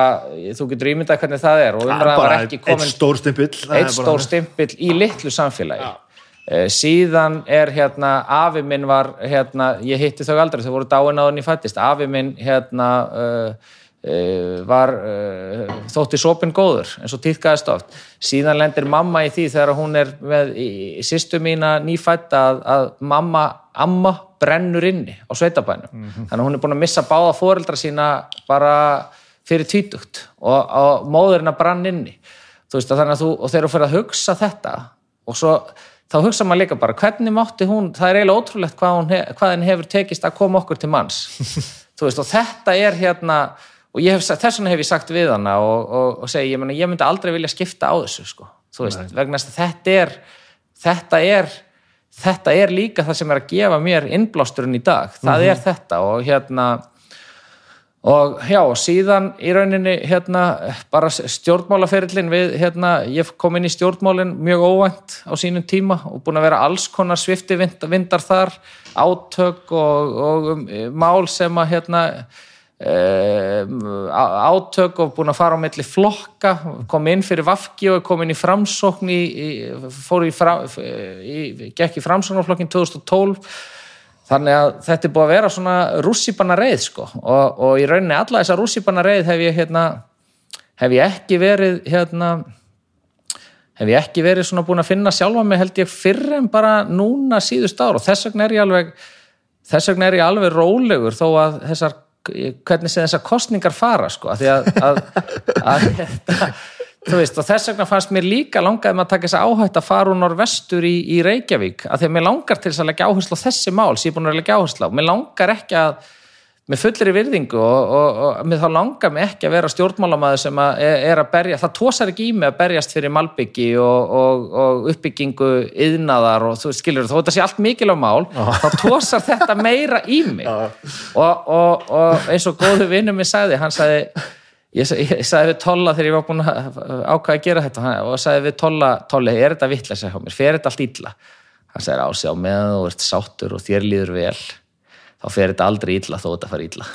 þú getur ímyndað hvernig það er og umræða var ekki komin... Eitt stór stimpill. Í litlu samfélagi. Eh, síðan er hérna, afi minn var, hérna, ég hitti þau aldrei, þau voru dáin á henni fættist, afi minn hérna uh, uh, var uh, þótti sopin góður eins og týðkaðist oft. Síðan lendir mamma í því þegar hún er með í, í sýstu mína nýfætt að, að mamma, amma brennur inni á sveitabænum. Þannig að hún er búin að missa báða foreldra sína bara fyrir tvítugt og, og móðurinn að brann inni. Þú veist að þannig að þú og þegar þú fyrir að hugsa þetta og svo þá hugsa maður líka bara hvernig mátti hún, það er eiginlega ótrúlegt hvað, hún, hvað henni hefur tekist að koma okkur til manns. Veist og þetta er hérna og hef, þess vegna hef ég sagt við hana og, og, og segi, ég, meni, ég myndi aldrei vilja skipta á þessu sko, veist, vegna þess að þetta er þetta er þetta er líka það sem er að gefa mér innblásturinn í dag, það er þetta og hérna og já, síðan í rauninni hérna, bara stjórnmálaferillin við, hérna, ég kom inn í stjórnmálin mjög óvænt á sínum tíma og búin að vera alls konar svifti vindar þar, átök og, og um, mál sem að hérna um, átök og búin að fara á milli flokka, kom inn fyrir Vafki og kom inn í framsókn í, í, fór í, í gekk í framsóknarflokkin 2012 Þannig að þetta er búið að vera svona rússipanna reið sko. Og, og í rauninni alla þessa rússipanna reið hef ég hérna, hef ég ekki verið hérna, hef ég ekki verið svona búin að finna sjálfa mig held ég fyrr en bara núna síðust ár. Og þess vegna er ég alveg þess vegna er ég alveg rólegur þó að þessar, hvernig sem þessar kostningar fara sko, að því að, að, að, að þú veist, og þess vegna fannst mér líka langaði maður að taka þess að áhætt að fara úr norvestur í, í Reykjavík, að því að mér langar til þess að leggja áherslu á þessi mál sem ég er búin að leggja áherslu á, mér langar ekki að með fullri virðingu og, og, og mér þá langar mér ekki að vera stjórnmálamæður sem að er, að berja, það tósar ekki í mig að berjast fyrir malbyggi og, og uppbyggingu yðnaðar og þú skilur, þó þetta sé allt mikilvæg mál, þá tósar þetta meira í mig. Og eins og góðu vinnu mér sagði, hann sagði ég, ég sagði við Tolla þegar ég var búin að ákvæða að gera þetta. Og sagði við Tolla, Tolli, er þetta vittlega hjá mér, fer þetta allt ítla hann sagði ásjá, meðan þú ert sáttur og þér líður vel. Þá fer þetta aldrei ítla þó þetta fara ítla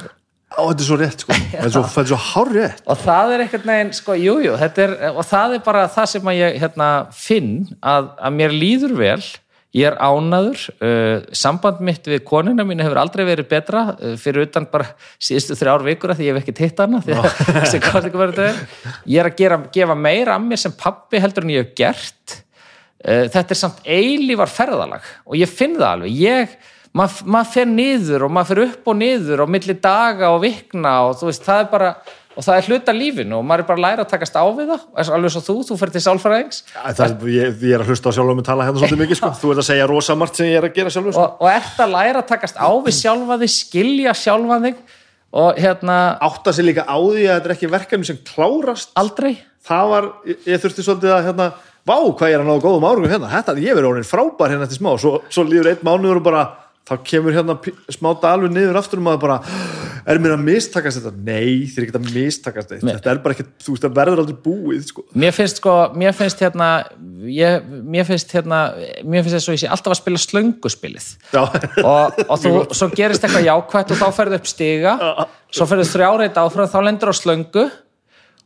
Ó, þetta er svo rétt sko, þetta er svo, þetta er svo hár rétt. Og það er einhvern veginn, sko, jújú jú, er, og það er bara það sem að ég hérna, finn að, að mér líður vel ég er ánaður uh, samband mitt við konuna mín hefur aldrei verið betra uh, fyrir utan bara síðustu þrjár vikur því ég hef ekki titt hana því að þessi kvartingu verður þetta ég er að gera, gefa meira af mér sem pappi heldur en ég hef gert. Uh, þetta er samt eilívar ferðalag og ég finn það alveg. Ég, maður mað fer niður og maður fer upp og niður og milli daga og vikna og þú veist það er bara og það er hluta lífinu og maður er bara að læra að takast á við það. Alveg svo þú, þú fyrir til sálfræðings. Ég, ég er að hlusta á sjálf um að tala hérna svolítið mikið sko. þú ert að segja rosa margt sem ég er að gera sjálfur sko. og, og ert að læra að takast á við sjálfa þig skilja sjálfa þig. Og hérna átta sig líka á því að þetta er ekki verkefni sem klárast. Aldrei. Það var, ég, þurfti svolítið að hérna, vá hvað ég er að ná góðum árangum hérna. Þetta, ég verið orðin frábær hérna eftir smá. Svo, svo þá kemur hérna smá dalur niður aftur og maður bara, er mér að mistakast þetta? Nei, þér er ekki að mistakast þetta þetta er bara ekki, þú veist, það verður aldrei búið sko. Mér finnst sko, mér finnst hérna ég, mér finnst hérna mér finnst þess að ég sé alltaf að spila slönguspilið. Og, og þú, svo gerist eitthvað jákvæmt og þá ferðu upp stiga svo ferðu þrjáreit áfram, þá lendur á slöngu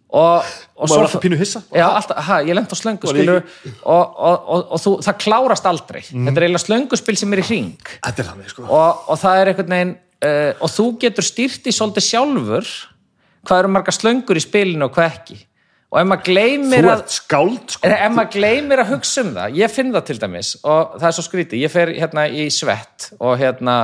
og, og hissa. Já, alltaf, ha, ég lend á slöngu og, og, og þú, það klárast aldrei. Mm. þetta er eiginlega slönguspil sem er í hring. Er þannig sko. Og það er einhvern veginn uh, og þú getur stýrt í svolítið sjálfur hvað eru marga slöngur í spilinu og hvað ekki. Og ef maður gleymir að skáld sko. Ef maður gleymir að hugsa um það ég finn það til dæmis og það er svo skrítið ég fer hérna í svett og hérna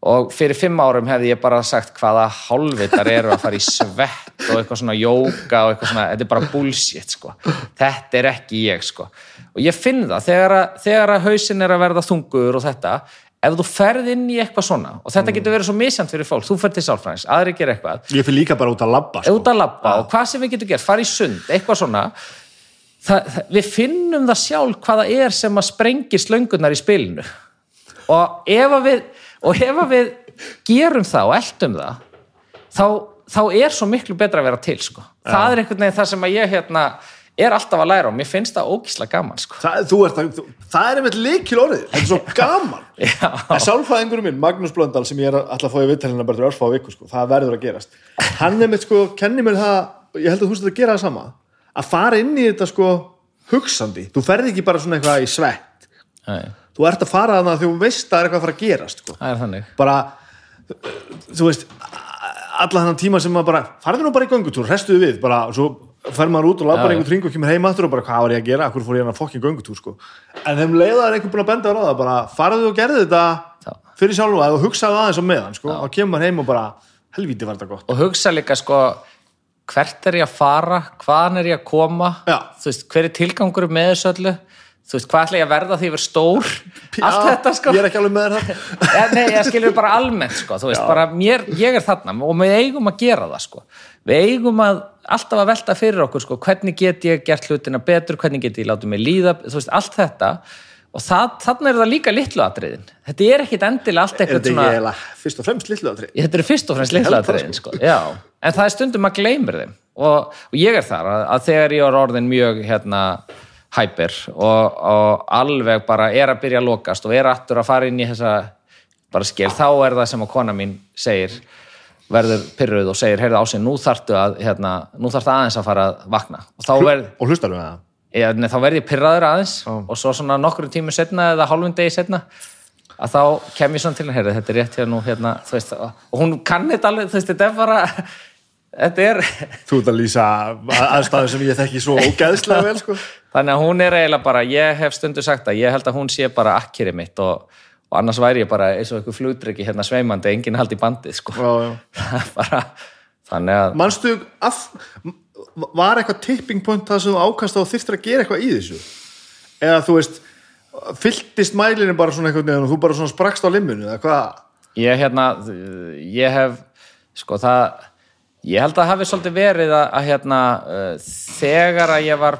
og fyrir fimm árum hefði ég bara sagt hvaða hálfvitar eru að fara í svett og eitthvað svona jóka og eitthvað svona, þetta er bara bullshit sko. Þetta er ekki ég sko. Og ég finn það þegar að, þegar að hausin er að verða þungur og þetta ef þú ferð inn í eitthvað svona og þetta getur verið svo misjant fyrir fólk, þú ferð til sálfræðins aðri gera eitthvað, ég fyrir líka bara út að labba sko. út að labba og hvað sem við getum gert, fara í sund, eitthvað svona. Það, það, við finnum það sjálf hvaða er sem að sprengir slöngunar í spilinu. Og ef að við og ef við gerum það og eldum það þá, þá er svo miklu betra að vera til sko. það er einhvern veginn það sem ég hérna, er alltaf að læra og mér finnst það ógíslega gaman sko. það, ert, það, þú, það er einmitt leikil orðið þetta er svo gaman. En sálfræðingurum minn, Magnús Blöndal sem ég er alltaf að fá í vittalina bara til örfá viku sko, það verður að gerast. Hann er mitt sko, kenni mér það ég held að þú veist að gera það sama að fara inn í þetta sko hugsandi. Þú ferð ekki bara svona eitthvað í svett. Nei, þú ert að fara þannig að þú veist að það er eitthvað að fara að gerast sko. það er þannig. Bara þú veist alla þannig tíma sem maður bara farðu nú bara í göngutúr, restuðu við bara, og svo fer maður út og Já, einhvern kring og kemur heim aftur og bara hvað var ég að gera, akkur fór ég að fokkin göngutúr? sko. en þeim leiða er einhvern búin að benda á það bara farðu og gerðu þetta fyrir sjálfa og hugsaðu aðeins á meðan sko, og kemur heim og bara helvíti var þetta gott. Og hugsa líka sko hvert er ég að fara, hvaðan er ég að koma? Veist, hver er tilgangur með þessu öllu þú veist, hvað ætla ég að verða því ég verð stór? Allt Já, þetta sko. ég er ekki alveg með það ja, nei, ég skilur bara almennt sko, veist, bara mér, ég er þarna og við eigum að gera það sko. Við eigum að alltaf að velta fyrir okkur sko, hvernig get ég gert hlutina betur hvernig get ég látið mig líða, þú veist, allt þetta. Og það, þannig er það líka litlu atriðin. Þetta er ekkit endilega allt er eitthvað þetta svona fyrst og fremst litlu aðri þetta eru fyrst og fremst litlaðatriðin sko. Já, en það er stundum að gleymir þeim. Og, og ég er þar að, að þegar ég er orðin mjög hérna hæpir og, og alveg bara er að byrja að lokast og er aftur að fara inn í þessa bara skil, þá er það sem að kona mín segir, verður pyrruð og segir, heyrðu ásinn, nú þarftu að hérna, nú þarftu aðeins að fara að vakna. Og verð, og hlustar við það Já, þá verð ég pyrraður aðeins Já. og svo svona nokkrum tímu setna eða hálfum degi setna að þá kem ég svona til að heyra þetta er rétt hér nú hérna, þú veist, og hún kann þetta alveg, þú veist, þetta er bara þetta er, þú ert að lýsa aðstæðu sem ég þekki svo ógeðslega vel sko. þannig að hún er eiginlega bara, ég hef stundu sagt að ég held að hún sé bara akkeri mitt og, og annars væri ég bara eins og einhver flugdryggi hérna sveimandi, enginn haldi bandið, sko já, já. Bara, þannig að manstu af, var eitthvað tipping point það sem þú ákast á þyrftir að gera eitthvað í þessu eða þú veist fylltist mælinu bara svona eitthvað og þú bara svona sprakst á limminu eða hvað ég hérna ég hef sko það ég held að það hafi svolítið verið að, að hérna uh, þegar að ég var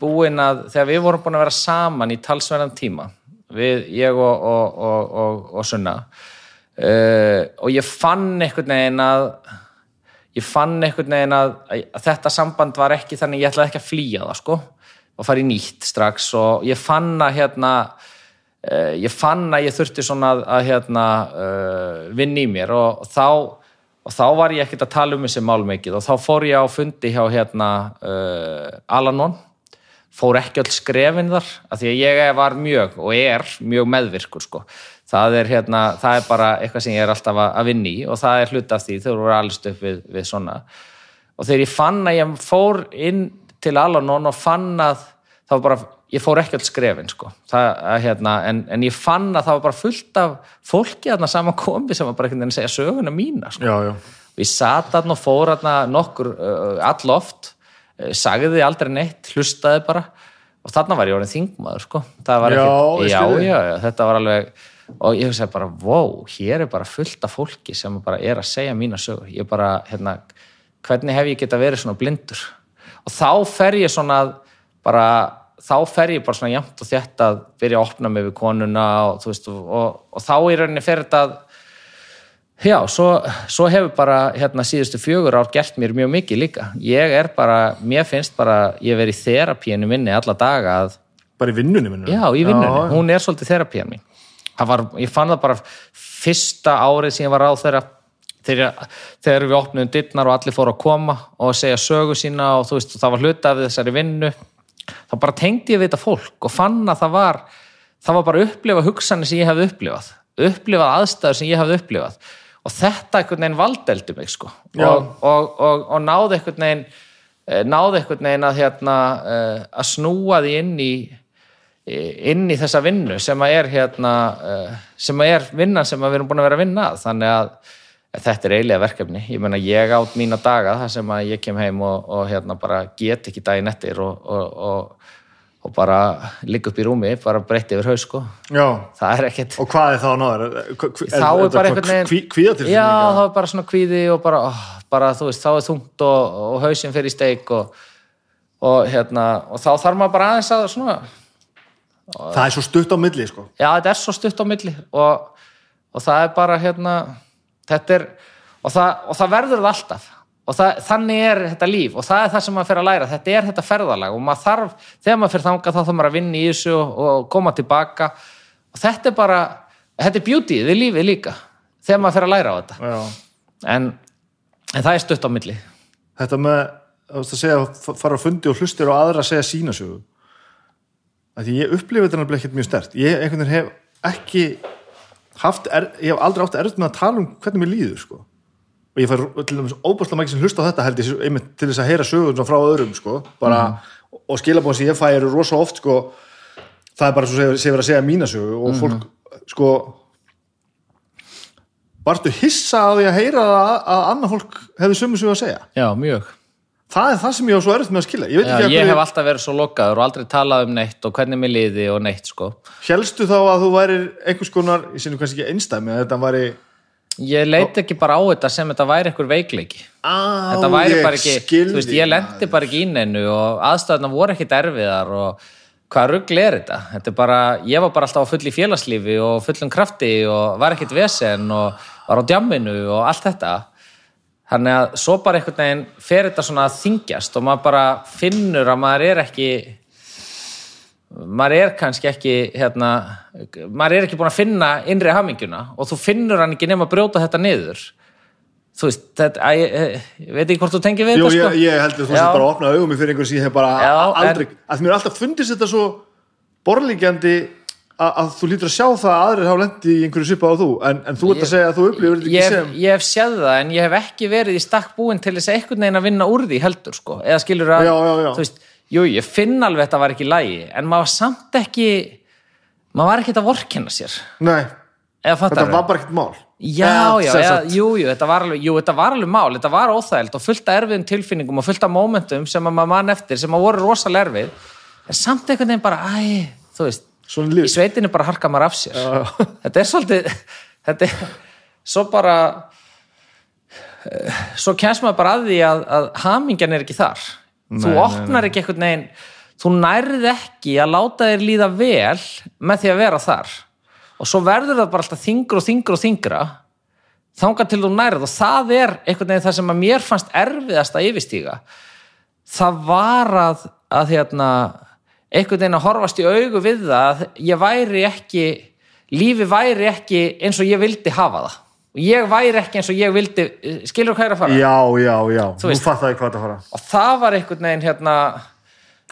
búinn að þegar við vorum búin að vera saman í talsverðan tíma við, ég og, og, og, og, Sunna uh, og ég fann einhvern veginn að ég fann einhvern veginn að, að þetta samband var ekki þannig ég ætlaði ekki að flýja það sko og fara í nýtt strax. Og ég fann að hérna uh, ég fann að ég þurfti svona að, hérna vinna í mér. Og þá og þá var ég ekkert að tala um þessi mál mikið. Og þá fór ég á fundi hjá hérna uh, Alanon. Fór ekki öll skrefin þar af því að ég var mjög og er mjög meðvirkur sko. Það er, hérna, það er bara eitthvað sem ég er alltaf að, vinna í og það er hluta af því þau voru alls upp við, við svona. Og þegar ég fann að ég fór inn til Alanon og fann að var bara, ég fór ekki öll skrefin sko, það, að, hérna, en, en ég fann að það var bara fullt af fólki þarna saman kombi sem var bara einhvern veginn að segja söguna mína sko. já, já. og ég sat þarna og fór nokkur uh, alloft, uh, sagði aldrei neitt, hlustaði bara og þarna var ég orðin þingmaður sko. Það var ég já, já, já, þetta var alveg og ég hugsaði bara, wow, hér er bara fullt af fólki sem bara er að segja mína sögur ég bara, hérna, hvernig hef ég geta verið svona blindur og þá fer ég svona að bara þá fer ég bara svona jæmt og þétt að byrja að opna mig við konuna og, þú veist, og, og, og þá í rauninni fer þetta að Já, svo, svo hefur bara hérna síðustu fjögur ár gert mér mjög mikið líka. Ég er bara, mér finnst bara, ég verið í þerapíinu minni alla daga að, bara í vinnunni minni já, í vinnunni, já, hún er svolítið þerapían mín. Það var, ég fann það bara fyrsta árið sem ég var á þeirra, þegar, þegar við opnum dittnar og allir fóru að koma og segja sögu sína og þú veist, það var hluta af þessari vinnu. Þá bara tengdi ég við þetta fólk og fann að það var, það var bara að upplifa hugsanir sem ég hefði upplifað, upplifað aðstæður sem ég hefði upplifað. Og þetta einhvern veginn valdeldi mig sko. Og, og, og, og náði einhvern veginn eh, náði einhvern veginn að hérna eh, að snúa því inn í inn í þessa vinnu sem að er hérna eh, sem að er vinnan sem að við erum búin að vera að vinna að. Þannig að þetta er eiginlega verkefni ég meina ég átt mína daga þar sem að ég kem heim og, og hérna bara get ekki daginn eftir og, og, og, og bara ligg upp í rúmi bara breytti yfir haus sko já. það er ekkert og hvað er þá náður? þá er bara einhvern veginn kvíða já, þá er bara svona kvíði og bara, oh, bara þú veist, þá er þungt og, og hausinn fyrir í steik og, og hérna, og þá þarf maður bara aðeins að svona, það er svo stutt á milli sko. já, þetta er svo stutt á milli og, og það er bara hérna, þetta er og það, og það verður það alltaf. Og það, þannig er þetta líf og það er það sem maður fyrir að læra, þetta er þetta ferðalag og maður þarf, þegar maður fyrir þangað þá þarf maður að vinna í þessu og, og koma tilbaka. Og þetta er bara þetta er beauty við lífið líka þegar maður fyrir að læra á þetta. En, en það er stutt á milli. Þetta með að segja, fara á fundi og hlustir og aðra að segja sína að því ég upplifi þetta nefnilega ekkert mjög stert ég einhvern veginn hef ekki er, ég hef aldrei átt erfitt með að tala um hvernig mér líður sko. Og ég fær til dæmis óbúrslega mækið sem hlusta á þetta held ég einmitt til þess að heyra sögur frá öðrum sko, bara, og skilabóðin sem ég fæ eru rosa oft sko, það er bara svo sem ég verið að segja mína sögu og fólk sko varstu hissa á því að heyra að, að annað fólk hefði sömu sig að segja? Já, mjög það er það sem ég á svo erfitt með að skilja. Ég já, ég hef alltaf verið svo lokaður og aldrei talað um neitt og hvernig mér liði og neitt sko. Helstu þá að þú værir einhvers konar, ég sinni kannski ekki einstæmi að þetta væri ég leit ekki bara á þetta sem þetta væri einhver veikleiki. Á, þetta væri ég bara ekki, skildi, veist, ég lendi bara ekki í neinu og aðstæðuna voru ekki erfiðar og hvað rugl er þetta? Þetta er bara, ég var bara alltaf á full í félagslífi og fullum krafti og var ekkit vesen og var á djamminu og allt þetta þannig að svo bara einhvern veginn fer þetta svona að þingjast og maður bara finnur að maður er ekki maður er kannski ekki hérna, maður er ekki búin að finna innri hamingjuna og þú finnur hann ekki nema að brjóta þetta niður. Þú veist, þetta, að, ég, ég veit ekki hvort þú tengir við Jú, þetta ég, sko. ég held að þú sér bara að opna augum fyrir einhvers ég hef bara Já, aldrei, að mér alltaf fundist þetta svo borlíkjandi að, þú lítur að sjá það að aðrir hafa lendi í einhverju svipa á þú, en, en þú ert að segja að þú upplifir þetta ekki sem ég hef séð það en ég hef ekki verið í stakk búin til þess að einhvern veginn að vinna úr því heldur sko. eða skilur að, Já, já, já. þú veist jú, ég finn alveg að þetta var ekki lægi en maður var samt ekki maður var ekki að vorkenna sér. Nei, þetta var bara ekkert mál. Já, já, sagt, jú, jú, þetta var alveg, jú, þetta var alveg mál, þetta var óþægild og fullt af erfiðum tilfinningum og fullt af momentum sem að maður mann eftir, sem að voru rosalega erfið, en samt einhvern veginn bara, æ, þú veist, í sveitinu bara harka maður af sér. Já. Þetta er svolítið, þetta er, svo bara, eh, svo kemst maður bara að því að, að hamingjan er ekki þar. þú Nei, nei, opnar ekki einhvern veginn, þú nærð ekki að láta þér líða vel með því að vera þar. Og svo verður það bara alltaf þingra og þingra og þingra þangað til þú nærð og það er einhvern veginn það sem að mér fannst erfiðast að yfirstíga það var að, að hérna, einhvern veginn að horfast í augu við það að ég væri ekki lífi væri ekki eins og ég vildi hafa það. Og ég væri ekki eins og ég vildi skilur hvað er að fara? Já, já, já, Þú nú veist- fatt það ég hvað það fara. Og það var einhvern veginn hérna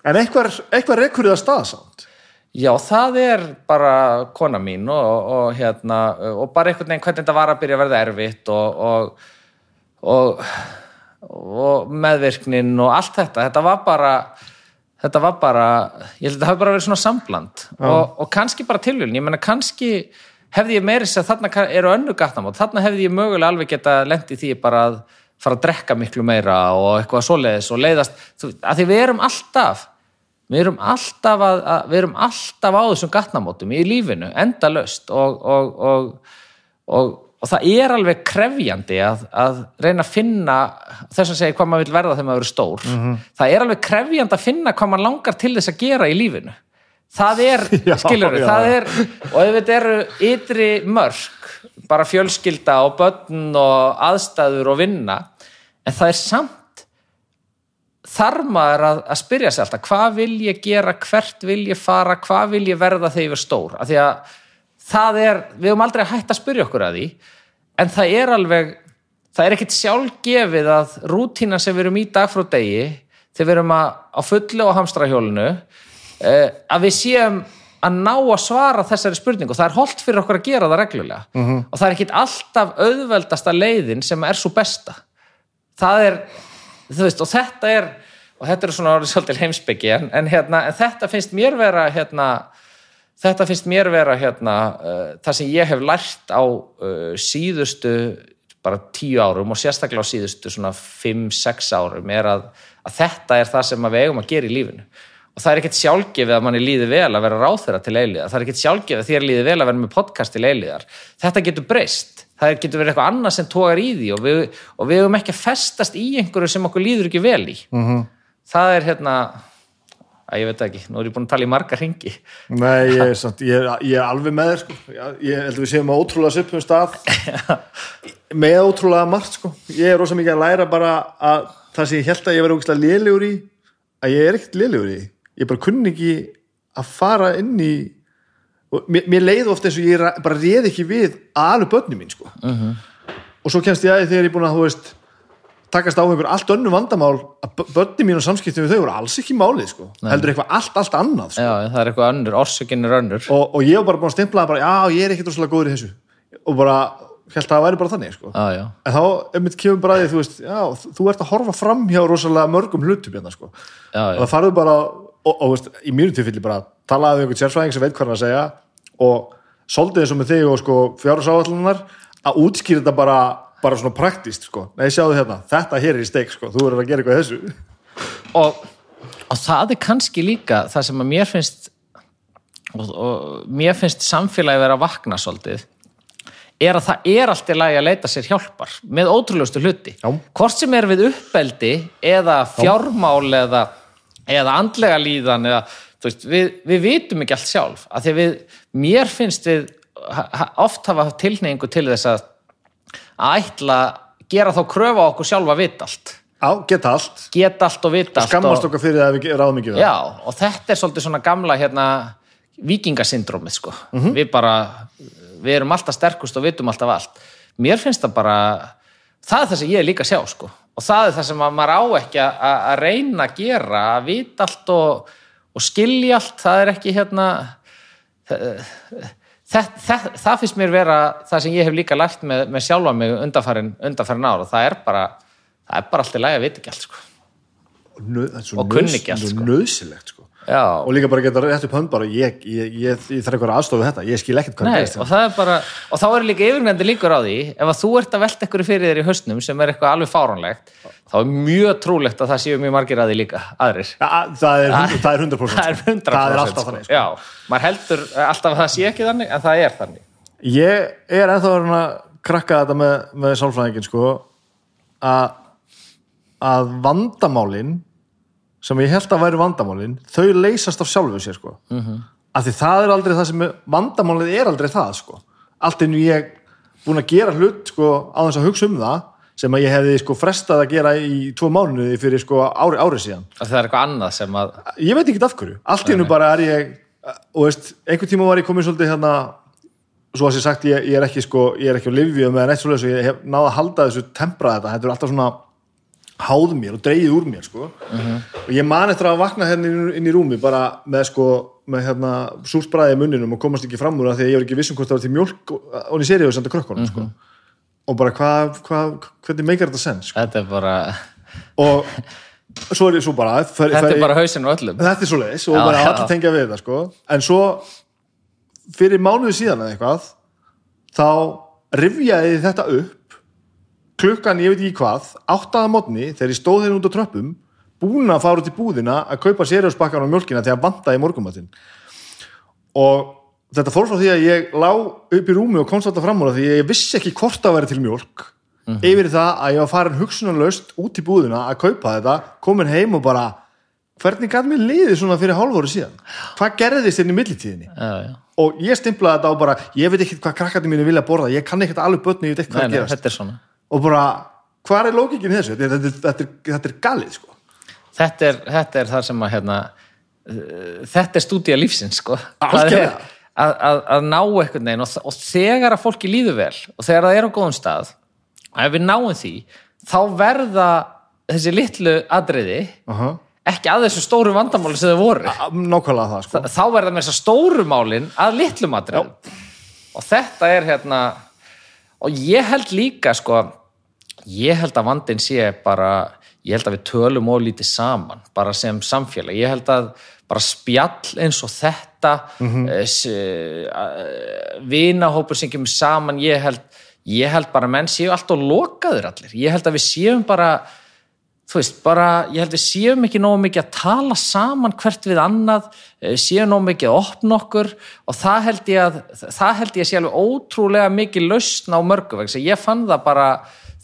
En eitthvað, rekur það stað samt. Já, það er bara kona mín og, og, hérna, og bara einhvern veginn hvernig þetta var að byrja að verða erfitt og, og, og, og meðvirknin og allt þetta, þetta var bara þetta var bara, ég held að þetta hafi bara verið svona sambland. Og, og kannski bara tilvílun, ég menna kannski hefði ég meiri sér þarna eru önnu gatnamót, þarna hefði ég mögulega alveg geta lent í því bara að fara að drekka miklu meira og eitthvað svoleiðis og leiðast, þú, að því við erum alltaf við erum alltaf að, að við erum alltaf á þessum gatnamótum í lífinu, endalaust. Og, og, og, og, það er alveg krefjandi að, að reyna að finna þess að segja hvað maður vil verða þegar maður er stór. Það er alvg krefjandi að finna hvað maður langar til þess að gera í lífinu. Það er, skilur já, það er, og ef þetta eru ytri mörk, bara fjölskylda og börn og aðstæður og vinna, en það er samt þarf maður að, að spyrja sig alltaf hvað vil ég gera, hvert vil ég fara hvað vil ég verða þegar ég er stór? Af því að það er, við höfum aldrei hætta að spyrja okkur að því en það er alveg, það er ekkit sjálfgefið að rútína sem við erum í dag frá degi, þegar við erum að, á fullu og hamstrahjólinu eh, að við séum að ná að svara þessari spurningu. Og það er holdt fyrir okkur að gera það reglulega. -hmm. og það er ekkit alltaf auðveldasta leiðin sem er svo besta. Það er, þú veist, og þetta er og þetta er svona orðið svolítið heimsbyggi en, en, hérna, en þetta finnst mér vera hérna, þetta finnst mér vera hérna, uh, það sem ég hef lært á uh, síðustu bara tíu árum og sérstaklega á síðustu svona fimm, sex árum er að, að þetta er það sem við eigum að gera í lífinu. Og það er ekkert sjálfgefið að manni líði vel að vera ráþeira til eilíðar, það er ekkert sjálfgefið að þér líði vel að vera með podcast til eilíðar. Þetta getur breyst, það getur verið eitthvað annað sem tógar í því og við, og við höfum ekki að festast í einhverju sem okkur líður ekki vel í. Mm -hmm. það er hérna að ég veit ekki, nú er ég búin að tala í marga ringi Nei, ég er, samt, ég, er- ég er alveg með þér sko. ég, held að við séum á ótrúlega sipum stað með ótrúlega margt sko. ég er rosa mikið að læra bara að það sem ég held að ég verið ógæslega lélegur í að ég er ekkert lélegur í ég bara kunni ekki að fara inn í og mér, mér leið ofta eins og ég ra- bara réð ekki við aðalu börnum mín sko. og svo kemst ég að því þegar ég er búin að þú veist takast á einhver allt önnu vandamál að bö- börnin mín og samskiptum við þau voru alls ekki málið sko. heldur eitthvað allt, allt annað sko. Já, það er eitthvað önnur, orsökin er önnur og, og ég var bara búin að stimplaða bara, já, ég er ekkert rosalega góður í þessu og bara, held að það væri bara þannig sko. Já, já, en þá, einmitt kemur bara að því, þú veist já, þú- ert að horfa fram hjá rosalega mörgum hlutum hérna, sko. já, og það farðu bara, og, og veist, í mínu tilfelli bara, talaði um einhvern sérfræðing sem veit hvað hann að segja og svolítið eins og með þig og sko fjárhásáallunar að útskýra þetta bara, bara svona praktist sko. nei, sjáðu hérna, þetta hér er í steik sko. þú verður að gera eitthvað þessu og, og það er kannski líka það sem að mér finnst og, og mér finnst samfélagi vera að vakna svolítið er að það er allt í lagi að leita sér hjálpar með ótrúlegustu hluti Já. hvort sem er við uppeldi eða fjármál eða, eða andlega líðan eða, veist, við, við vitum ekki allt sjálf að því að við, mér finnst við oft hafa haft tilneyingu til þess að að ætla gera þá kröfu á okkur sjálf að vita allt. Geta allt, geta allt og allt skammast og, okkar fyrir það að við ráðum ekki við það. Já, og þetta er svolítið svona gamla hérna vikingasyndrómið sko. við bara, við erum alltaf sterkust og vitum alltaf allt. Mér finnst það bara það er það sem ég er líka að sjá sko. og það er það sem að maður á ekki að reyna að gera, að vita allt og, og skilja allt. Það er ekki hérna það, það, það finnst mér vera það sem ég hef líka lært með, með sjálfa mig undanfærin, undanfærin ára það er bara það er bara allt í lagi að vita ekki allt sko. Nö, það Og kunni ekki allt, sko. nöðsilegt sko. Já, og líka bara geta rétt upp hönd bara ég, ég, ég, ég þarf eitthvað aðstofa við þetta, ég skil ekkert hvað Nei, og er bara, og þá er líka yfirgnefndi líkur á því, ef að þú ert að velta ykkur fyrir þér í hausnum sem er eitthvað alveg fáránlegt þá er mjög trúlegt að það séu mjög margir að því líka, aðrir. Ja, það, er, hund- það er 100% það er 100% það er alltaf sko. þannig sko. Já, maður heldur alltaf að það sé ekki þannig en það er þannig. Ég er ennþá að krakka þetta með, með sálfræðingin sko, að að vandamálin sem ég held að væri vandamálin þau leysast af sjálfu sér sko. mm -hmm. af því það er aldrei það sem er, vandamálið er aldrei það sko. allt einu ég búin að gera hlut sko, á þess að hugsa um það sem að ég hefði sko, frestað að gera í tvo mánuði fyrir sko, ári, ári síðan að það er eitthvað annað sem að ég veit ekki af hverju, allt í hennu bara er ég og veist, einhvern tíma var ég komin svolítið hérna svo að sér sagt, ég, ég er ekki sko, ég er ekki á livju með neitt svoleiðis og ég hef náða að halda þessu tempra þetta, þetta er alltaf svona háð mér og dreigið úr mér sko og ég man eftir að vakna hérna inn, inn í rúmi bara með sko með hérna súrsbræði í munninum og komast ekki fram úr það því að ég var ekki vissum hvort það var til mjólk og, og í seríu og senda krökkunum sko og bara hvað, hvað, hvernig meikar þetta sens sko? þetta er bara, og svo er ég svo bara fer, þetta fer, er bara hausinn og öllum þetta er svo leiðis og Já, bara já. allir tengja við þetta sko. en svo fyrir mánuði síðan eða eitthvað þá rifjaði ég þetta upp klukkan ég veit ekki hvað áttaða mótni þegar ég stóð þeirra út á tröppum búin að fara út í búðina að kaupa sérjósbakkan á mjólkina þegar vantaði morgumatinn og þetta fór frá því að ég lá upp í rúmi og komst alltaf fram úr því ég vissi ekki hvort það væri til mjólk. Yfir í það að ég var farin hugsunarlaust út í búðina að kaupa þetta komin heim og bara hvernig gæti mér liðið svona fyrir hálfóru síðan? Hvað gerðist inn í millitíðinni? Já, já. og ég stimplaði þetta á bara ég veit ekki hvað krakkandi mínu vilja borða ég kann ekkert alveg börni, ég veit Nei, hvað nei, svona og bara, hvað er lókikin í þessu? Þetta, þetta, þetta, er, þetta er galið sko. þetta er, þetta er það sem að hérna, uh, þetta er stúdía lífsins sko. Er að, að, að ná einhvern veginn og, og þegar að fólki líður vel og þegar það er á góðum stað ef við náum því þá verða þessi litlu adriði uh -huh. ekki að þessu stóru vandamáli sem þau voru nákvæmlega það sko. þá verða með þess að stóru málin að litlu adriði og þetta er hérna og ég held líka sko ég held að vandinn sé bara ég held að við tölum og lítið saman bara sem samfélag, ég held að bara spjall eins og þetta mm -hmm. vinahópur sem kemur saman ég held, ég held bara að menn séu alltaf lokaður allir, ég held að við séum bara þú veist, bara, ég held við séum ekki nógu mikið að tala saman hvert við annað, eh, séum nógu mikið að opna okkur og það held ég að það held ég að sé alveg ótrúlega mikið lausn á mörgu vegna, ég fann það bara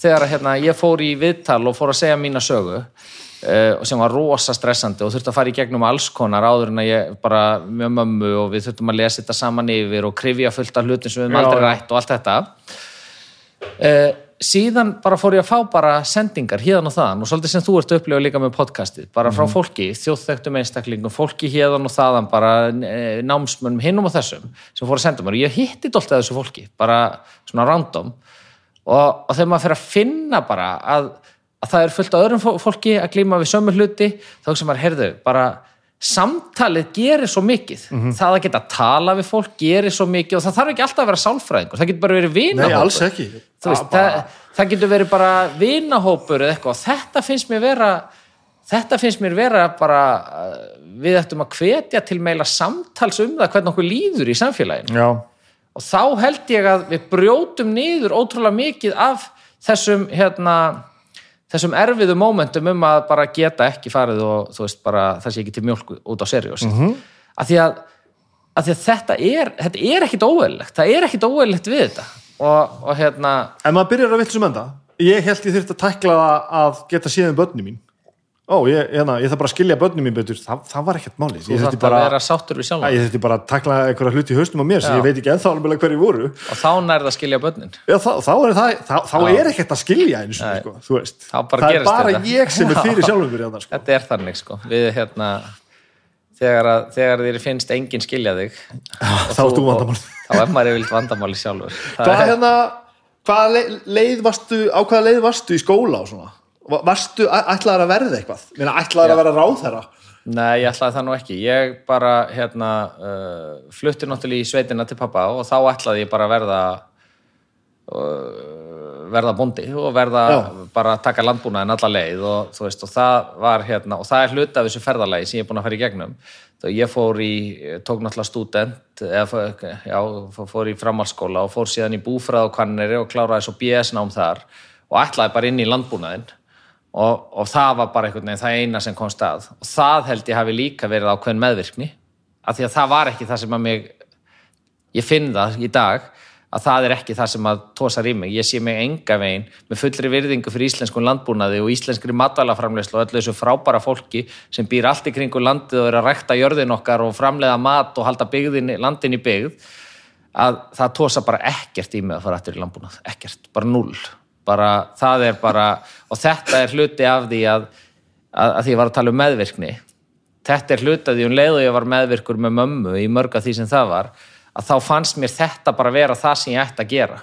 þegar hérna, ég fór í viðtal og fór að segja mína sögu uh, sem var rosa stressandi og þurfti að fara í gegnum alls konar áður en að ég bara með mömmu og við þurftum að lesa þetta saman yfir og krifja fullt af hlutin sem við höfum Já, aldrei rætt og allt þetta. Uh, síðan bara fór ég að fá bara sendingar hérðan og þaðan og svolítið sem þú ert að upplifa líka með podcastið bara frá fólki, þjóðþektum einstaklingum fólki hérðan og þaðan, bara eh, námsmönnum hinnum og þessum sem fór að senda mér. Og ég hitti dóltið þessu fólki, bara svona random og, og þegar maður fyrir að finna bara að, að það er fullt af öðrum fó- fólki að glíma við sömu hluti þá sem maður heyrðu, bara samtalið gerir svo mikið. Það að geta að tala við fólk gerir svo mikið og það þarf ekki alltaf að vera sálfræðingur. Það getur bara verið vinahópur. Veist, bara- það, það getur verið bara vinahópur eða eitthvað. Og þetta finnst mér vera þetta finnst mér vera bara uh, við ættum að hvetja til meila samtals um það hvernig okkur líður í samfélaginu. Já, og þá held ég að við brjótum niður ótrúlega mikið af þessum hérna þessum erfiðu mómentum um að bara geta ekki farið og þú veist bara sé ekki til mjölk út á seriós mm -hmm. af, því að, af því að þetta er þetta er ekkit óeðlegt, það er ekkit óeðlegt við þetta. Og, og hérna En maður byrjar að vilja sem enda ég held ég þurfti að tækla að geta síðan börni mín ó, ég, hérna, ég þarf bara að skilja börnum mín betur. Það, það var ekkert máli þú þarf bara að vera sáttur við sjálf ég þurfti bara að takla einhverja hluti í haustum á mér sem ég veit ekki ennþá alveg hverju voru. Og þá nærða að skilja börnin. Já, þá, þá er, það, þá, þá er ekkert að skilja eins og sko, þú veist. Það er bara þetta. ég sem er fyrir sjálfum mér sko. þetta er þannig sko. Við hérna þegar, að, þegar þér finnst enginn skilja þig þá er þú vandamál þá er maður yfirlt vandamáli sjálfur. Hvað, hérna, hvað leið varstu, á hvaða leið varstu í skóla og svona varstu ætlaður að verða eitthvað? Meina, ætlaður að vera ráð þeirra Nei, ég ætlaði það nú ekki. Ég bara hérna uh, flutti náttúrulega í sveitina til pappa og þá ætlaði ég bara að verða uh, verða bondi og verða Já. bara að taka landbúnaðin alla leið og veist og það var hérna og það er hluta af þessu ferðarlegi sem ég er búin að fara í gegnum. Ég fór í, tók náttúrulega student eða já, fór í framhalskóla og fór síðan í búfræð og kanneri og kláraði svo BS nám þar og ætlaði bara inn í landbúnaðin og, og það var bara einhvern veginn það eina sem kom stað og það held ég hafi líka verið ákveðin meðvirkni. Af því að það var ekki það sem að mig ég finn það í dag að það er ekki það sem að tósar í mig ég sé mig enga veginn með fullri virðingu fyrir íslenskun landbúnaði og íslenskri matalaframleyslu og öllu þessu frábæra fólki sem býr allt í kringu landið og er að rekta jörðin okkar og framleiða mat og halda byggðin, landin í byggð að það tósa bara ekkert í mig að fara eftir landbúnað, ekkert, bara null bara, það er bara og þetta er hluti af því að, að, að því ég var að tala um meðvirkni. Þetta er hluti af því um leið og ég var meðvirkur með mömmu í mörga því sem það var að þá fannst mér þetta bara vera það sem ég ætti að gera.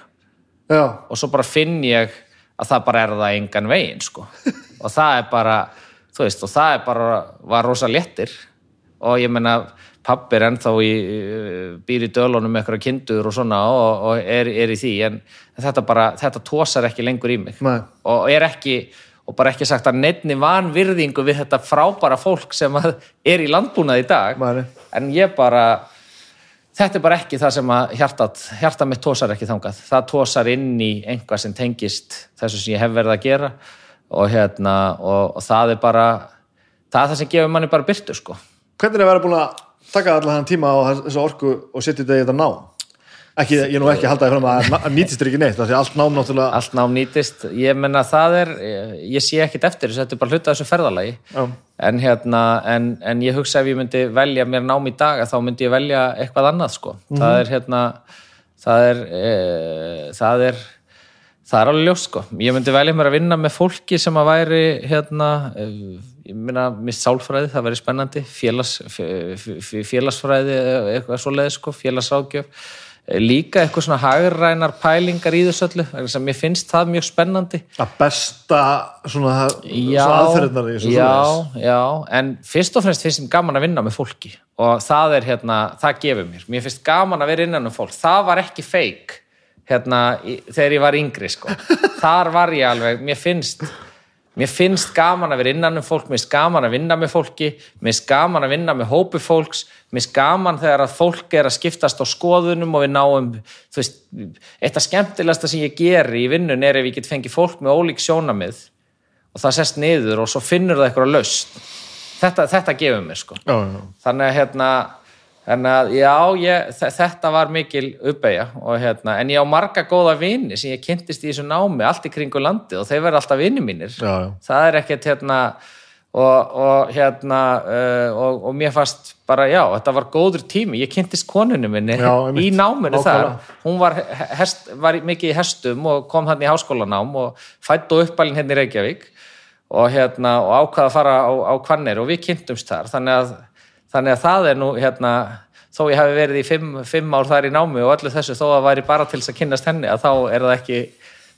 Já. og svo bara finn ég að það bara er það engan veginn sko. Og það er bara, þú veist, og það er bara var rosa léttir. Og ég menna pappir ennþá í, býr í dölunum með eitthvað kindur og svona og, og er, er í því en þetta bara, þetta tósar ekki lengur í mig Nei. og er ekki og bara ekki sagt að nefni vanvirðingu við þetta frábæra fólk sem er í landbúnað í dag Nei. en ég bara þetta er bara ekki það sem að hjartat, hjartat mitt tósar ekki þangað það tósar inn í einhvað sem tengist þessu sem ég hef verið að gera og hérna og, og það er bara það er það sem gefur manni bara byrtu sko Hvernig er það að vera búin að taka allar hann tíma á þessu orku og setja þetta í þetta ná ekki, ég er nú ekki að halda það fram að það nýtist ekki neitt, sé allt nám náttúrulega allt nám nýtist, ég menna það er ég sé ekkit eftir þess að þetta er bara hluta þessu ferðalagi. En hérna en, en ég hugsa ef ég myndi velja mér nám í dag þá myndi ég velja eitthvað annað sko. Mm -hmm. það er hérna það er, e, það er það er alveg ljós sko, ég myndi velja mér að vinna með fólki sem að væri hérna ég minna, mist sálfræði, það verður spennandi. Félags, félagsfræði eitthvað svo leið, sko, félagsrákjöf líka eitthvað svona hagrænar pælingar í þessu öllu sem ég finnst það mjög spennandi. Að besta svona, svona aðferðnar í þessu já, já, en fyrst og fremst finnst ég gaman að vinna með fólki. Og það er hérna, það gefur mér. Mér finnst gaman að vera innan um fólk, það var ekki feik hérna, þegar ég var yngri sko, þar var ég alveg mér finnst Mér finnst gaman að vera innan um fólk, mér finnst gaman að vinna með fólki, mér finnst gaman að vinna með hópi fólks, mér finnst gaman þegar að fólk er að skiptast á skoðunum og við náum, þú veist, eitt af skemmtilegasta sem ég ger í vinnun er ef ég get fengið fólk með ólík sjónamið og það sest niður og svo finnur það eitthvað löst. Þetta, þetta gefur mér sko. Já, já. Þannig að hérna, Þannig að já, ég, þetta var mikil uppeyja hérna, en ég á marga góða vini sem ég kynntist í þessu námi allt í kringu landi og þeir verða alltaf vini mínir. Já, já. Það er ekkert hérna og, og hérna uh, og, og mér fannst bara já, þetta var góður tími. Ég kynntist konunum minni í náminu þar. Hún var, hest, var mikið í hestum og kom hann í háskólanám og fætt og uppalinn henni hérna í Reykjavík og, hérna, og ákvaða að fara á, á Kvannir og við kynntumst þar. Þannig að þannig að það er nú hérna þó ég hafi verið í fimm, fimm ár þar í námi og öllu þessu þó að væri bara til þess að kynast henni að þá er það ekki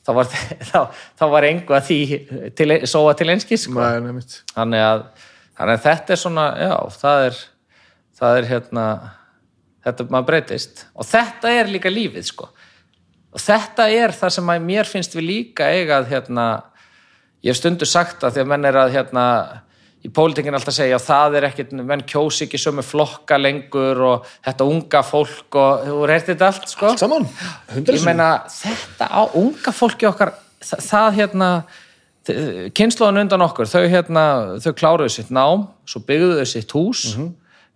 þá var, þá, þá var engu að því til, sóa til einskís sko. þannig, að, þannig að þetta er svona já, það er það er hérna þetta maður breytist. Og þetta er líka lífið sko. Og þetta er það sem mér finnst við líka eigað hérna, ég hef stundu sagt að því að menn er að hérna í pólitingin alltaf segja að það er ekkit, menn kjósi ekki sömu flokka lengur og þetta unga fólk og þú reyrt þetta allt sko? Allt saman, ég meina þetta á unga fólki okkar það, það hérna kynnslóðan undan okkur, þau hérna þau kláruðu sitt nám, svo byggðuðu sitt hús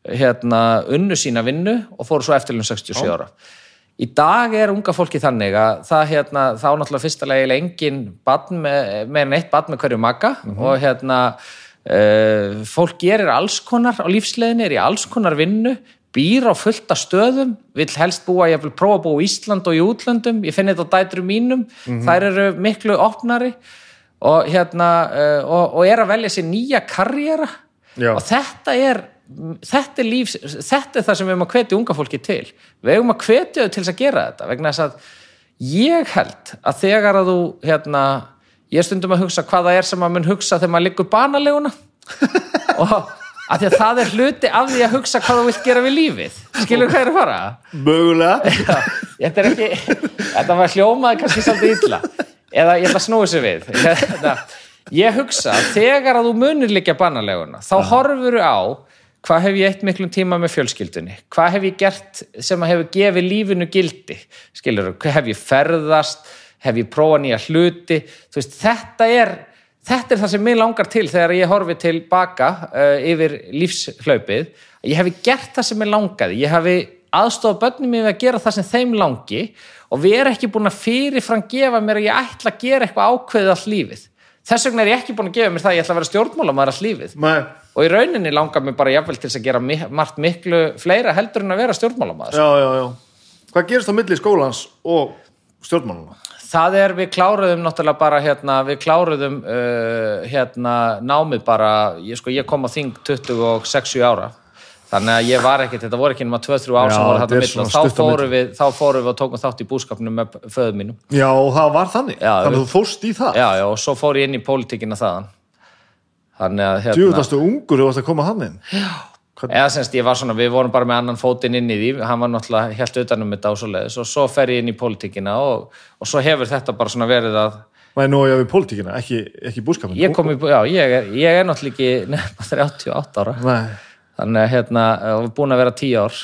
hérna unnu sína vinnu og fóru svo eftirlun 67 ára. Í dag er unga fólki þannig að það hérna, þá náttúrulega fyrsta legilega engin badn með, með neitt badn með hverju makka og hérna fólk gerir alls konar á lífsleginni, er í alls konar vinnu býr á fullta stöðum vill helst búa, ég vil prófa að búa í Ísland og í útlöndum, ég finn þetta á dætrum mínum þær eru miklu opnari og hérna uh, og, og er að velja sér nýja karriera. Já. og þetta er þetta er líf, þetta er það sem við erum að hvetja unga fólki til, við erum að hvetja þau til að gera þetta, vegna þess að ég held að þegar að þú hérna, ég stundum að hugsa hvað það er sem maður mun hugsa þegar maður liggur banaleguna og að því að það er hluti af því að hugsa hvað þú vilt gera við lífið. Skilur hvað er að fara? Mögulega. Já, þetta er ekki þetta var hljómaði kannski svolítið illa. Eða ég ætla að snúi sér við. Þetta, ég hugsa að þegar að þú munir líka bannaleguna þá horfur á hvað hef ég eitt miklum tíma með fjölskyldunni? Hvað hef ég gert sem að hefur gefið lífinu gildi? Skilur, hvað hef ég ferðast hef ég prófað nýja hluti? Veist, þetta er þetta er það sem mig langar til þegar ég horfi til baka uh, yfir lífshlaupið. Ég hefi gert það sem mig langaði. Ég hefi aðstofað börnum við að gera það sem þeim langi og við erum ekki búin að fyrirfram gefa mér að ég ætla að gera eitthvað ákveðið allt lífið. Þess vegna er ég ekki búin að gefa mér það að ég ætla að vera stjórnmálamæður allt lífið. Nei, og í rauninni langar mér bara jafnvel til að gera margt miklu fleira heldur en að vera stjórnmálamæður já, já, já. Hvað gerist á milli skólans og stjórnmáluna? Það er, við kláruðum náttúrulega bara hérna, við kláruðum uh, hérna námið bara, ég, sko, ég kom á þing 26 ára. Þannig að ég var ekkert, þetta voru ekki nema 2-3 ár Já, sem voru þetta svona og þá fórum við, þá fórum við og tókum þátt í búskapnum með föðu mínum. Já, það var þannig. Já, Þannig að þú fóst í það. Já, já, og svo fór ég inn í pólitíkina þaðan. Þannig að hérna, Djúðastu ungur þú varst að koma hann inn eða semst ég var svona, við vorum bara með annan fótinn inn í því, hann var náttúrulega helt utanum þetta og svo leiðis og svo fer ég inn í pólitíkina og, og svo hefur þetta bara svona verið að Nei, nú ég við pólitíkina, ekki, ekki búskapin ég í, já, ég er, ég er náttúrulega ekki nefna 38 ára. Nei. Þannig að hérna, við búin að vera 10 ár.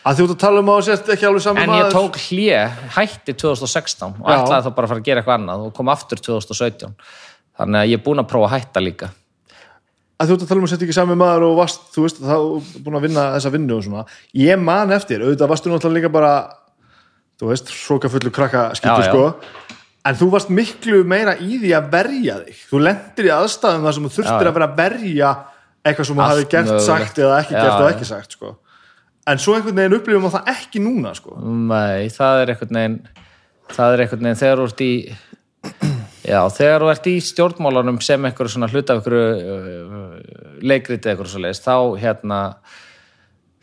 Að þú ert að tala um að þú sést ekki alveg saman en ég tók hlje, hætti 2016 og Já. ætlaði þá bara að fara að gera eitthvað annað og kom aftur 2017 þannig að ég er búin að prófa að hætta líka að þú ert að tala um að setja ekki sami maður og varst, þú veist, þá búin að vinna þessa vinnu og svona, ég man eftir auðvitað varstu náttúrulega líka bara þú veist, hróka fullu krakka skiptu Já, já. sko en þú varst miklu meira í því að verja þig þú lendir í aðstæðum þar sem þú þurftir Já, já. að vera að verja eitthvað sem þú hafi gert mögulegt. sagt eða ekki Já, gert og já. ekki sagt sko. en svo einhvern veginn upplifum að það ekki núna sko. Nei, það er einhvern veginn það er einhvern veginn þegar þú ert í já, þegar þú ert í stjórnmálanum sem einhverju svona hluta af einhverju uh, leikriti einhverju svo leiðist, þá hérna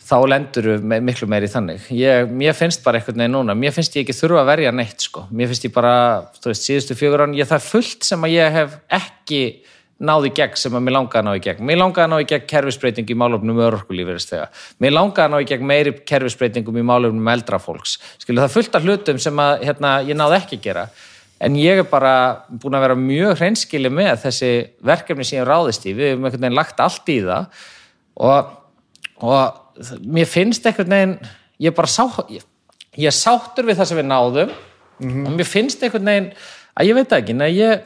þá lendur við me miklu meiri þannig. Ég, mér finnst bara einhvern veginn núna mér finnst ég ekki þurfa að verja neitt sko. Mér finnst ég bara, þú veist, síðustu fjögur án ég það er fullt sem að ég hef ekki náði gegn sem að mér langaði að ná í gegn. Mér langaði að ná í gegn kerfisbreyting í málefnum örorkulífurist þegar, mér langaði að ná í gegn meiri kerfisbreytingum í málefnum eldra fólks. Skilu það er fullt af hlutum sem að hérna, ég náði ekki gera en ég er bara búin að vera mjög hreinskili með þessi verkefni sem ég ráðist í við hefum einhvern veginn lagt allt í það og, og mér finnst einhvern veginn ég bara sá ég, ég er sáttur við það sem við náðum og mér finnst einhvern veginn að ég veit ekki, nei ég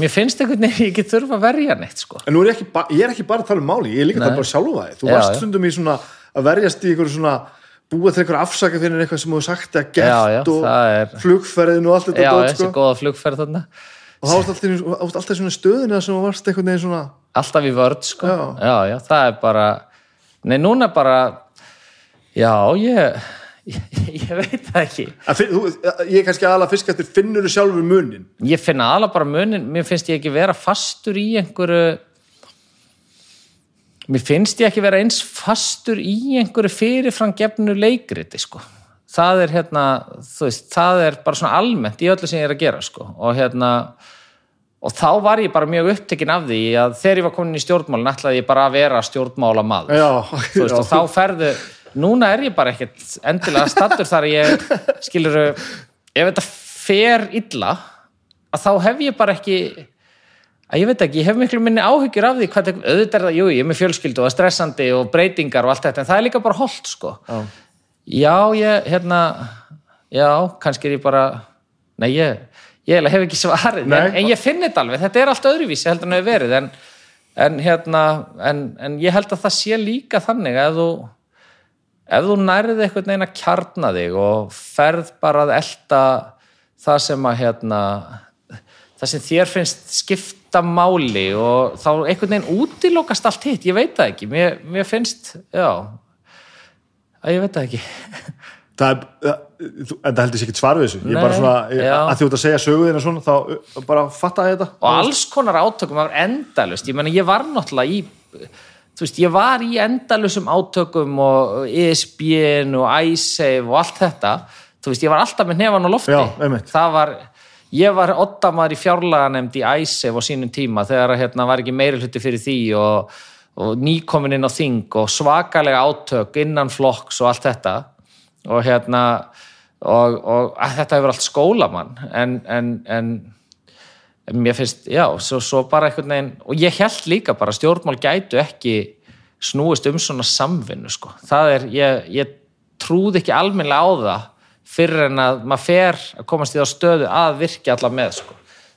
mér finnst einhvern veginn ég ekki þurfa að verja neitt sko. en nú er ég ekki, ég er ekki bara að tala um máli ég er líka að tala bara sjálfa þig þú Já, varst já. stundum í svona að verjast í einhverju svona búa til einhverju afsaka fyrir eitthvað sem þú sagt að gert Já, já, og er- flugferðin og allt þetta já, dót, þessi sko. góða flugferð þarna og það varst alltaf, alltaf svona stöðinu þar sem varst einhvern veginn svona alltaf í vörð sko. Já. já, það er bara nei, núna bara já, ég ég, ég veit það ekki finn- þú, ég er kannski aðalega fisk eftir finnur þú sjálfur munin ég finna aðla bara munin mér finnst ég ekki vera fastur í einhverju mér finnst ég ekki vera eins fastur í einhverju fyrirfram gefnu leikriti sko. Það er hérna, þú veist, það er bara svona almennt í öllu sem ég er að gera sko. Og hérna og þá var ég bara mjög upptekinn af því að þegar ég var komin í stjórnmálin ætlaði ég bara að vera stjórnmála maður já, þú veist, og þá ferðu núna er ég bara ekkert endilega stattur þar ég skilur ef þetta fer illa að þá hef ég bara ekki að ég veit ekki, ég hef miklu minni áhyggjur af því hvað það, auðvitað er það, jú, ég er með fjölskyldu og stressandi og breytingar og allt þetta en það er líka bara holdt sko Já. já, ég, hérna já, kannski er ég bara nei, ég, ég hef ekki svarið Nei. en, en ég finn þetta alveg, þetta er allt öðruvísi heldur en hefur verið en, en hérna, en, en ég held að það sé líka þannig að þú ef þú nærið eitthvað neina kjarna þig og ferð bara að elta það sem að hérna það sem þér finnst skipta máli og þá einhvern veginn útilokast allt hitt, ég veit það ekki. Mér, mér finnst, já. Að ég veit það ekki. Það er, það- þú- en það heldur sér ekkert svar við þessu. Ég Nei, bara svona, ég, að því út að segja söguðina svona þá uh, bara fatta þetta. Og alls konar átökum var endalust ég meina ég var náttúrulega í þú veist, ég var í endalusum átökum og ESB-n og ISAVE og allt þetta. Þú veist, ég var alltaf með nefan á lofti. Já, það var, ég var oddamaður í fjárlaganemnd í ISAVE á sínum tíma þegar að, hérna, var ekki meiri hluti fyrir því og, og nýkomin inn á þing og svakalega átök innan flokks og allt þetta og hérna og, og þetta hefur allt skólamann en, en, en mér finnst, já, svo, svo bara einhvern veginn og ég held líka bara stjórnmál gætu ekki snúist um svona samvinnu, sko. Það er, ég, ég trúði ekki almennilega á það fyrir en að maður fer að komast í þá stöðu að virki alla með, sko.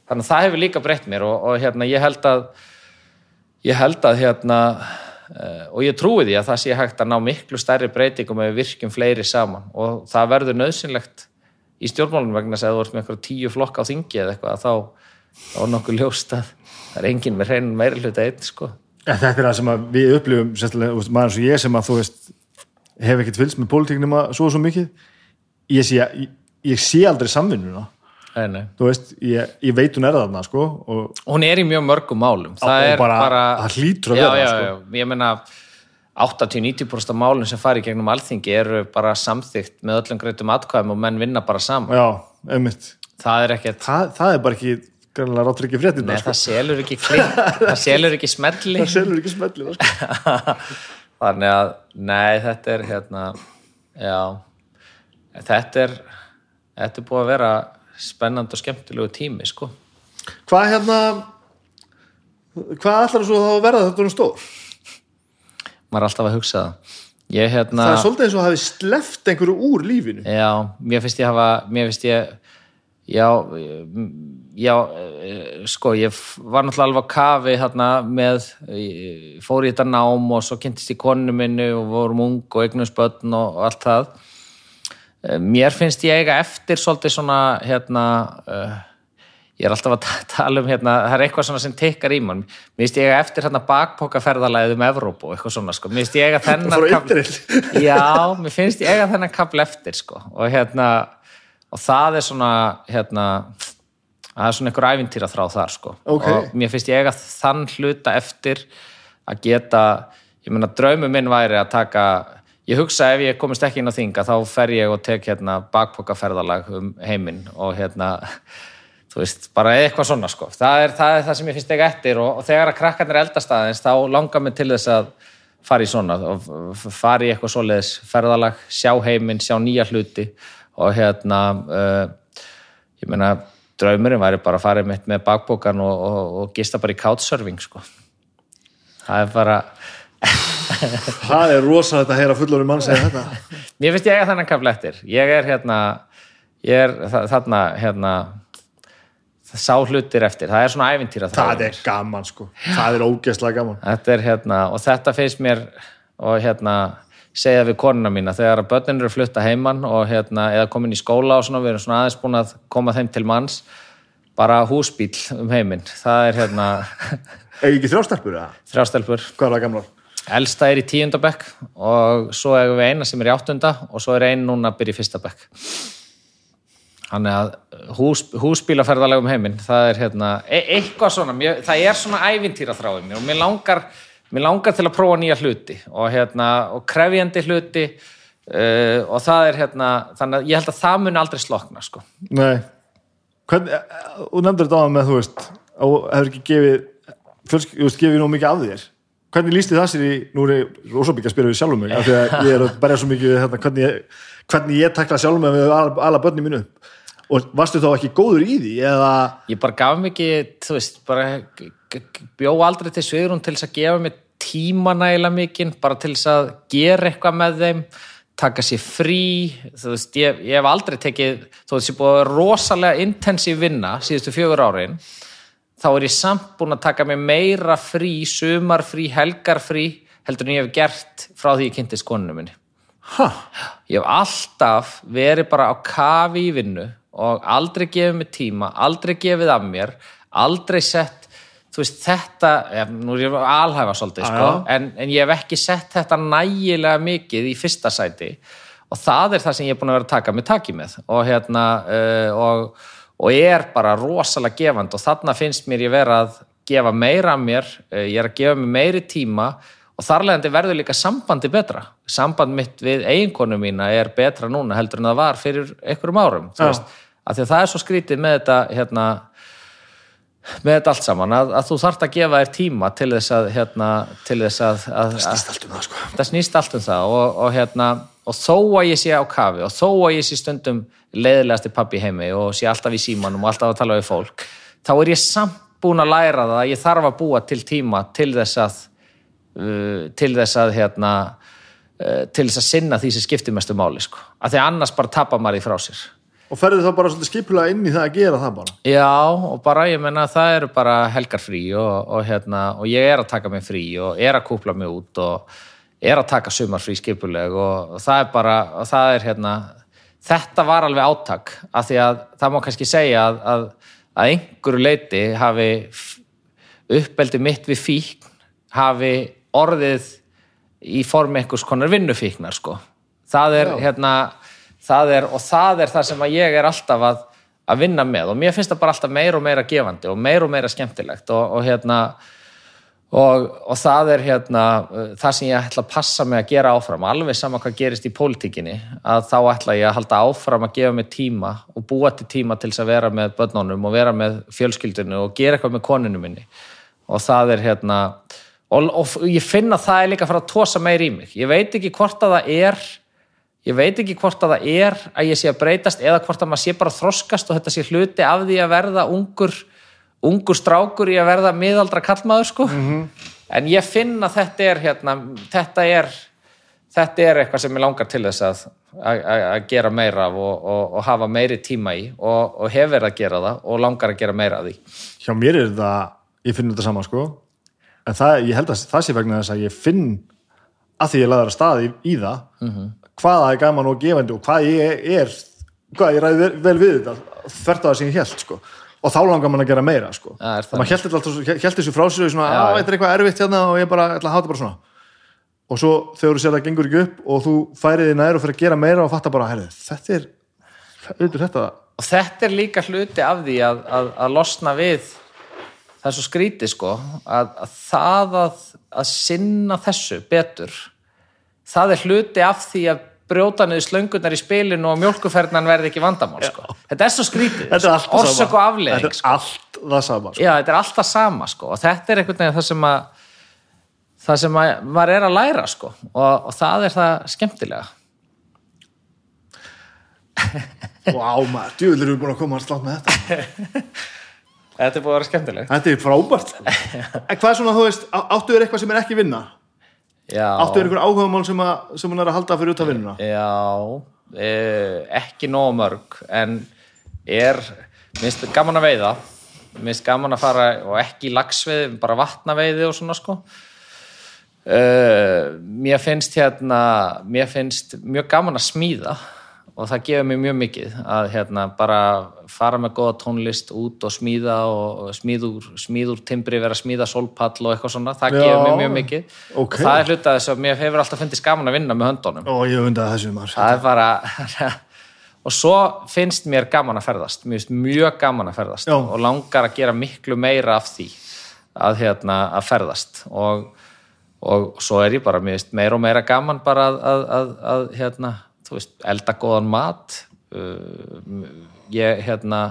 Þannig að það hefur líka breytt mér og, og hérna, ég held að ég held að hérna uh, og ég trúi því að það sé hægt að ná miklu stærri breytingum ef við virkjum fleiri saman og það verður nöðsynlegt í stjórnmálunum vegna að þú ert með eitthvað tíu flokk á þingi eða eitthvað þá þá er nokkuð ljóst að það er enginn með hreinin meira hluta einn sko. Þetta er það sem að við upplifum maður eins og ég sem að þú veist hef ekkert fylgst með pólitíknum að svo og svo mikið ég sé, ég, ég sé aldrei samvinnuna Nei, nei. þú veist, ég, ég veit hún er þarna sko, og hún er í mjög mörgum málum það er bara- bara, það hlýtur að vera, sko. já, ég meina 80-90% af málum sem fari gegnum alþingi eru bara samþygt með öllum greitum atkvæðum og menn vinna bara saman já, einmitt það er ekkert það, það er bara ekki, grannlega ráttur ekki fréttina Nei, sko. það selur ekki klink, það selur ekki smelli það selur ekki smellina sko. þannig að, nei, þetta er hérna, já þetta er þetta er búið að vera spennandi og skemmtilegu tími, sko. Hvað hérna hvað ætlar svo þá að verða þetta um stór? Maður er alltaf að hugsa það. Ég hérna það er svolítið eins og hafi sleft einhverju úr lífinu. Já, mér finnst ég hafa mér finnst ég já, já sko, ég var náttúrulega alveg á kafi hérna með fór í þetta nám og svo kynntist ég konu minni og vorum ung og eignusbönn og, og allt það mér finnst ég eiga eftir svolítið svona hérna uh, ég er alltaf að ta- tala um hérna, það er eitthvað svona sem tekkar í mann mér finnst ég eiga eftir hérna bakpokaferðalæðið um Evrópu og eitthvað svona sko, mér finnst ég eiga þennan Interrail. já, mér finnst ég eiga þennan kapl eftir sko og hérna og það er svona hérna það er svona einhver ævintýra þrá þar sko Ok. og mér finnst ég eiga þann hluta eftir að geta ég meina draumi minn væri að taka ég hugsa ef ég komist ekki inn á þinga þá fer ég og tek hérna bakpokaferðalag um heiminn og hérna þú veist, bara eitthvað svona sko. Það er það, er það sem ég finnst ekki eftir og, og þegar að krakkarnir eldast aðeins þá langar mig til þess að fara í svona og fara í eitthvað svoleiðis ferðalag, sjá heiminn, sjá nýja hluti og hérna uh, ég meina draumurinn væri bara að fara með bakbókan og, og, og gista bara í couchsurfing sko. Það er bara það er rosa þetta að heyra fullorinn mann segja þetta. Mér finnst ég eiga þennan kafla eftir. Ég er hérna ég er þa- þarna hérna sá hlutir eftir, það er svona ævintýra það er gaman sko, það er ógeðslega gaman. Þetta er hérna, og þetta finnst mér og hérna segja við konuna mína. Þegar að börnin eru að flutta heimann og hérna, eða komin í skóla og svona við erum svona aðeins búin að koma þeim til manns. Bara húsbíl um heiminn. Það er hérna eða ekki þrjástelpur eða, þrjástelpur hvað er það gamlar elsta er í tíundabekk og svo hefur við eina sem er í áttunda og svo er ein núna að byrja í fyrsta bekk. Þannig að hús, húsbílaferðalega um heiminn það er hérna, e eitthvað svona mér, það er svona ævintýra þráið mér og mér langar, mér langar til að prófa nýja hluti og hérna, og krefjandi hluti uh, og það er hérna þannig að ég held að það muni aldrei slokna sko. nei. Hvern, og nefndur þetta á með þú veist og hefur ekki gefið þú veist, gefið nú mikið af þér hvernig lísti það sér í, nú er ég mikið að spyrja við sjálfum mig, af því að ég er að berja svo mikið hérna, hvernig, ég, ég takla sjálfum mig við ala, ala börni mínu. Og varstu þá ekki góður í því eða ég bara gaf mikið, þú veist, bara bjó aldrei til svigrun til þess að gefa mér tíma nægilega mikinn, bara til þess að gera eitthvað með þeim, taka sér frí, þú veist, ég, ég hef aldrei tekið, þú veist, ég búið rosalega intensív vinna síðustu fjögur árin, þá er ég samt búin að taka mér meira frí, sumarfrí, helgarfrí, heldur en ég hef gert frá því ég kynntist konunum minni. Ha, Ég hef alltaf verið bara á kafi í vinnu og aldrei gefið mér tíma, aldrei gefið af mér, aldrei sett, þú veist, þetta, ja, nú er ég alhæfa svolítið, sko, en, en ég hef ekki sett þetta nægilega mikið í fyrsta sæti og það er það sem ég er búin að vera að taka mig taki með og hérna, uh, og, og ég er bara rosalega gefand og þarna finnst mér ég vera að gefa meira af mér, uh, ég er að gefa mér meiri tíma og þarlegandi verður líka sambandi betra. Samband mitt við eiginkonu mína er betra núna heldur en það var fyrir einhverjum árum, þú veist, af því að það er svo skrítið með þetta, hérna, með þetta allt saman, að, að þú þarft að gefa þér tíma til þess að, hérna, til þess að, að, að snýst allt um það sko. það snýst allt um það og, og, hérna, og þó að ég sé á kafi og þó að ég sé stundum leiðilegasti pappi í heimi og sé alltaf í símanum og alltaf að tala við fólk þá er ég samt búin að læra það að ég þarf að búa til tíma til þess að uh, til þess að hérna, uh, til þess að sinna því sem skiptir mestu máli sko. af því að annars bara tapar maður því frá sér Og ferðu þá bara svolítið skipulega inn í það að gera það bara Já, og bara ég menna það eru bara helgar frí og, og, hérna, og ég er að taka mig frí og er að kúpla mig út og er að taka sumarfrí skipuleg og, það er bara, það er hérna, þetta var alveg átak af því að það má kannski segja að, að, að einhverju leiti hafi uppeldi mitt við fíkn hafi orðið í formi einhvers konar vinnufíknar sko. það er Já. hérna það er, og það er það sem að ég er alltaf að, að vinna með og mér finnst það bara alltaf meira og meira gefandi og meira og meira skemmtilegt og, og hérna og, og það er hérna uh, það sem ég ætla að passa mig að gera áfram alveg sama hvað gerist í pólitíkinni að þá ætla ég að halda áfram að gefa mig tíma og búa til tíma til þess að vera með börnunum og vera með fjölskyldinu og gera eitthvað með koninu minni. Og það er hérna og, og ég finna það er líka að fara að tósa meir í mig. Ég veit ekki hvort að það er ég veit ekki hvort að það er að ég sé að breytast eða hvort að maður sé bara að þroskast og þetta sé hluti af því að verða ungur ungur strákur í að verða miðaldra kallmaður sko. En ég finn að þetta er hérna, þetta er þetta er eitthvað sem ég langar til þess að að- gera meira af og, og, og hafa meiri tíma í og, og hef verið að gera það og langar að gera meira af því. Hjá mér er þetta, ég finn þetta sama sko. En það, ég held að það sé vegna þess að ég finn að því ég laður að staði í, í það Mhm. hvað það er gaman og gefandi og hvað ég er hvað ég ræði vel við þetta þvert á það sem ég held sko og þá langar mann að gera meira sko er og maður held, þessu frá sér svona, Já, að já. þetta er eitthvað erfitt hérna og ég bara ætla að hafa þetta bara svona og svo þegar þú sér það gengur ekki upp og þú færið þið nær og fyrir að gera meira og fatta bara, herri, þetta er auðvitað þetta og þetta er líka hluti af því að, að, að losna við það svo skrítið sko að, að það að, að sinna þessu betur það er hluti af því að brjóta niður slöngunar í spilinu og mjólkuferðnan verði ekki vandamál sko. þetta er svo skrítið, allt orsök og afleðing þetta er allt það sama sko. já, þetta er alltaf sama sko. og þetta er einhvern veginn það sem að það sem að maður er að læra sko. og, og það er það skemmtilega Vá maður, djúvill erum við búin að koma að slátt með þetta þetta er búið að vera skemmtilegt Þetta er frábært sko. En hvað er svona, þú veist, áttu þér eitthvað sem er ekki vinna? Áttu einhver áhugamál sem, að, sem hún er að halda fyrir út af vinnuna? Já, eh, ekki nóg mörg en er minnst gaman að veiða. Minnst gaman að fara og ekki í lagsveiði bara vatnaveiði og svona sko. Uh, mér finnst hérna mér finnst mjög gaman að smíða og það gefur mér mjög mikið að hérna bara fara með góða tónlist út og smíða og smíður, smíður timbri vera að smíða sólpall og eitthvað svona, það Já, gefur mér mjög mikið. ok. og það er hluta þess að mér hefur alltaf fundist gaman að vinna með höndunum. Ó, ég undaði þessu maður það er bara og svo finnst mér gaman að ferðast. Finnst mjög gaman að ferðast Já. og langar að gera miklu meira af því að, hérna, að ferðast. Og, og svo er ég bara finnst meira og meira gaman bara að, að, að hérna, þú veist, elda góðan mat uh, ég hérna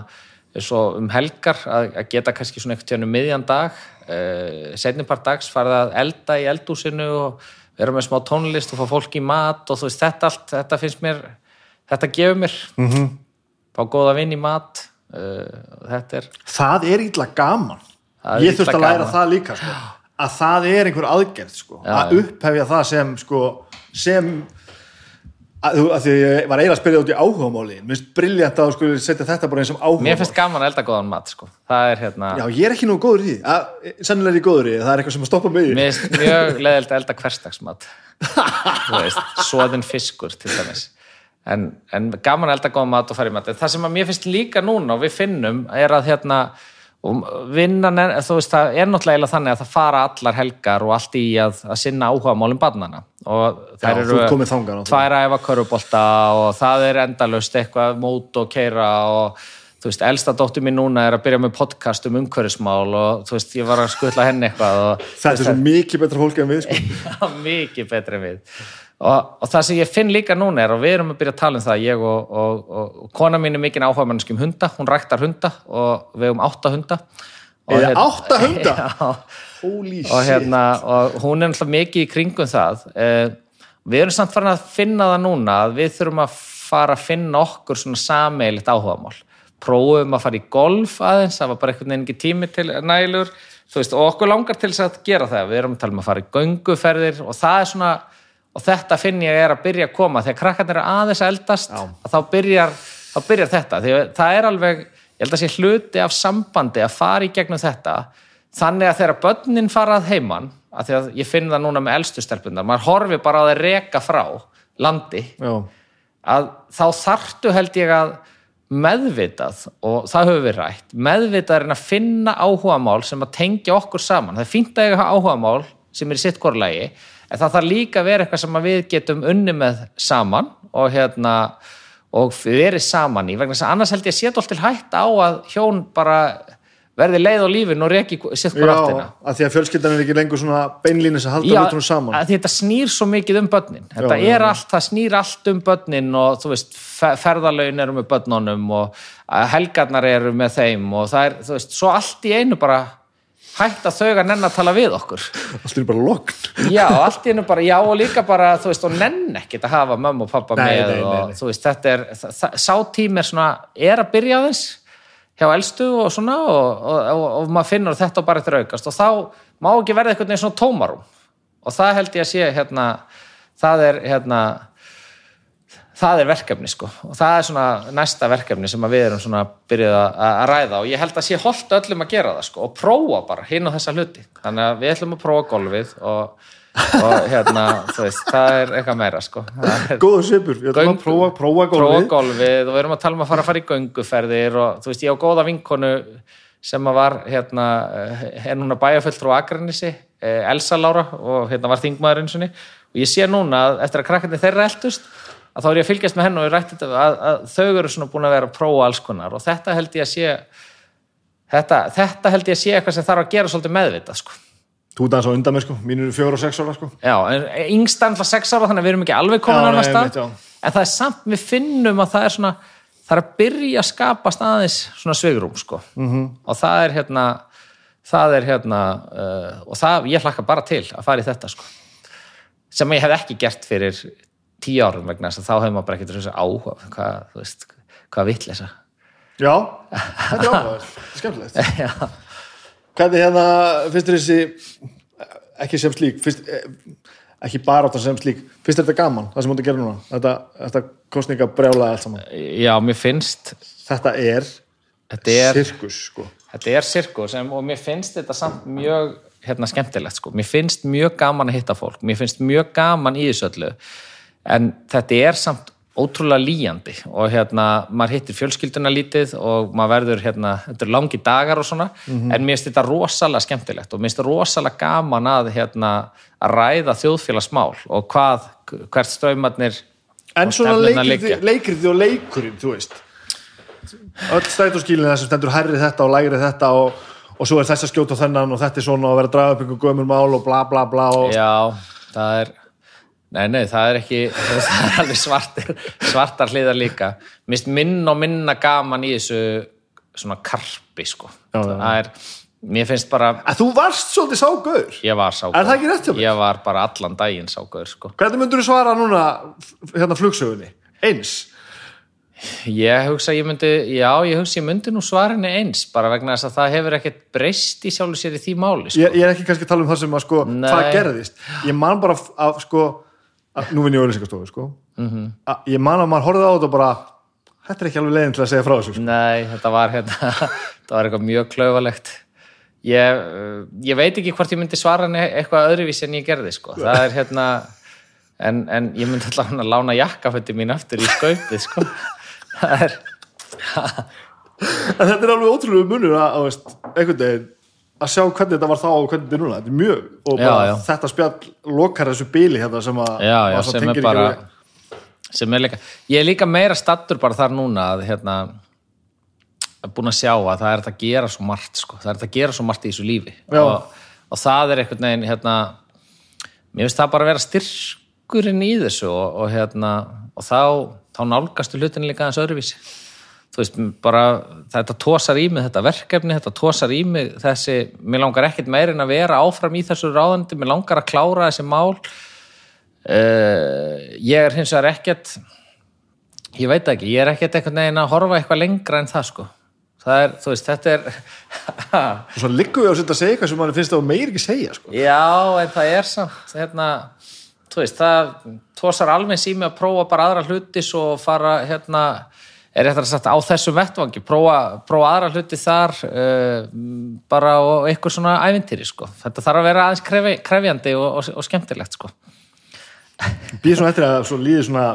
er svo um helgar að, að geta kannski svona einhvern tíðan um miðjan dag uh, setnipart dags farið að elda í eldúsinu og vera með smá tónlist og fá fólk í mat og þú veist þetta allt, þetta finnst mér þetta gefur mér mm -hmm. fá góða vinn í mat uh, þetta er Það er ítla gaman er ég þurfti illa að læra gaman. það líka sko. að það er einhver aðgerð sko. Já, að upphefja það sem sko, sem að, þú- að því ég var eiginlega að spyrja út í áhugamáli mér finnst briljant að þú skulle setja þetta bara eins og áhugamál. Mér finnst gaman að elda góðan mat sko. það er hérna já, ég er ekki nú góður í því. Að, sennilega er ég góður í því, það er eitthvað sem að stoppa mig í. Mér finnst mjög leðilt að elda hverstagsmat Þú veist, svoðin fiskur til dæmis. En, en gaman að elda góða mat og fara í mat En það sem að mér finnst líka núna og við finnum er að hérna og vinnan er, þú veist, það er náttúrulega þannig að það fara allar helgar og allt í að, að sinna áhugamálum barnana og þær Já, eru ert kominn þangað, náttúrulega. tvær að æfa körubólta og það er endalaust eitthvað mót og keira og þú veist, elsta dóttir mín núna er að byrja með podcast um umhverfismál og þú veist, ég var að skutla henni eitthvað og þetta er svo mikið betra fólk en við sko. Já, mikið betri en við og, og það sem ég finn líka núna er og við erum að byrja að tala um það ég og, og, og, kona mín er mikið áhuga mannski um hunda, hún ræktar hunda og við um átta hunda. Eða hérna- átta hunda? Já, holy og, hérna, og hún er alltaf mikið í kringum það. Eh, við erum samt farin að finna það núna að við þurfum að fara að finna okkur svona sameilitt áhugamál. Prófum að fara í golf aðeins það var bara einhvern veginn ekki tími til nælur veist, og okkur langar til þess að gera það. Við erum að tala um að fara í gönguferðir og það er svona og þetta finn ég er að byrja að koma. Þegar krakkarnir eru aðeins að eldast að þá byrjar, þá byrjar þetta. Því að það er alveg, ég held að sé hluti af sambandi að fara í gegnum þetta. Þannig að þegar börnin farað heiman að því að ég finn það núna með elstu stelpunar, maður horfi bara á þeir reka frá landi já, að þá þarftu held ég að meðvitað og það höfum við rætt meðvitað er að finna áhugamál sem að tengja okkur saman. Það er fínt að eiga áhugamál sem er í sitt hvort lagi en það þarf líka að vera eitthvað sem við getum unni með saman og hérna og verið saman í. Vegna þess að annars held ég að sé til hætt á að hjón bara verði leið á lífin og reki sitt hvort áttina. já að því að fjölskyldan er ekki lengur svona beinlínis að halda hlutunum saman. því þetta snýr svo mikið um börnin. Þetta Já, já, er já. allt, það snýr allt um börnin og þú veist, fe- ferðalögin eru með börnunum og helgarnar eru með þeim og það er, þú veist, svo allt í einu bara hægt að þau að nenn að tala við okkur. Allt er bara lokn já, allt einu bara, já og líka bara þú veist, og nenn ekkert að hafa mömmu og pappa Nei, með nei, og nei. þú veist, þetta er það, það, sá tími er svona, er að byrja aðeins hjá elstu og svona og, og, og, og maður finnur þetta bara eftir aukast. Og þá má ekki verða einhvern veginn svona tómarum og það held ég að sé hérna, það er hérna það er verkefni sko. Og það er svona næsta verkefni sem að við erum svona byrjuð að, að ræða og ég held að sé holdt öllum að gera það sko og prófa bara hinn og þessa hluti. Þannig að við ætlum að prófa golfið og, og hérna, þú veist, það er eitthvað meira sko. Góður svipur, ég ætlum að prófa, prófa prófa gólfið golfið og við erum að tala um að fara að fara í gönguferðir og þú veist, ég á góða vinkonu sem að var hérna, eh, er núna bæjarfull frá Akranissi, Elsa Lára og hérna var þingmaður og ég sé núna að eftir að krakkarnir þeirra eldust að þá er ég að fylgjast með henn og ég rætti þetta að, að þau eru svona búin að vera að prófa alls konar og þetta held ég að sé þetta, þetta held ég að sé eitthvað sem þarf að gera svolítið meðvita sko. þú aðeins á undan með sko, mín eru fjóra og sex ára sko Já, en yngst annað sex ára þannig að við erum ekki alveg komin nei, stað en það er samt, við finnum að það er svona það er að byrja að skapast aðeins svona svigrum sko Mhm. -hmm. og það er hérna það er hérna uh, og það, ég hlakka bara til að fara í þetta sko sem ég hef ekki gert fyrir tíu árum vegna þess að þá hefur maður bara ekkert þessu áhuga hvað, þú veist, hvað vill þessa já, þetta er er skemmtilegt. Já, hvernig hérna, finnst þér þessi ekki sem slík finnst, eh, ekki bara áttan sem slík finnst þér þetta gaman, það sem mútið að gera núna? Þetta, þetta kostninga brjálaði allt saman. Já mér finnst þetta er, þetta er sirkus sko. Þetta er sirkus en, og mér finnst þetta samt mjög hérna, skemmtilegt sko. Mér finnst mjög gaman að hitta fólk, mér finnst mjög gaman í þessu öllu en þetta er samt ótrúlega líjandi og hérna, maður hittir fjölskylduna lítið og maður verður hérna, þetta er langi dagar og svona en mér finnst þetta rosalega skemmtilegt og mér finnst þetta rosalega gaman að hérna, að ræða þjóðfélagsmál og hvað, hvert straumarnir en svona liggja. leikriti og leikurinn, þú veist öll stætóskílinn það sem stendur hærri þetta og lægri þetta og, og svo er þess að skjóta þennan og þetta er svona og vera að draga upp einhver gömur mál og bla bla bla og Já, það er Nei, nei, það er ekki það er alveg svartir, svartar hliðar líka. Mist minn og minna gaman í þessu svona karpi, sko. Já. Það er, mér finnst bara að þú varst svolítið ságaur. Ég var ságur Er það ekki rétt hjá mér? Ég var bara allan daginn ságur, sko. Hvernig myndur þú svara núna hérna flugsögunni, eins. Ég hugsa ég myndi, já, ég hugsa ég myndi nú svarinni eins, bara vegna þess að það hefur ekkert breyst í sjálfu sér í því máli, sko. ég, ég er ekki kannski að tala um það sem að sko Að nú vinn ég auðlýsingastofu sko Mhm. að, ég man að maður horfði á þetta og bara þetta er ekki alveg leiðin til að segja frá þessu sko. Nei, þetta var hérna, þetta var eitthvað mjög klaufalegt. Ég, ég veit ekki hvort ég myndi svara eitthvað öðruvísi en ég gerði, sko. Það er hérna, en, en ég myndi alltaf að lána jakkafötti mín aftur í skaupið, sko. Það er, en þetta er alveg ótrúlega munur að, að veist, einhvern veginn að sjá hvernig þetta var þá og hvernig þetta er núna þetta er mjög, og Já, bara já. þetta spjall lokar þessu bíli hérna sem að já, já, sem er bara, sem er líka, ég er líka meira stattur bara þar núna að, hérna, búin að sjá að það er að gera svo margt, sko. Það er að gera svo margt í þessu lífi. Já. Og, og það er einhvern veginn, hérna, mér finnst það bara að vera styrkurinn í þessu og, og hérna, og þá, þá nálgastu hlutin líka aðeins öðruvísi. Þú veist, bara þetta tósar í mig þetta verkefni, þetta tósar í mig þessi, mér langar ekkert meir en að vera áfram í þessu ráðandi, mér langar að klára þessi mál. Uh, ég er hins vegar ekkert, ég veit ekki, ég er ekkert einhvern veginn að horfa eitthvað lengra en það, sko. Það er, þú veist, þetta er, og svo liggum við á setja að segja eitthvað sem mann finnst að meir ekki segja sko. Já, en það er samt hérna, þú veist, það tósar alveg sími að prófa bara aðra hluti svo fara, hérna er þetta sagt á þessum vettvangi prófa, prófa aðra hluti þar uh, bara og eitthvað svona ævintýri, sko. Þetta þarf að vera aðeins krefi, krefjandi og, og, og skemmtilegt, sko. býð svona eftir að svo líði svona,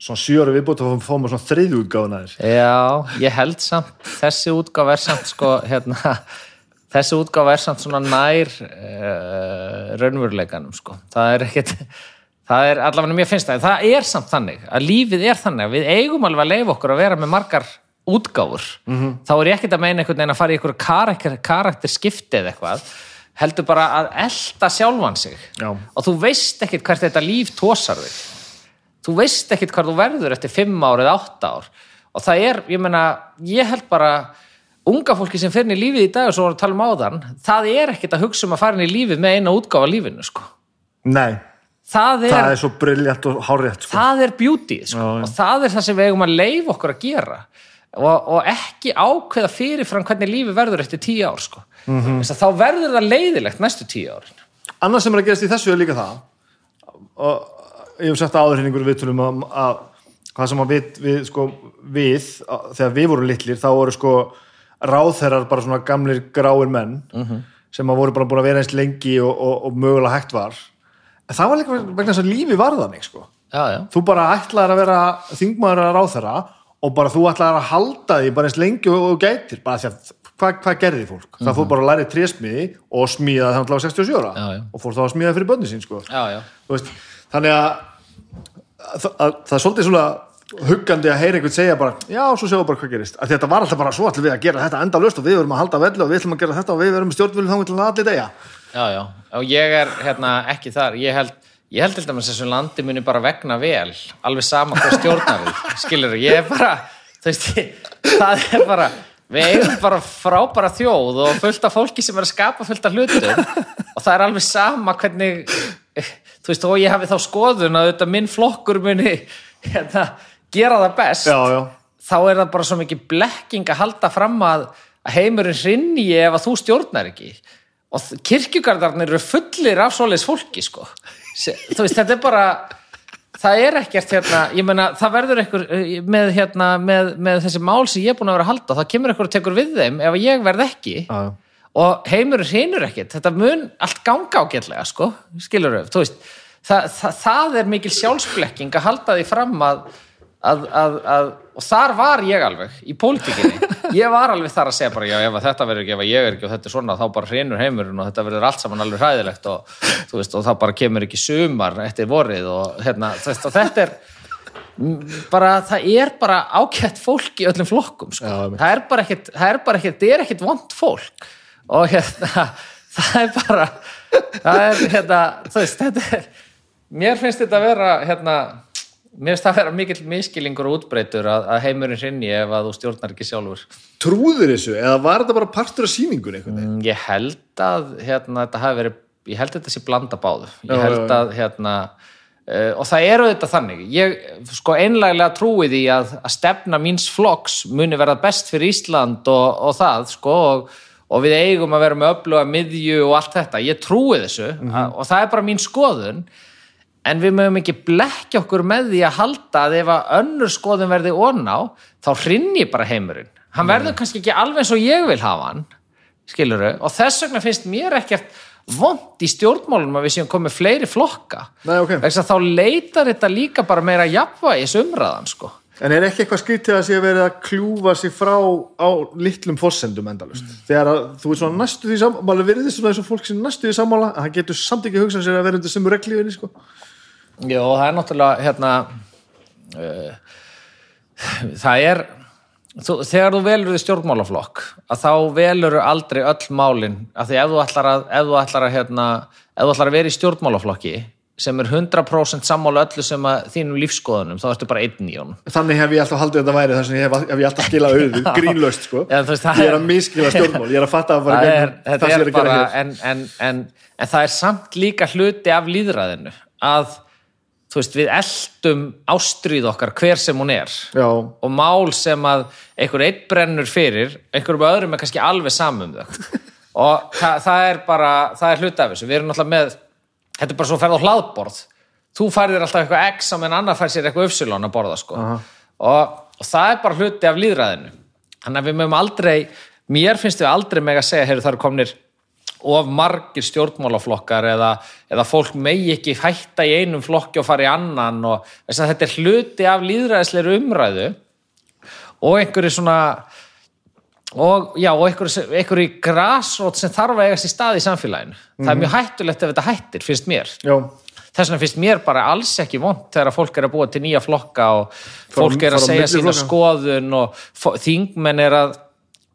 svona sjöru viðbútt og fáum við svona þriðju útgáfuna þér Já, ég held samt þessi útgáfa er samt sko hérna, þessi útgáfa er samt svona nær uh, raunveruleikanum sko það er ekkert það er allavega mér finnst það, það er samt þannig að lífið er þannig við eigum alveg að leifa okkur að vera með margar útgáfur. Þá er ég ekkert að meina einhvern veginn að fara í einhverju karakter, karakter skipti eða eitthvað. Heldur bara að elta sjálfan sig. Já. og þú veist ekkert hvert þetta líf tósar þig þú veist ekkert hvað þú verður eftir fimm ár eða átta ár. Og það er, ég meina, ég held bara unga fólki sem fyrir í lífið í dag og svo vorum við að tala um áðan, það er ekkert að hugsa um að fara inn í lífið með eina útgáfa lífinu sko. nei, það, er, það er svo briljant og hárétt sko. það er beauty sko. Já, já. og það er það sem við eigum að leifa okkur að gera og, og ekki ákveða fyrirfram hvernig lífið verður eftir tíu ár sko. Mm -hmm. þá verður það leiðilegt næstu tíu árin annars sem er að gerast í þessu er líka það og ég hef sagt áður hinn einhverju viðtölum að, að hvað sem að við, við, sko, við að, þegar við vorum litlir þá voru sko ráðherrar bara svona gamlir gráir menn sem að voru bara búin að vera eins lengi og, og, og mögulega hægt var það var líka vegna þess að lífi var þannig sko. Þú bara ætlaðir að vera þingmaður að ráðherra og bara þú ætlaðir að halda því bara eins lengi og, og gætir. Bara því að hvað, hvað gerði fólk? Það fór bara að læra trésmiði og smíða þannig að 67 ára Já, já. og fór þá að smíða fyrir bönni sín sko. já, veist, þannig að, að, að það er svolítið svona huggandi að heyra einhvern segja bara já, svo sjáum við bara hvað gerist. Þetta var alltaf bara svo ætlum við að gera þetta enda löst og við verum að halda velli og við ætlum að gera þetta og við verum stjórnvölu þá til að allir degja Já, já, og ég er hérna ekki þar, ég held ég held til dæmis að þessu landi muni bara vegna vel alveg sama hvað stjórnar skilur, ég er bara veist, það er bara við eigum bara frábæra þjóð og fullt af fólki sem er að skapa fullt af hlutum. Og það er alveg sama hvernig þú veist, og ég hafi þá skoðun að þetta minn flokkur muni hérna, gera það best já, já, þá er það bara svo mikið blekking að halda fram að heimurinn hrinni ef að þú stjórnar ekki og kirkjugardarnir eru fullir af svoleiðis fólki sko. Þú veist, þetta er bara það er ekkert hérna, ég meina það verður einhver eh, með, hérna, með, með þessi mál sem ég er búin að vera að halda, þá kemur einhver og tekur við þeim ef ég verð ekki já. og heimurinn hrinur ekkert þetta mun allt ganga ágætlega sko, skilur við, þú veist það, það, það er mikil sjálfsblekking að halda því fram að, að, að, að og þar var ég alveg í pólitíkinni, ég var alveg þar að segja bara já, ef þetta verður ekki, ef ég er ekki og þetta er svona, þá bara hrinur heimurinn og þetta verður allt saman alveg hræðilegt og, þú veist, og þá bara kemur ekki sumar eftir vorið og, hérna, veist, og þetta er bara, það er bara ágætt fólk í öllum flokkum sko. Já, það er bara ekkit, það er bara ekkit, það er ekkit vond fólk. Og hérna það er bara það er hérna, þú veist, þetta er mér finnst þetta að vera hérna, mér finnst það að vera mikill miskilingur og útbreytur að, að heimurinn hrinni ef að þú stjórnar ekki sjálfur. Trúður þessu eða var þetta bara partur af einhvern veginn? Mm, ég held að hérna, þetta hafi verið, ég held að þetta sé blanda báðu ég held að hérna Uh, og það eru þetta þannig. Ég sko einlega trúi því að, að stefna míns flokks muni verða best fyrir Ísland og, og það sko og, og við eigum að vera með öfluga miðju og allt þetta, ég trúi þessu að, og það er bara mín skoðun en við mögum ekki blekja okkur með því að halda að ef að önnur skoðun verði oná, þá hrinni bara heimurinn, hann verður kannski ekki alveg eins og ég vil hafa hann skiluru, og þess vegna finnst mér ekkert vond í stjórnmálunum að við séum komið fleiri flokka Nei, ok. Að þá leitar þetta líka bara meira jafnvægis umræðan sko. En er ekki eitthvað skrítið að sé að verið að kljúfa sig frá á litlum fossendum endalust? Þegar að þú er svona næstu því sammála, verið þess svona eins og fólk sem næstu því sammála, að hann getur samt ekki hugsað sér að vera undir sömu reglífinni, sko. Jó, það er náttúrulega hérna uh, það er þú, þegar þú velur því stjórnmálaflokk að þá velur aldrei öll málin af því ef þú ætlar að, ef þú ætlar að, hérna, ef þú ætlar að vera í stjórnmálaflokki sem er 100% sammála öllu sem að þínum lífskoðunum, þá ertu bara einn í honum. Þannig hef ég alltaf haldið að þetta væri þar sem ég hef, hef ég alltaf skilað auðu, grínlaust, sko. Já, veist, það ég er að miskila stjórnmál, ég er að fatta að það er, það er er bara en, en, en, en það er samt líka hluti af líðræðinu að þú veist, við eldum ástríð okkar hver sem hún er. Já, og mál sem að einhver eitt brennur fyrir, einhverjum öðrum er kannski alveg samum þau og það, það er bara, það er hluti af þessu. Við erum náttúrulega með, þetta er bara svo ferð á hlaðborð. Þú færðir alltaf eitthvað x á meðan annar fær sér eitthvað uppsilon að borða sko. og, og það er bara hluti af líðræðinu þannig að við mögum aldrei mér finnst við aldrei meg að segja það eru komnir of margir stjórnmálaflokkar eða, eða fólk megi ekki hætta í einum flokki og fara í annan og að þetta er hluti af líðræðisleiri umræðu og einhverju svona og já, og einhverju, grasrót sem þarf að eiga sér stað í samfélaginu. Það er mjög hættulegt ef þetta hættir, finnst mér. Já, þess vegna finnst mér bara alls ekki vond þegar að fólk er að búa til nýja flokka og fólk er fara að segja sína flokka. skoðun og þingmenn er að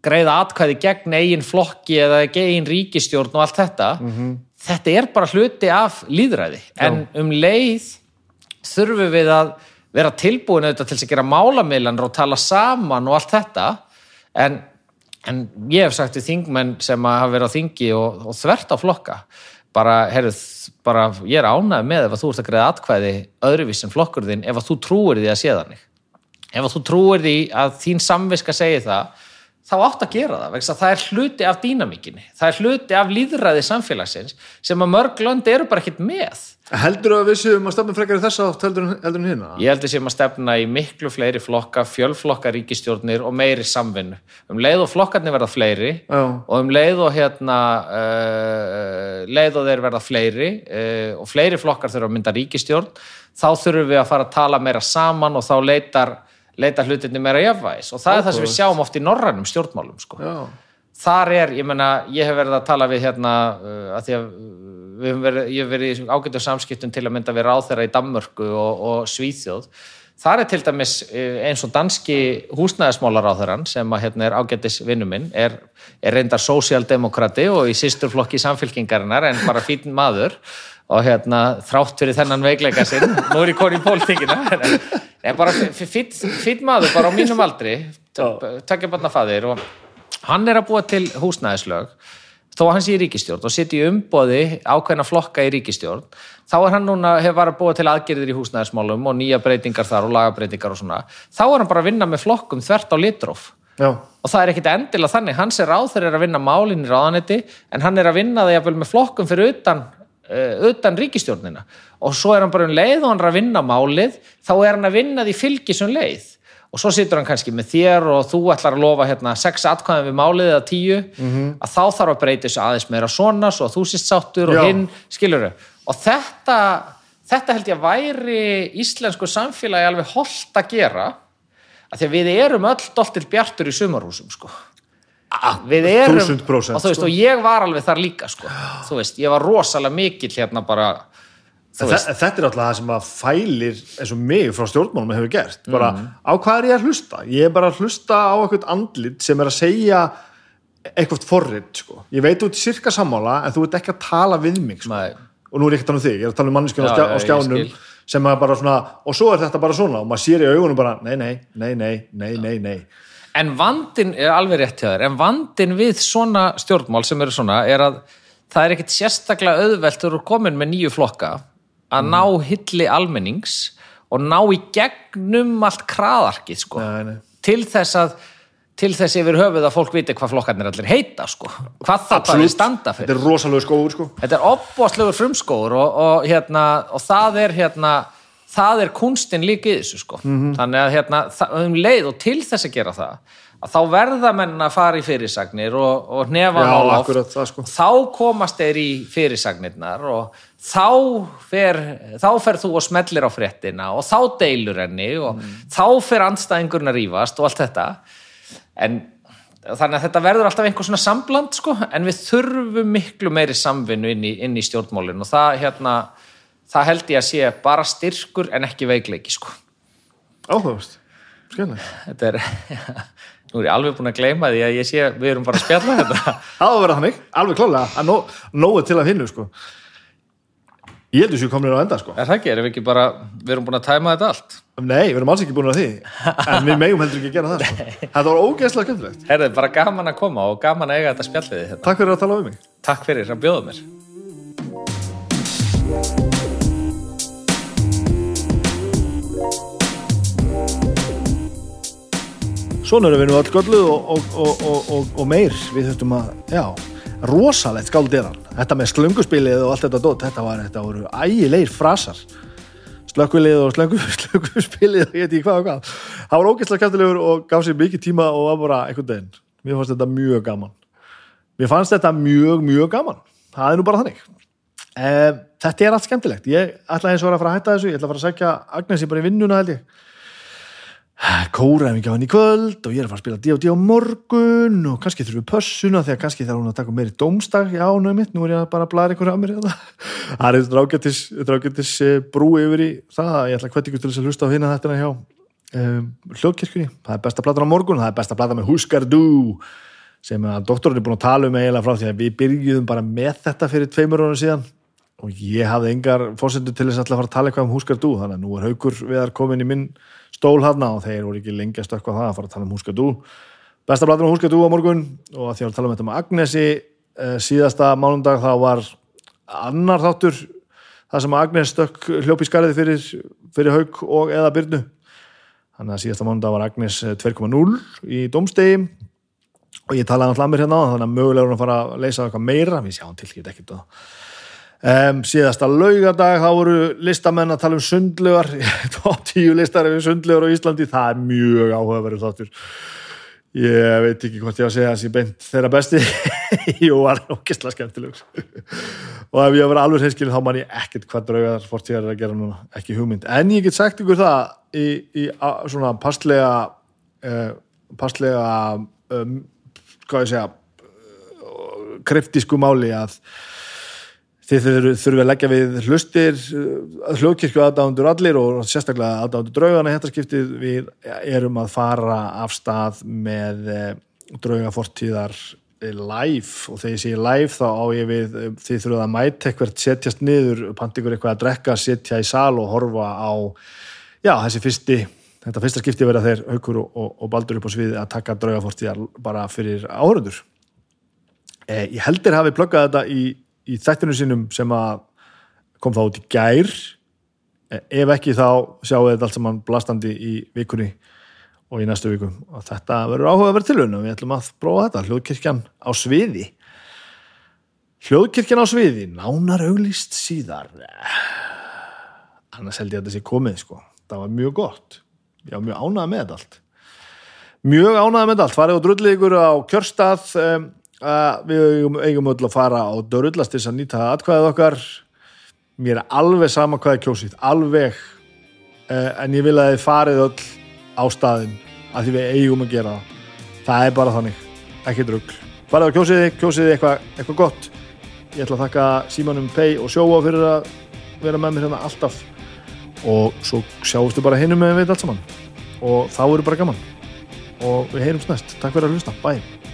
greiða atkvæði gegn eigin flokki eða eigin ríkistjórn og allt þetta. Mhm. þetta er bara hluti af líðræði en um leið þurfum við að vera tilbúin auðvitað til að gera málamilanir og tala saman og allt þetta. En, en ég hef sagt við þingmenn sem hafa verið á þingi og, og þvert á flokka bara, heyrðu, bara ég er ánægð með ef að þú ert að greiða atkvæði öðruvís en flokkur þinn ef að þú trúir því að sé þannig ef að þú trúir því að þín samviska segi það þá átt að gera það, vegna að það er hluti af dýnamíkinni, það er hluti af líðræði samfélagsins sem að mörg lönd eru bara ekkert með. Heldur að við séum að stefna frekar í þessa átt heldur, en- heldur hérna? Ég held að sem að stefna í miklu fleiri flokka, fjölflokka ríkistjórnir og meiri samvinnu. Um leið og flokkarnir verða fleiri Já. og um leið og hérna uh, leið og þeir verða fleiri uh, og fleiri flokkar þurfa að mynda ríkistjórn þá þurfum við að fara að tala meira saman og þá leitar, leitar hlutinni meira jafnvægis og það er það sem við sjáum oft í norrænum stjórnmálum sko. Þar er, ég menna, ég hef verið að tala við hérna, uh, að verið, ég hef verið í ágætum samskiptum til að mynda við ráðherra í Danmörku og, og Svíþjóð. Þar er til dæmis uh, eins og danski húsnæðismálaráðherran sem að hérna er ágætis vinnu minn, er, er reyndar sósíaldemokrati og í sýsturflokki samfélkingarinnar en bara fín maður. Og hérna þrátt fyrir þennan veikleika sinn, nú er ég koni í pólitíkina, en, bara fín maður bara á mínum aldri, tökja barna faðir og hann er að búa til húsnæðislög þó að hann sé í ríkistjórn og setja í umboði ákveðna flokka í ríkistjórn þá er hann núna, hefur bara búa til aðgerðir í húsnæðismálum og nýja breytingar þar og lagabreitingar og svona, þá er hann bara að vinna með flokkum þvert á litróf. Já, og það er ekkit endilega þannig, hans er ráð þeir er að vinna málinn í ráðanetti en hann er að vinna það jafnvel með flokkum fyrir utan uh, utan ríkistjórnina og svo er hann bara um leið og hann er að vinna málið þá er hann að vinna því fylgisum leið og svo situr hann kannski með þér og þú ætlar að lofa hérna sex atkvæðum við málið eða tíu. Að þá þarf að breyta þessu aðeins meira svona svo að þú sést sáttur og Já. hinn skilur og þetta þetta held ég að væri íslensku samfélagi alveg holdt að gera að því að við erum öll doltir bjartur í sumarhúsum sko. Við erum, 1000%, og þú veist, sko. og ég var alveg þar líka sko, þú veist, ég var rosalega mikill hérna bara þetta er alltaf það sem að fælir eins og mig frá stjórnmálum hefur gert bara Mhm. á hvað er ég að hlusta ég er bara að hlusta á eitthvað andlit sem er að segja eitthvað forrið sko. ég veit út sirka sammála en þú ert ekki að tala við mig sko. Og nú er ég ekki að tala um þig, ég er að tala um manneskjum á, Já, skjá, já, á skjánum sem er bara svona, og svo er þetta bara svona og maður sér í augunum bara, nei, nei, nei, nei, nei, nei, nei. en vandin alveg rétt hjá þér, en vandin við svona stjórnmál sem eru svona er að það er ekkit sérstaklega auðvelt þegar þú er komin með nýju flokka að ná hilli almennings og ná í gegnum allt kraðarkið sko. Nei, nei. til þess að til þess yfir höfuð að fólk viti hvað flokkarnir allir heita sko, hvað það bara standa fyrir. Þetta er rosalega skóður sko. Þetta er opbóðslegur frumskóður og, og, hérna, og það er hérna, það er kunstin líka í þessu sko. þannig að hérna, um leið og til þess að gera það að þá verða menn að fara í fyrirsagnir og, og hnefa Já, akkurat það, sko. þá komast þeir í fyrirsagnirnar og þá fer, þá fer þú og smellir á fréttina og þá deilur henni og þá fer andstæðingurinn að rífast og allt þetta. En þannig að þetta verður alltaf einhver svona sambland sko, en við þurfum miklu meiri samvinnu inn í, inn í stjórnmálin og það, hérna, það held ég að sé bara styrkur en ekki veikleiki sko. Áhugavert, skemmlega þetta er nú er ég alveg búin að gleyma því að ég sé við erum bara að spjalla þetta. Það á að vera þannig, alveg klálega að nó, nógu til að finna sko Ég heldur sér komin á enda sko. Er það ekki, erum við ekki bara við erum búin að tæma þetta allt? Nei, við erum alls ekki búin að því. En við megum heldur ekki að gera það sko. Þetta var ógeðslega skemmtilegt. Herði, bara gaman að koma og gaman að eiga þetta spjallið hérna. Takk fyrir að tala um mig. Takk fyrir að bjóða mér. Svona erum við nú öll gölluð og, og, og, og, og, og meir. Við þurftum að, já, rosalegt skáld er hann Þetta með slönguspilið og allt þetta dót Þetta var, þetta voru ægilegir frasar. Slökkvilið og slöngu, slönguspilið og ég veit ekki hvað og hvað. Það var ógeðslega skemmtilegur og gaf sér mikið tíma og var bara einhvern veginn. Mér fannst þetta mjög gaman. Mér fannst þetta mjög, mjög gaman. Það er nú bara þannig. Eh, Þetta er allt skemmtilegt. Ég ætla eins og að fara að hætta þessu. Ég ætla að fara að sækja Agnesi bara í vinnuna held ég kóraðum ekki á hann í kvöld og ég er að fara að spila D&D á morgun og kannski þurfum við pössuna þegar kannski þarf hún að taka meiri dómstag já, er mitt, nú er ég að bara að blæra ykkur á mér hérna. það er eitthvað rágættis, rágættis brú yfir í það. Ég ætla að hvetja ykkur til þess að hlusta á hérna þetta hjá um, hljóðkirkjunni. Það er besta platan á morgun, það er besta platan með Huskardú sem að doktorinn er búin að tala um eiginlega frá því að við byrjuðum bara með þetta fyrir tveimur og ég hafði engar fórsendur til þess að fara að tala eitthvað um Huskardú þannig að nú er haukur viðar komin í minn stól hana og þeir voru ekki lengi að stökkva það að fara að tala um Húskadú besta blæður um Húskadú á morgun og að því að tala um þetta með Agnesi eh, síðasta mánundag þá var annar þáttur það sem Agnes stökk hljópi skariði fyrir, fyrir haug og eða byrnu þannig að síðasta mánundag var Agnes 2.0 í domstegi og ég talaði alltaf mér hérna þannig að mögulega er hún að fara að leysa eitthvað meira. Við sjáum til, ég veit ekki það Um, síðasta laugardag þá voru listamenn að tala um sundlegar top 10 listar ef sundlegar á Íslandi. Það er mjög áhugaverður þáttur. Ég veit ekki hvort ég á að segja að það sé beint þeirra besti. Jú, var okkislega skemmtilegur. Og ef ég að vera alveg hreinskilin þá man ég ekkert hvað draugar fórt ég er að gera núna, ekki hugmynd. En ég get sagt ykkur það í, í a, svona passlega uh, passlega um, hvað ég segja uh, kryptísku máli að þið þurfum að leggja við hlustir hljóðkirkju aðdándur allir og sérstaklega aðdándur draugana þetta skiptið við erum að fara af stað með draugafortíðar live. Og þegar ég segi live þá á ég við þið þurfum að mæta eitthvað setjast niður, panta ykkur eitthvað að drekka setja í sal og horfa á já, þessi fyrsti þetta fyrsta skipti verða þeir haukur og, og, og baldur upp á sviði að taka draugafortíðar bara fyrir áhörundur eh, ég heldur hafi plöggað þetta í í þættinu sínum sem að kom þá út í gær. Ef ekki þá sjáum við þetta allt saman blastandi í vikunni og í næstu viku og þetta verður áhuga að vera tilhörn og við ætlum að prófa þetta, hljóðkirkjan á sviði. Hljóðkirkjan á sviði nánar auglist síðar. Annars held ég að þetta sé komið sko, það var mjög gott. Ég var mjög ánægð með þetta allt. Mjög ánægð með þetta allt, farið og drullið ykkur á kjörstað um, Uh, við eigum, öll að fara á dörullast til að nýta atkvæðið okkar. Mér er alveg sama hvað er kjósið alveg. Uh, en ég vil að þið farið öll á staðin að því við eigum að gera það. Er bara þannig, ekki drugg farið á kjósiði, kjósiði eitthvað eitthva gott. Ég ætla að þakka Símanum Pei og Sjóa fyrir að vera með mér hérna alltaf. Og svo sjáustu bara hinum með við allt saman. Og þá eru bara gaman. Og við heyrums næst, takk fyrir að hlusta, bye